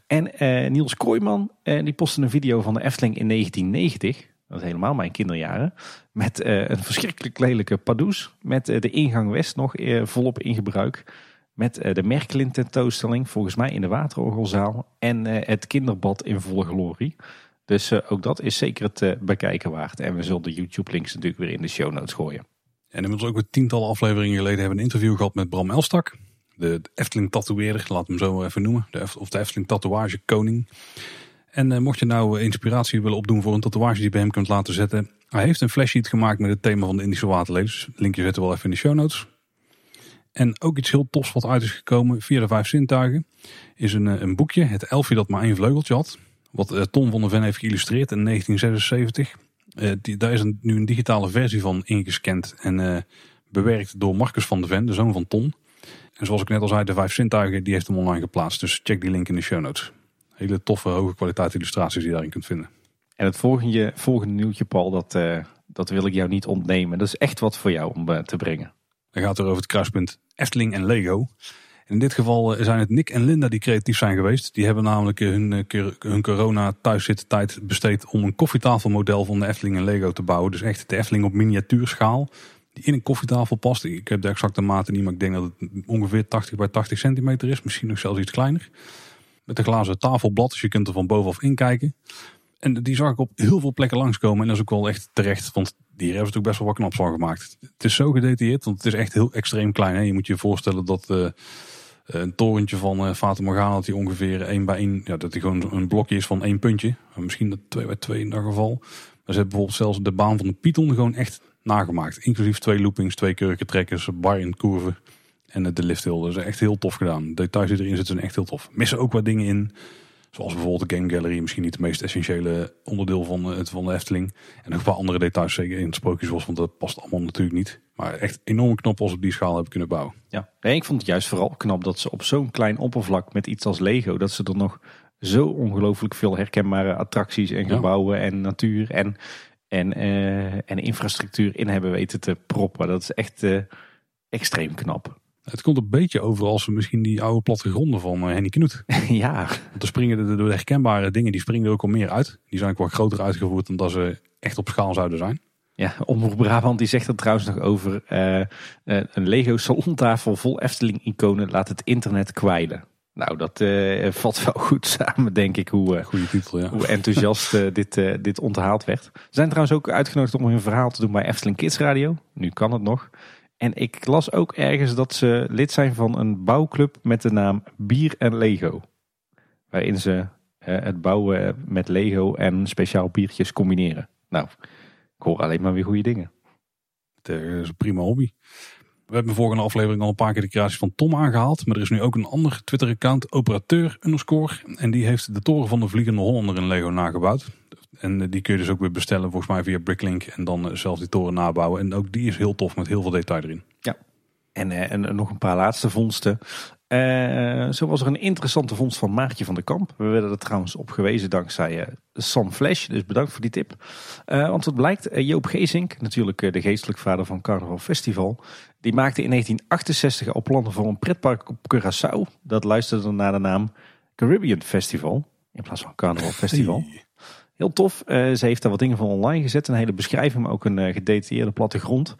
En uh, Niels Kooijman, uh, die postte een video van de Efteling in 1990. Dat is helemaal mijn kinderjaren. Met uh, een verschrikkelijk lelijke padoes. Met de ingang West nog volop in gebruik. Met de Merkelin tentoonstelling, volgens mij in de Waterorgelzaal. En het kinderbad in volle glorie. Dus ook dat is zeker het bekijken waard. En we zullen de YouTube links natuurlijk weer in de show notes gooien. En inmiddels ook een tientallen afleveringen geleden hebben we een interview gehad met Bram Elstak de Efteling tatoeëerder, laat hem zo even noemen. De, of de Efteling tatoeage koning. En uh, mocht je nou inspiratie willen opdoen voor een tatoeage die je bij hem kunt laten zetten. Hij heeft een flashsheet gemaakt met het thema van de Indische waterlelies. linkje zetten we wel even in de show notes. En ook iets heel tofs wat uit is gekomen via de vijf zintuigen. Is een, een boekje, het elfje dat maar één vleugeltje had. Wat uh, Tom van der Ven heeft geïllustreerd in 1976. die, daar is een, nu een digitale versie van ingescand en bewerkt door Marcus van de Ven, de zoon van Ton. En zoals ik net al zei, de vijf zintuigen, die heeft hem online geplaatst. Dus check die link in de show notes. Hele toffe, hoge kwaliteit illustraties die je daarin kunt vinden. En het volgende, volgende nieuwtje, Paul, dat, dat wil ik jou niet ontnemen. Dat is echt wat voor jou om te brengen. Dan gaat het over het kruispunt Efteling en Lego. In dit geval eh, zijn het Nick en Linda die creatief zijn geweest. Die hebben namelijk eh, hun, eh, hun corona tijd besteed om een koffietafelmodel van de Efteling en Lego te bouwen. Dus echt de Efteling op miniatuurschaal. Die in een koffietafel past. Ik heb de exacte maten niet, maar ik denk dat het ongeveer 80 bij 80 centimeter is. Misschien nog zelfs iets kleiner. Met een glazen tafelblad, dus je kunt er van bovenaf inkijken. En die zag ik op heel veel plekken langskomen. En dat is ook wel echt terecht, want die hebben natuurlijk best wel wat knaps van gemaakt. Het is zo gedetailleerd, want het is echt heel extreem klein. Hè? Je moet je voorstellen dat uh, een torentje van uh, Fata Morgana, dat die ongeveer één bij één, ja, dat die gewoon een blokje is van één puntje. Misschien dat twee bij twee in dat geval. Maar ze hebben bijvoorbeeld zelfs de baan van de Python gewoon echt nagemaakt. Inclusief twee loopings, twee kurkentrekkers, bar in curve en de lifthill. Dat is echt heel tof gedaan. De details die erin zitten zijn echt heel tof. Missen ook wat dingen in. Zoals bijvoorbeeld de Game Gallery, misschien niet het meest essentiële onderdeel van, het, van de Efteling. En nog een paar andere details zeker in het sprookjesbos, want dat past allemaal natuurlijk niet. Maar echt enorm knap als ze op die schaal hebben kunnen bouwen. Ja, en ik vond het juist vooral knap dat ze op zo'n klein oppervlak met iets als Lego, dat ze er nog zo ongelooflijk veel herkenbare attracties en gebouwen en natuur en, en, uh, en infrastructuur in hebben weten te proppen. Dat is echt uh, extreem knap. Het komt een beetje over als misschien die oude plattegronden van uh, Henny Knoet. ja. Want er springen de, de, herkenbare dingen, die springen er ook al meer uit. Die zijn ook wat groter uitgevoerd dan dat ze echt op schaal zouden zijn. Ja, Omroep Brabant die zegt er trouwens nog over. Uh, een Lego salontafel vol Efteling-iconen laat het internet kwijlen. Nou, dat uh, valt wel goed samen, denk ik, hoe, Goeie titel, ja. hoe enthousiast dit, dit onthaald werd. Ze zijn trouwens ook uitgenodigd om hun verhaal te doen bij Efteling Kids Radio. Nu kan het nog. En ik las ook ergens dat ze lid zijn van een bouwclub met de naam Bier en Lego. Waarin ze het bouwen met Lego en speciaal biertjes combineren. Nou, ik hoor alleen maar weer goede dingen. Het is een prima hobby. We hebben vorige aflevering al een paar keer de creatie van Tom aangehaald. Maar er is nu ook een ander Twitter-account, operateur underscore. En die heeft de toren van de Vliegende Hollander in Lego nagebouwd. En eh, die kun je dus ook weer bestellen volgens mij via Bricklink. En dan eh, zelf die toren nabouwen. En ook die is heel tof met heel veel detail erin. Ja. En, eh, en nog een paar laatste vondsten. Uh, zo was er een interessante vondst van Maartje van der Kamp. We werden er trouwens op gewezen dankzij uh, Sam Flash. Dus bedankt voor die tip. Uh, want het blijkt, Joop Geesink, natuurlijk de geestelijk vader van Carnaval Festival. Die maakte in 1968 al plannen voor een pretpark op Curaçao. Dat luisterde naar de naam Caribbean Festival. In plaats van Carnaval Festival. Heel tof. Ze heeft daar wat dingen van online gezet. Een hele beschrijving, maar ook een gedetailleerde plattegrond.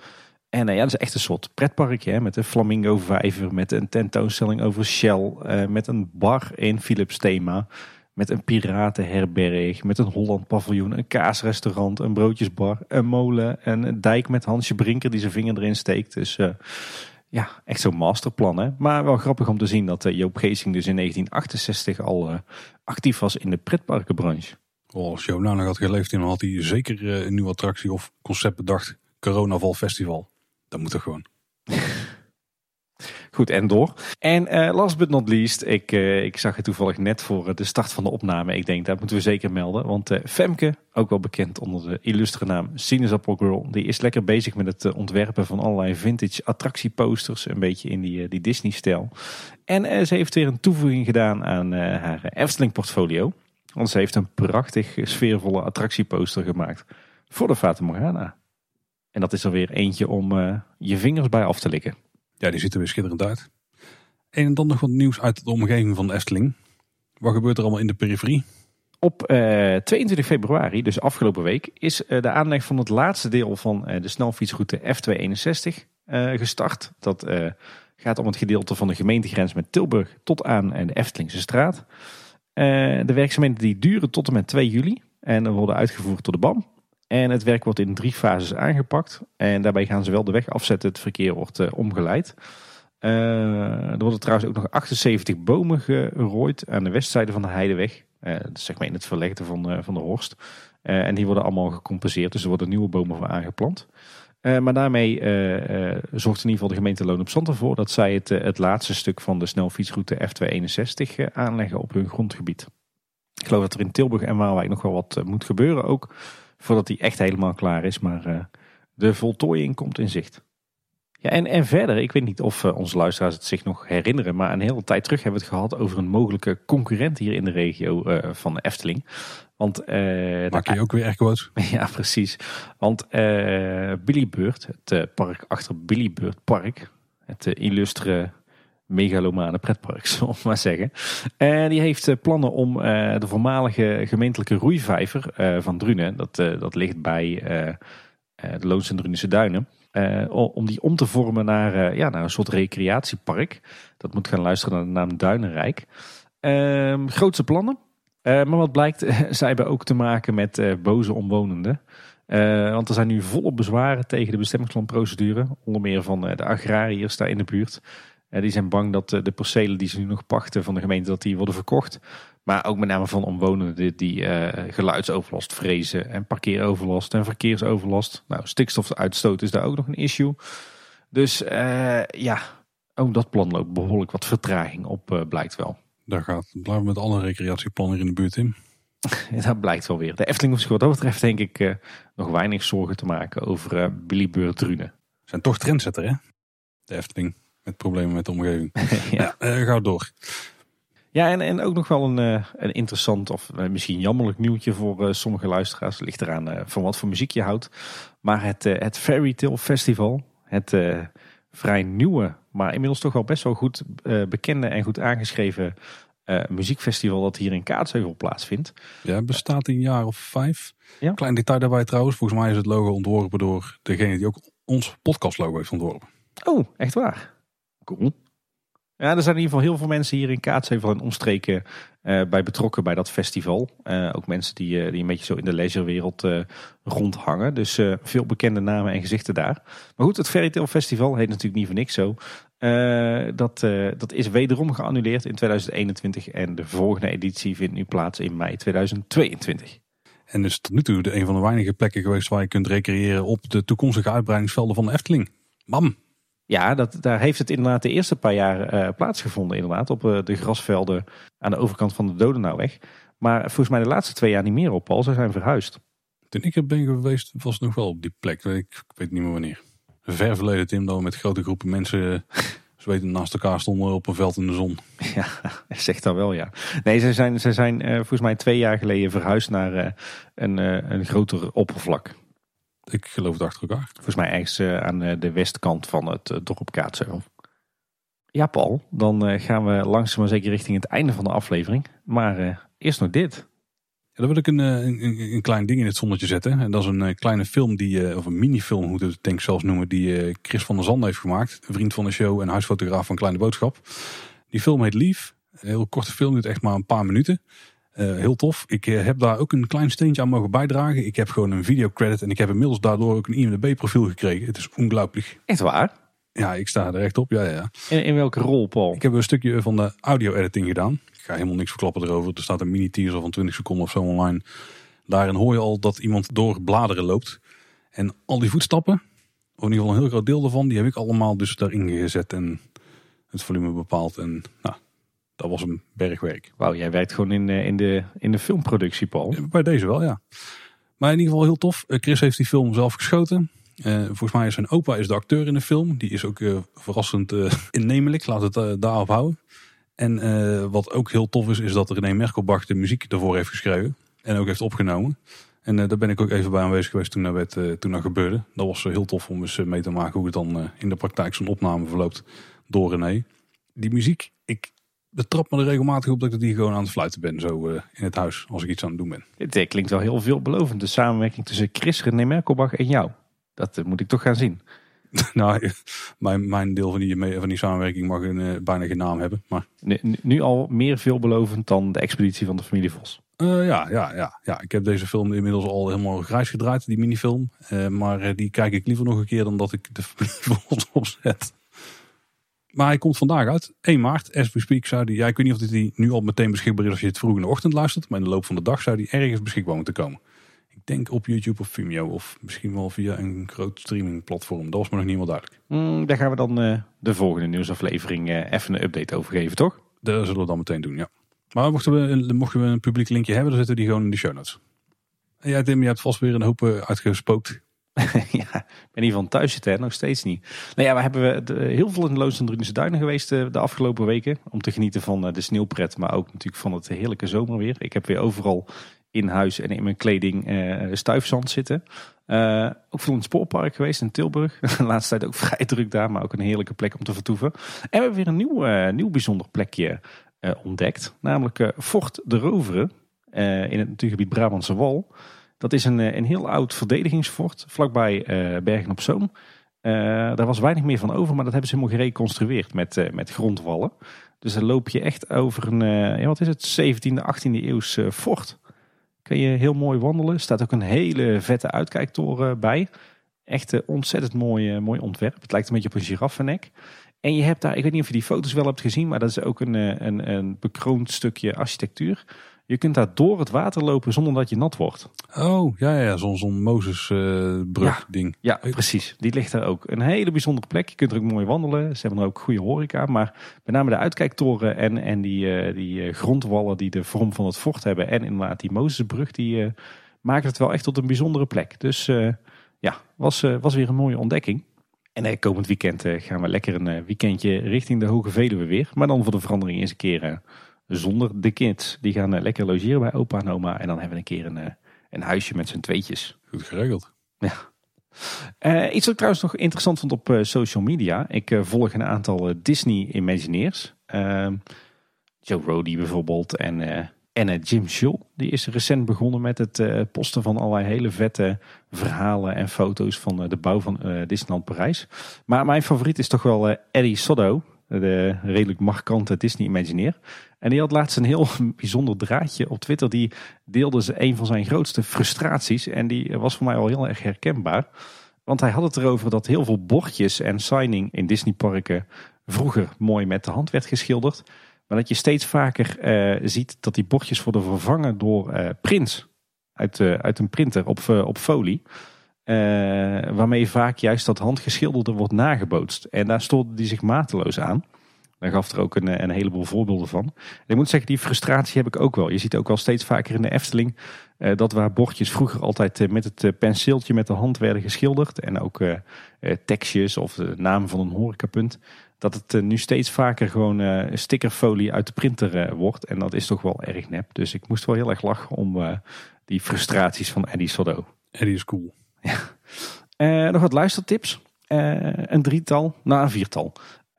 En uh, ja, dat is echt een soort pretparkje. Hè, met een flamingo vijver, met een tentoonstelling over Shell. met een bar in Philips thema. Met een piratenherberg, met een Holland paviljoen, een kaasrestaurant, een broodjesbar, een molen. En een dijk met Hansje Brinker die zijn vinger erin steekt. Dus ja, echt zo'n masterplan. Hè? Maar wel grappig om te zien dat Joop Geesing dus in 1968 al actief was in de pretparkenbranche. Oh, als Joop nou nog had geleefd, dan had hij zeker eh, een nieuwe attractie of concept bedacht. Coronaval Festival. Dat moet er gewoon. Goed, en door. En uh, last but not least, ik, uh, ik zag het toevallig net voor de start van de opname. Ik denk, dat moeten we zeker melden. Want Femke, ook wel bekend onder de illustre naam Sinaasappel Girl, die is lekker bezig met het ontwerpen van allerlei vintage attractieposters. Een beetje in die, die Disney-stijl. En ze heeft weer een toevoeging gedaan aan haar Efteling-portfolio. Want ze heeft een prachtig sfeervolle attractieposter gemaakt voor de Fata Morgana. En dat is er weer eentje om uh, je vingers bij af te likken. Ja, die ziet er weer schitterend uit. En dan nog wat nieuws uit de omgeving van de Efteling. Wat gebeurt er allemaal in de periferie? Op uh, eh, 22 februari, dus afgelopen week, is uh, de aanleg van het laatste deel van de snelfietsroute F261 gestart. Dat gaat om het gedeelte van de gemeentegrens met Tilburg tot aan de Eftelingse straat. Eh, de werkzaamheden die duren tot en met 2 juli en worden uitgevoerd door de BAM. En het werk wordt in drie fases aangepakt. En daarbij gaan ze wel de weg afzetten. Het verkeer wordt uh, omgeleid. Uh, er worden trouwens ook nog 78 bomen gerooid aan de westzijde van de Heideweg. Uh, zeg maar in het verlegde van, van de Horst. en die worden allemaal gecompenseerd. Dus er worden nieuwe bomen voor aangeplant. Maar daarmee zorgt in ieder geval de gemeente Loon op Zand ervoor dat zij het, het laatste stuk van de snelfietsroute F261 aanleggen op hun grondgebied. Ik geloof dat er in Tilburg en Waalwijk nog wel wat moet gebeuren ook. Voordat hij echt helemaal klaar is. Maar de voltooiing komt in zicht. Ja, en, en verder, ik weet niet of onze luisteraars het zich nog herinneren, maar een hele tijd terug hebben we het gehad over een mogelijke concurrent hier in de regio van de Efteling. Want, uh, Maak je ook weer echo's? ja, precies. Want Billy Bird, het park achter Billy Bird Park, het illustre megalomane pretpark, zullen we maar zeggen. Uh, die heeft plannen om de voormalige gemeentelijke roeivijver van Drunen, dat, dat ligt bij de Loons en Drunense Duinen, om die om te vormen naar, ja, naar een soort recreatiepark. Dat moet gaan luisteren naar de naam Duinenrijk. Ehm, grootste plannen. Maar wat blijkt, zij hebben ook te maken met boze omwonenden. Want er zijn nu volop bezwaren tegen de bestemmingsplanprocedure. Onder meer van de agrariërs daar in de buurt. Die zijn bang dat de percelen die ze nu nog pachten van de gemeente, dat die worden verkocht. Maar ook met name van omwonenden die, die geluidsoverlast vrezen. En parkeeroverlast en verkeersoverlast. Nou, stikstofuitstoot is daar ook nog een issue. Dus ja, ook dat plan loopt behoorlijk wat vertraging op, blijkt wel. Daar gaat blijven met alle recreatieplannen in de buurt in. dat blijkt wel weer. De Efteling hoeft zich wat dat betreft denk ik uh, nog weinig zorgen te maken over uh, Billy Drunen. Zijn toch trendsetter hè? De Efteling. Met problemen met de omgeving. ja, ja uh, ga door. Ja, en, en ook nog wel een, een interessant of misschien jammerlijk nieuwtje voor sommige luisteraars. Ligt eraan van wat voor muziek je houdt. Maar het, het Fairy Tale Festival, het vrij nieuwe, maar inmiddels toch wel best wel goed bekende en goed aangeschreven uh, muziekfestival dat hier in Kaatsheuvel plaatsvindt. Ja, bestaat een jaar of vijf. Ja? Klein detail daarbij trouwens, volgens mij is het logo ontworpen door degene die ook ons podcastlogo heeft ontworpen. Oh, echt waar? Cool. Ja, er zijn in ieder geval heel veel mensen hier in Kaatsheuvel en omstreken uh, bij betrokken bij dat festival. Uh, ook mensen die, uh, die een beetje zo in de leisurewereld rondhangen. Dus veel bekende namen en gezichten daar. Maar goed, het Fairytale Festival heet natuurlijk niet voor niks zo. dat, dat is wederom geannuleerd in 2021 en de volgende editie vindt nu plaats in mei 2022. En is tot nu toe de een van de weinige plekken geweest waar je kunt recreëren op de toekomstige uitbreidingsvelden van de Efteling. Mam! Ja, dat, daar heeft het inderdaad de eerste paar jaar uh, plaatsgevonden. Inderdaad, op uh, de grasvelden aan de overkant van de Dodenauweg. Maar volgens mij de laatste twee jaar niet meer op, Paul. Ze zijn verhuisd. Toen ik er ben geweest, was het nog wel op die plek. Ik, ik weet niet meer wanneer. Ver verleden, Tim, dat we met grote groepen mensen zweten naast elkaar stonden op een veld in de zon. Ja, zegt dat wel, ja. Nee, ze zijn, ze zijn uh, volgens mij twee jaar geleden verhuisd naar een, een groter oppervlak. Ik geloof het achter elkaar. Volgens mij ergens uh, aan eh, de westkant van het uh, dorp Kaatsheuvel. Ja, Paul, dan gaan we langzaam maar zeker richting het einde van de aflevering. Maar eerst nog dit. Ja, dan wil ik een, een, een, klein ding in het zonnetje zetten. En dat is een kleine film, die, of een minifilm, hoe het denk ik zelfs noemen, die Chris van der Zand heeft gemaakt. Een vriend van de show en huisfotograaf van Kleine Boodschap. Die film heet Lief. Een heel korte film, duurt echt maar een paar minuten. Uh, heel tof. Ik uh, heb daar ook een klein steentje aan mogen bijdragen. Ik heb gewoon een videocredit en ik heb inmiddels daardoor ook een IMDb profiel gekregen. Het is ongelooflijk. Echt waar? Ja, ik sta er echt op. Ja, ja. In, in welke rol, Paul? Ik heb een stukje van de audio-editing gedaan. Ik ga helemaal niks verklappen erover. Er staat een mini-teaser van 20 seconden of zo online. Daarin hoor je al dat iemand door bladeren loopt. En al die voetstappen, of in ieder geval een heel groot deel daarvan, die heb ik allemaal dus daarin gezet en het volume bepaald. En nou, dat was een bergwerk. Wauw, jij werkt gewoon in, in, de, in de filmproductie, Paul. bij deze wel, ja. Maar in ieder geval heel tof. Eh, Chris heeft die film zelf geschoten. Uh, volgens mij is zijn opa is de acteur in de film. Die is ook uh, verrassend uh, innemelijk. Laat het daarop houden. En wat ook heel tof is, is dat René Merkelbach de muziek ervoor heeft geschreven. En ook heeft opgenomen. En daar ben ik ook even bij aanwezig geweest toen dat, werd, toen dat gebeurde. Dat was heel tof om eens mee te maken hoe het dan in de praktijk zo'n opname verloopt door René. Die muziek, ik betrap me er regelmatig op dat ik hier gewoon aan het fluiten ben. Zo uh, in het huis als ik iets aan het doen ben. Dit eh, klinkt wel heel veelbelovend. De samenwerking tussen Chris, René Merkelbach en jou. Dat uh, moet ik toch gaan zien. nou, mijn, mijn deel van die, van die samenwerking mag een, bijna geen naam hebben. Maar... Nu, nu, al meer veelbelovend dan de expeditie van de familie Vos. Ja, ja, ja, ja, ik heb deze film inmiddels al helemaal grijs gedraaid, die minifilm. Maar die kijk ik liever nog een keer dan dat ik de familie Vos opzet. Maar hij komt vandaag uit. 1 maart, as we speak, zou die. Ja, ik weet niet of hij nu al meteen beschikbaar is als je het vroeg in de ochtend luistert. Maar in de loop van de dag zou die ergens beschikbaar moeten komen. Ik denk op YouTube of Vimeo. Of misschien wel via een groot streamingplatform. Dat was me nog niet helemaal duidelijk. Mm, daar gaan we dan uh, de volgende nieuwsaflevering uh, even een update over geven, toch? Dat zullen we dan meteen doen, ja. Maar mochten we, mochten we een publiek linkje hebben, dan zetten we die gewoon in de show notes. En jij Tim, je hebt vast weer een hoop uh, uitgespookt. ja, ik ben hier van thuis zitten, nog steeds niet. Nou ja, we hebben de, heel veel in Loos en Drunense Duinen geweest de, de, afgelopen weken. Om te genieten van de sneeuwpret, maar ook natuurlijk van het heerlijke zomerweer. Ik heb weer overal in huis en in mijn kleding uh, stuifzand zitten. Ook veel in het spoorpark geweest in Tilburg. De laatste tijd ook vrij druk daar, maar ook een heerlijke plek om te vertoeven. En we hebben weer een nieuw, nieuw bijzonder plekje ontdekt. Namelijk Fort de Roveren in het natuurgebied Brabantse Wal. Dat is een, een heel oud verdedigingsfort vlakbij Bergen op Zoom. daar was weinig meer van over, maar dat hebben ze helemaal gereconstrueerd met, met grondwallen. Dus dan loop je echt over een, ja, wat is het, 17e, 18e eeuws fort. Kun je heel mooi wandelen. Er staat ook een hele vette uitkijktoren bij. Echt ontzettend mooi, mooi ontwerp. Het lijkt een beetje op een giraffennek. En je hebt daar, ik weet niet of je die foto's wel hebt gezien, maar dat is ook een, een, een bekroond stukje architectuur. Je kunt daar door het water lopen zonder dat je nat wordt. Oh, ja, ja, zo'n zo Mozesbrug uh, ding. Ja, precies. Die ligt daar ook. Een hele bijzondere plek. Je kunt er ook mooi wandelen. Ze hebben er ook goede horeca. Maar met name de uitkijktoren en, en die, uh, die uh, grondwallen die de vorm van het fort hebben. En inderdaad die Mozesbrug, die maken het wel echt tot een bijzondere plek. Dus ja, was, was weer een mooie ontdekking. En komend weekend gaan we lekker een weekendje richting de Hoge Veluwe weer. Maar dan voor de verandering eens een keer zonder de kids. Die gaan eh, lekker logeren bij opa en oma. En dan hebben we een keer een, eh, een huisje met z'n tweetjes. Goed geregeld. Ja. Uh, iets wat ik trouwens nog interessant vond op social media. Ik volg een aantal Disney Imagineers. Ehm, Joe Rody bijvoorbeeld en, en Jim Schul. Die is recent begonnen met het posten van allerlei hele vette verhalen en foto's van de bouw van Disneyland Parijs. Maar mijn favoriet is toch wel Eddie Soddo de redelijk markante Disney Imagineer. En die had laatst een heel bijzonder draadje op Twitter. Die deelde ze een van zijn grootste frustraties. En die was voor mij al heel erg herkenbaar. Want hij had het erover dat heel veel bordjes en signing in Disneyparken vroeger mooi met de hand werd geschilderd. Maar dat je steeds vaker uh, ziet dat die bordjes worden vervangen door uh, prints uit, uh, uit een printer op, op folie. Waarmee vaak juist dat handgeschilderde wordt nagebootst. En daar stoorde hij zich mateloos aan. Daar gaf er ook een, een heleboel voorbeelden van. En ik moet zeggen, die frustratie heb ik ook wel. Je ziet ook al steeds vaker in de Efteling uh, dat waar bordjes vroeger altijd uh, met het penseeltje met de hand werden geschilderd. En ook tekstjes of de naam van een horecapunt. Dat het nu steeds vaker gewoon stickerfolie uit de printer wordt. En dat is toch wel erg nep. Dus ik moest wel heel erg lachen om die frustraties van Eddie Soddo. Eddie is cool. Ja. Nog wat luistertips. Uh, een drietal, nou een viertal.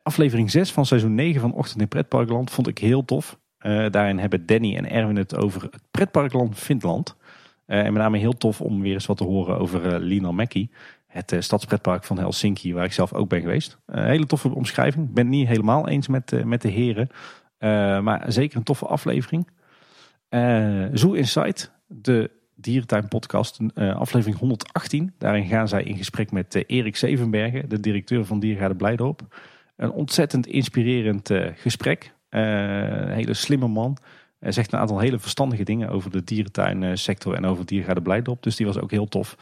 Aflevering 6 van seizoen 9 van Ochtend in Pretparkland vond ik heel tof. Uh, daarin hebben Danny en Erwin het over het pretparkland Finland. en met name heel tof om weer eens wat te horen over Lina Mäki. Het stadspretpark van Helsinki, waar ik zelf ook ben geweest. Hele toffe omschrijving. Ik ben het niet helemaal eens met, met de heren. maar zeker een toffe aflevering. Zoo Insight, de Dierentuin podcast, aflevering 118. Daarin gaan zij in gesprek met Erik Zevenbergen, de directeur van Diergaarde Blijdorp. Een ontzettend inspirerend uh, gesprek. een hele slimme man. Hij zegt een aantal hele verstandige dingen over de dierentuinsector en over Diergaarde Blijdorp. Dus die was ook heel tof.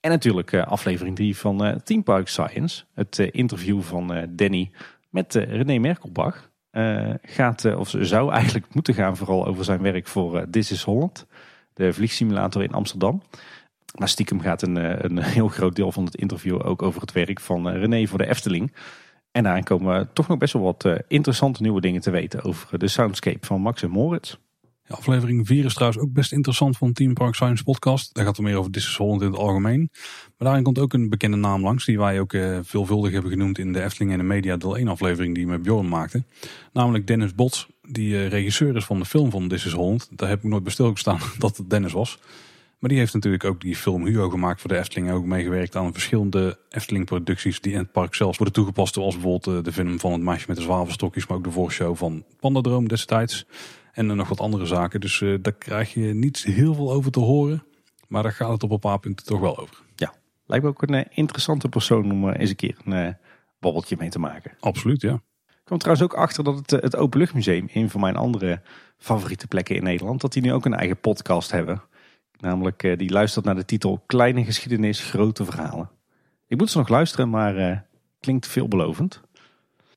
En natuurlijk aflevering 3 van Team Park Science. Het interview van Danny met René Merkelbach. gaat, of zou eigenlijk moeten gaan vooral over zijn werk voor This is Holland de vliegsimulator in Amsterdam. Maar stiekem gaat een, eh, een heel groot deel van het interview ook over het werk van eh, René voor de Efteling. En daarin komen we toch nog best wel wat eh, interessante nieuwe dingen te weten over de soundscape van Max en Moritz. Ja, aflevering 4 is trouwens ook best interessant van Team Park Science podcast. Daar gaat het meer over is Holland in het algemeen. Maar daarin komt ook een bekende naam langs die wij ook veelvuldig hebben genoemd in de Efteling en de Media deel 1 aflevering die we met Bjorn maakte. Namelijk Dennis Bots, die regisseur is van de film van is Holland. Daar heb ik nooit bij stilgestaan dat het Dennis was. Maar die heeft natuurlijk ook die film Hugo gemaakt voor de Efteling. En ook meegewerkt aan verschillende Efteling producties die in het park zelfs worden toegepast. Zoals bijvoorbeeld eh, de film van het meisje met de zwavelstokjes. Maar ook de voorshow van Pandadroom destijds. En uh, nog wat andere zaken. Dus uh, daar krijg je niet heel veel over te horen. Maar daar gaat het op een paar punten toch wel over. Ja, lijkt me ook een interessante persoon om eens een keer een babbeltje mee te maken. Absoluut, ja. Ik kwam trouwens ook achter dat het, eh, het Openluchtmuseum, een van mijn andere favoriete plekken in Nederland, dat die nu ook een eigen podcast hebben. Namelijk, eh, die luistert naar de titel Kleine geschiedenis, grote verhalen. Ik moet ze nog luisteren, maar uh, klinkt veelbelovend.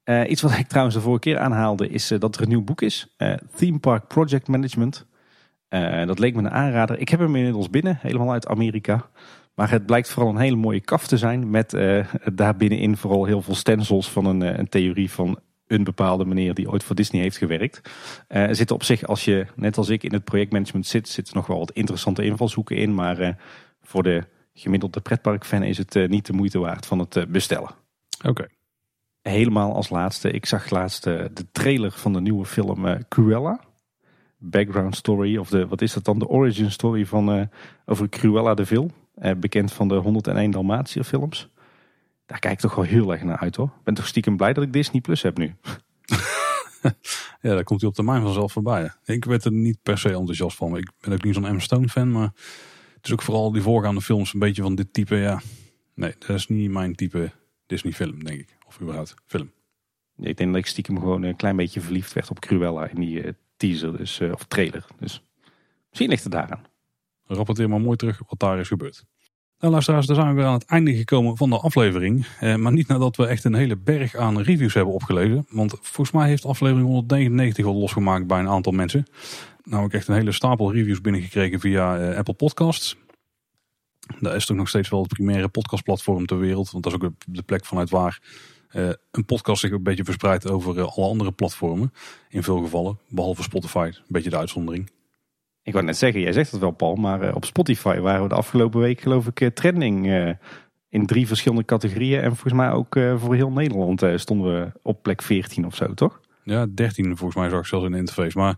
Uh, iets wat ik trouwens de vorige keer aanhaalde, is dat er een nieuw boek is. Theme Park Project Management. Dat leek me een aanrader. Ik heb hem inmiddels binnen, helemaal uit Amerika. Maar het blijkt vooral een hele mooie kaf te zijn. Met uh, daar binnenin vooral heel veel stencils van een, een theorie van een bepaalde meneer die ooit voor Disney heeft gewerkt. Uh, er zitten op zich, als je net als ik in het projectmanagement zit, zitten nog wel wat interessante invalshoeken in. Maar uh, voor de gemiddelde pretparkfan is het uh, niet de moeite waard van het bestellen. Oké. Okay. Helemaal als laatste, ik zag laatst de trailer van de nieuwe film Cruella. Background story, of de, wat is dat dan? De origin story van over Cruella de Vil. bekend van de 101 Dalmatia films. Daar kijk ik toch wel heel erg naar uit hoor. Ik ben toch stiekem blij dat ik Disney Plus heb nu. ja, daar komt hij op termijn vanzelf voorbij. Ik werd er niet per se enthousiast van. Ik ben ook niet zo'n M. Stone fan, maar het is ook vooral die voorgaande films een beetje van dit type. Ja, nee, dat is niet mijn type Disney film, denk ik. Of überhaupt film. Ja, ik denk dat ik stiekem gewoon een klein beetje verliefd werd op Cruella in die uh, teaser, dus, uh, of trailer. Dus misschien ligt het daaraan. Rapporteer maar mooi terug wat daar is gebeurd. Nou luisteraars, daar zijn we weer aan het einde gekomen van de aflevering. Eh, maar niet nadat we echt een hele berg aan reviews hebben opgelezen. Want volgens mij heeft aflevering 199 al losgemaakt bij een aantal mensen. Nou ik echt een hele stapel reviews binnengekregen via eh, Apple Podcasts. Dat is toch nog steeds wel het primaire podcastplatform ter wereld. Want dat is ook de plek vanuit waar uh, een podcast zich een beetje verspreidt over uh, alle andere platformen. In veel gevallen, behalve Spotify, een beetje de uitzondering. Ik wou net zeggen, jij zegt het wel Paul, maar uh, op Spotify waren we de afgelopen week geloof ik uh, trending uh, in drie verschillende categorieën. En volgens mij ook voor heel Nederland stonden we op plek 14 of zo, toch? Ja, 13 volgens mij zag ik zelfs in de interface. Maar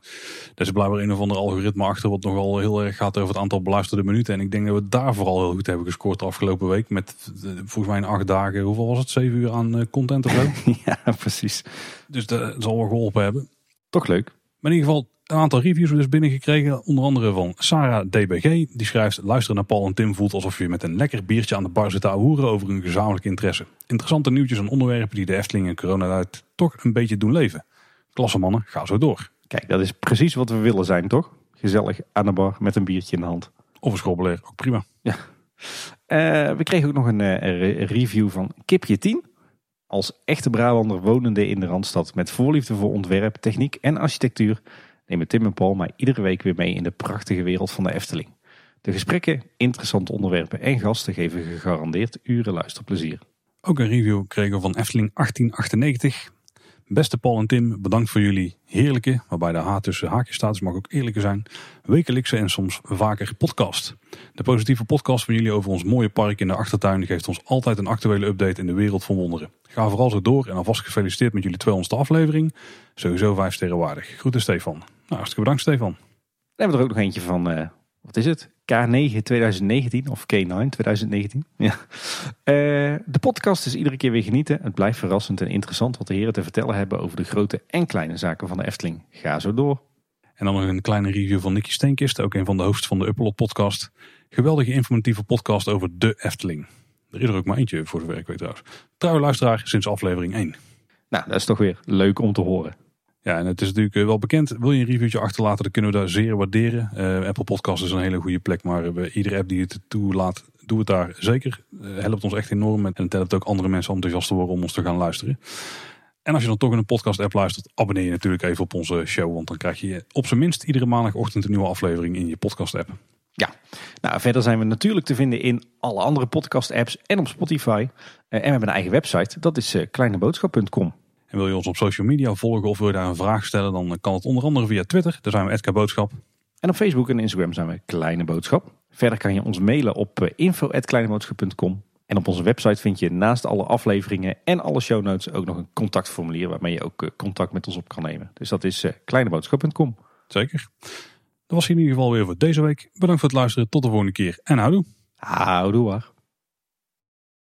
er is blijkbaar een of ander algoritme achter wat nogal heel erg gaat over het aantal beluisterde minuten. En ik denk dat we daar vooral heel goed hebben gescoord de afgelopen week. Met volgens mij in acht dagen, hoeveel was het? Zeven uur aan content of zo? ja, precies. Dus dat zal wel geholpen hebben. Toch leuk. Maar in ieder geval, een aantal reviews dus binnengekregen. Onder andere van Sarah DBG. Die schrijft, luisteren naar Paul en Tim voelt alsof je met een lekker biertje aan de bar zit te ahoeren over een gezamenlijk interesse. Interessante nieuwtjes en onderwerpen die de Efteling en coronatijd toch een beetje doen leven. Klasse mannen, ga zo door. Kijk, dat is precies wat we willen zijn, toch? Gezellig aan de bar met een biertje in de hand. Of een schobbeler, ook prima. Ja. Uh, we kregen ook nog een uh, review van Kipje 10. Als echte Brabander wonende in de Randstad met voorliefde voor ontwerp, techniek en architectuur nemen Tim en Paul mij iedere week weer mee in de prachtige wereld van de Efteling. De gesprekken, interessante onderwerpen en gasten geven gegarandeerd uren luisterplezier. Ook een review kregen we van Efteling 1898. Beste Paul en Tim, bedankt voor jullie heerlijke, waarbij de H tussen haakjes staat, dus mag ook eerlijker zijn, wekelijkse en soms vaker podcast. De positieve podcast van jullie over ons mooie park in de achtertuin geeft ons altijd een actuele update in de wereld van wonderen. Ga vooral zo door en alvast gefeliciteerd met jullie 200ste aflevering. Sowieso vijf sterren waardig. Groeten Stefan. Nou, hartstikke bedankt Stefan. We hebben er ook nog eentje van, uh, wat is het? K9 2019 of K9 2019. Ja. Uh, de podcast is iedere keer weer genieten. Het blijft verrassend en interessant wat de heren te vertellen hebben over de grote en kleine zaken van de Efteling. Ga zo door. En dan nog een kleine review van Nicky Steenkist, ook een van de hosts van de Uppelot podcast. Geweldige informatieve podcast over de Efteling. Er is er ook maar eentje voor zover ik weet trouwens. Trouwe luisteraar sinds aflevering 1. Nou, dat is toch weer leuk om te horen. Ja, en het is natuurlijk eh, wel bekend. Wil je een reviewtje achterlaten, dan kunnen we daar zeer waarderen. Uh, Apple Podcast is een hele goede plek, maar iedere app die het toelaat, doe het daar zeker. Uh, helpt ons echt enorm en het helpt ook andere mensen enthousiast te worden om ons te gaan luisteren. En als je dan toch in een podcast app luistert, abonneer je natuurlijk even op onze show. Want dan krijg je op zijn minst iedere maandagochtend een nieuwe aflevering in je podcast app. Ja, nou verder zijn we natuurlijk te vinden in alle andere podcast apps en op Spotify. en we hebben een eigen website, dat is kleineboodschap.com. En wil je ons op social media volgen of wil je daar een vraag stellen, dan kan het onder andere via Twitter. Daar zijn we Edka Boodschap. En op Facebook en Instagram zijn we Kleine Boodschap. Verder kan je ons mailen op eh, info.kleineboodschap.com. En op onze website vind je naast alle afleveringen en alle show notes ook nog een contactformulier waarmee je ook eh, contact met ons op kan nemen. Dus dat is uh, kleineboodschap.com. Zeker. Dat was in ieder geval weer voor deze week. Bedankt voor het luisteren. Tot de volgende keer en houdoe. Houdoe waar.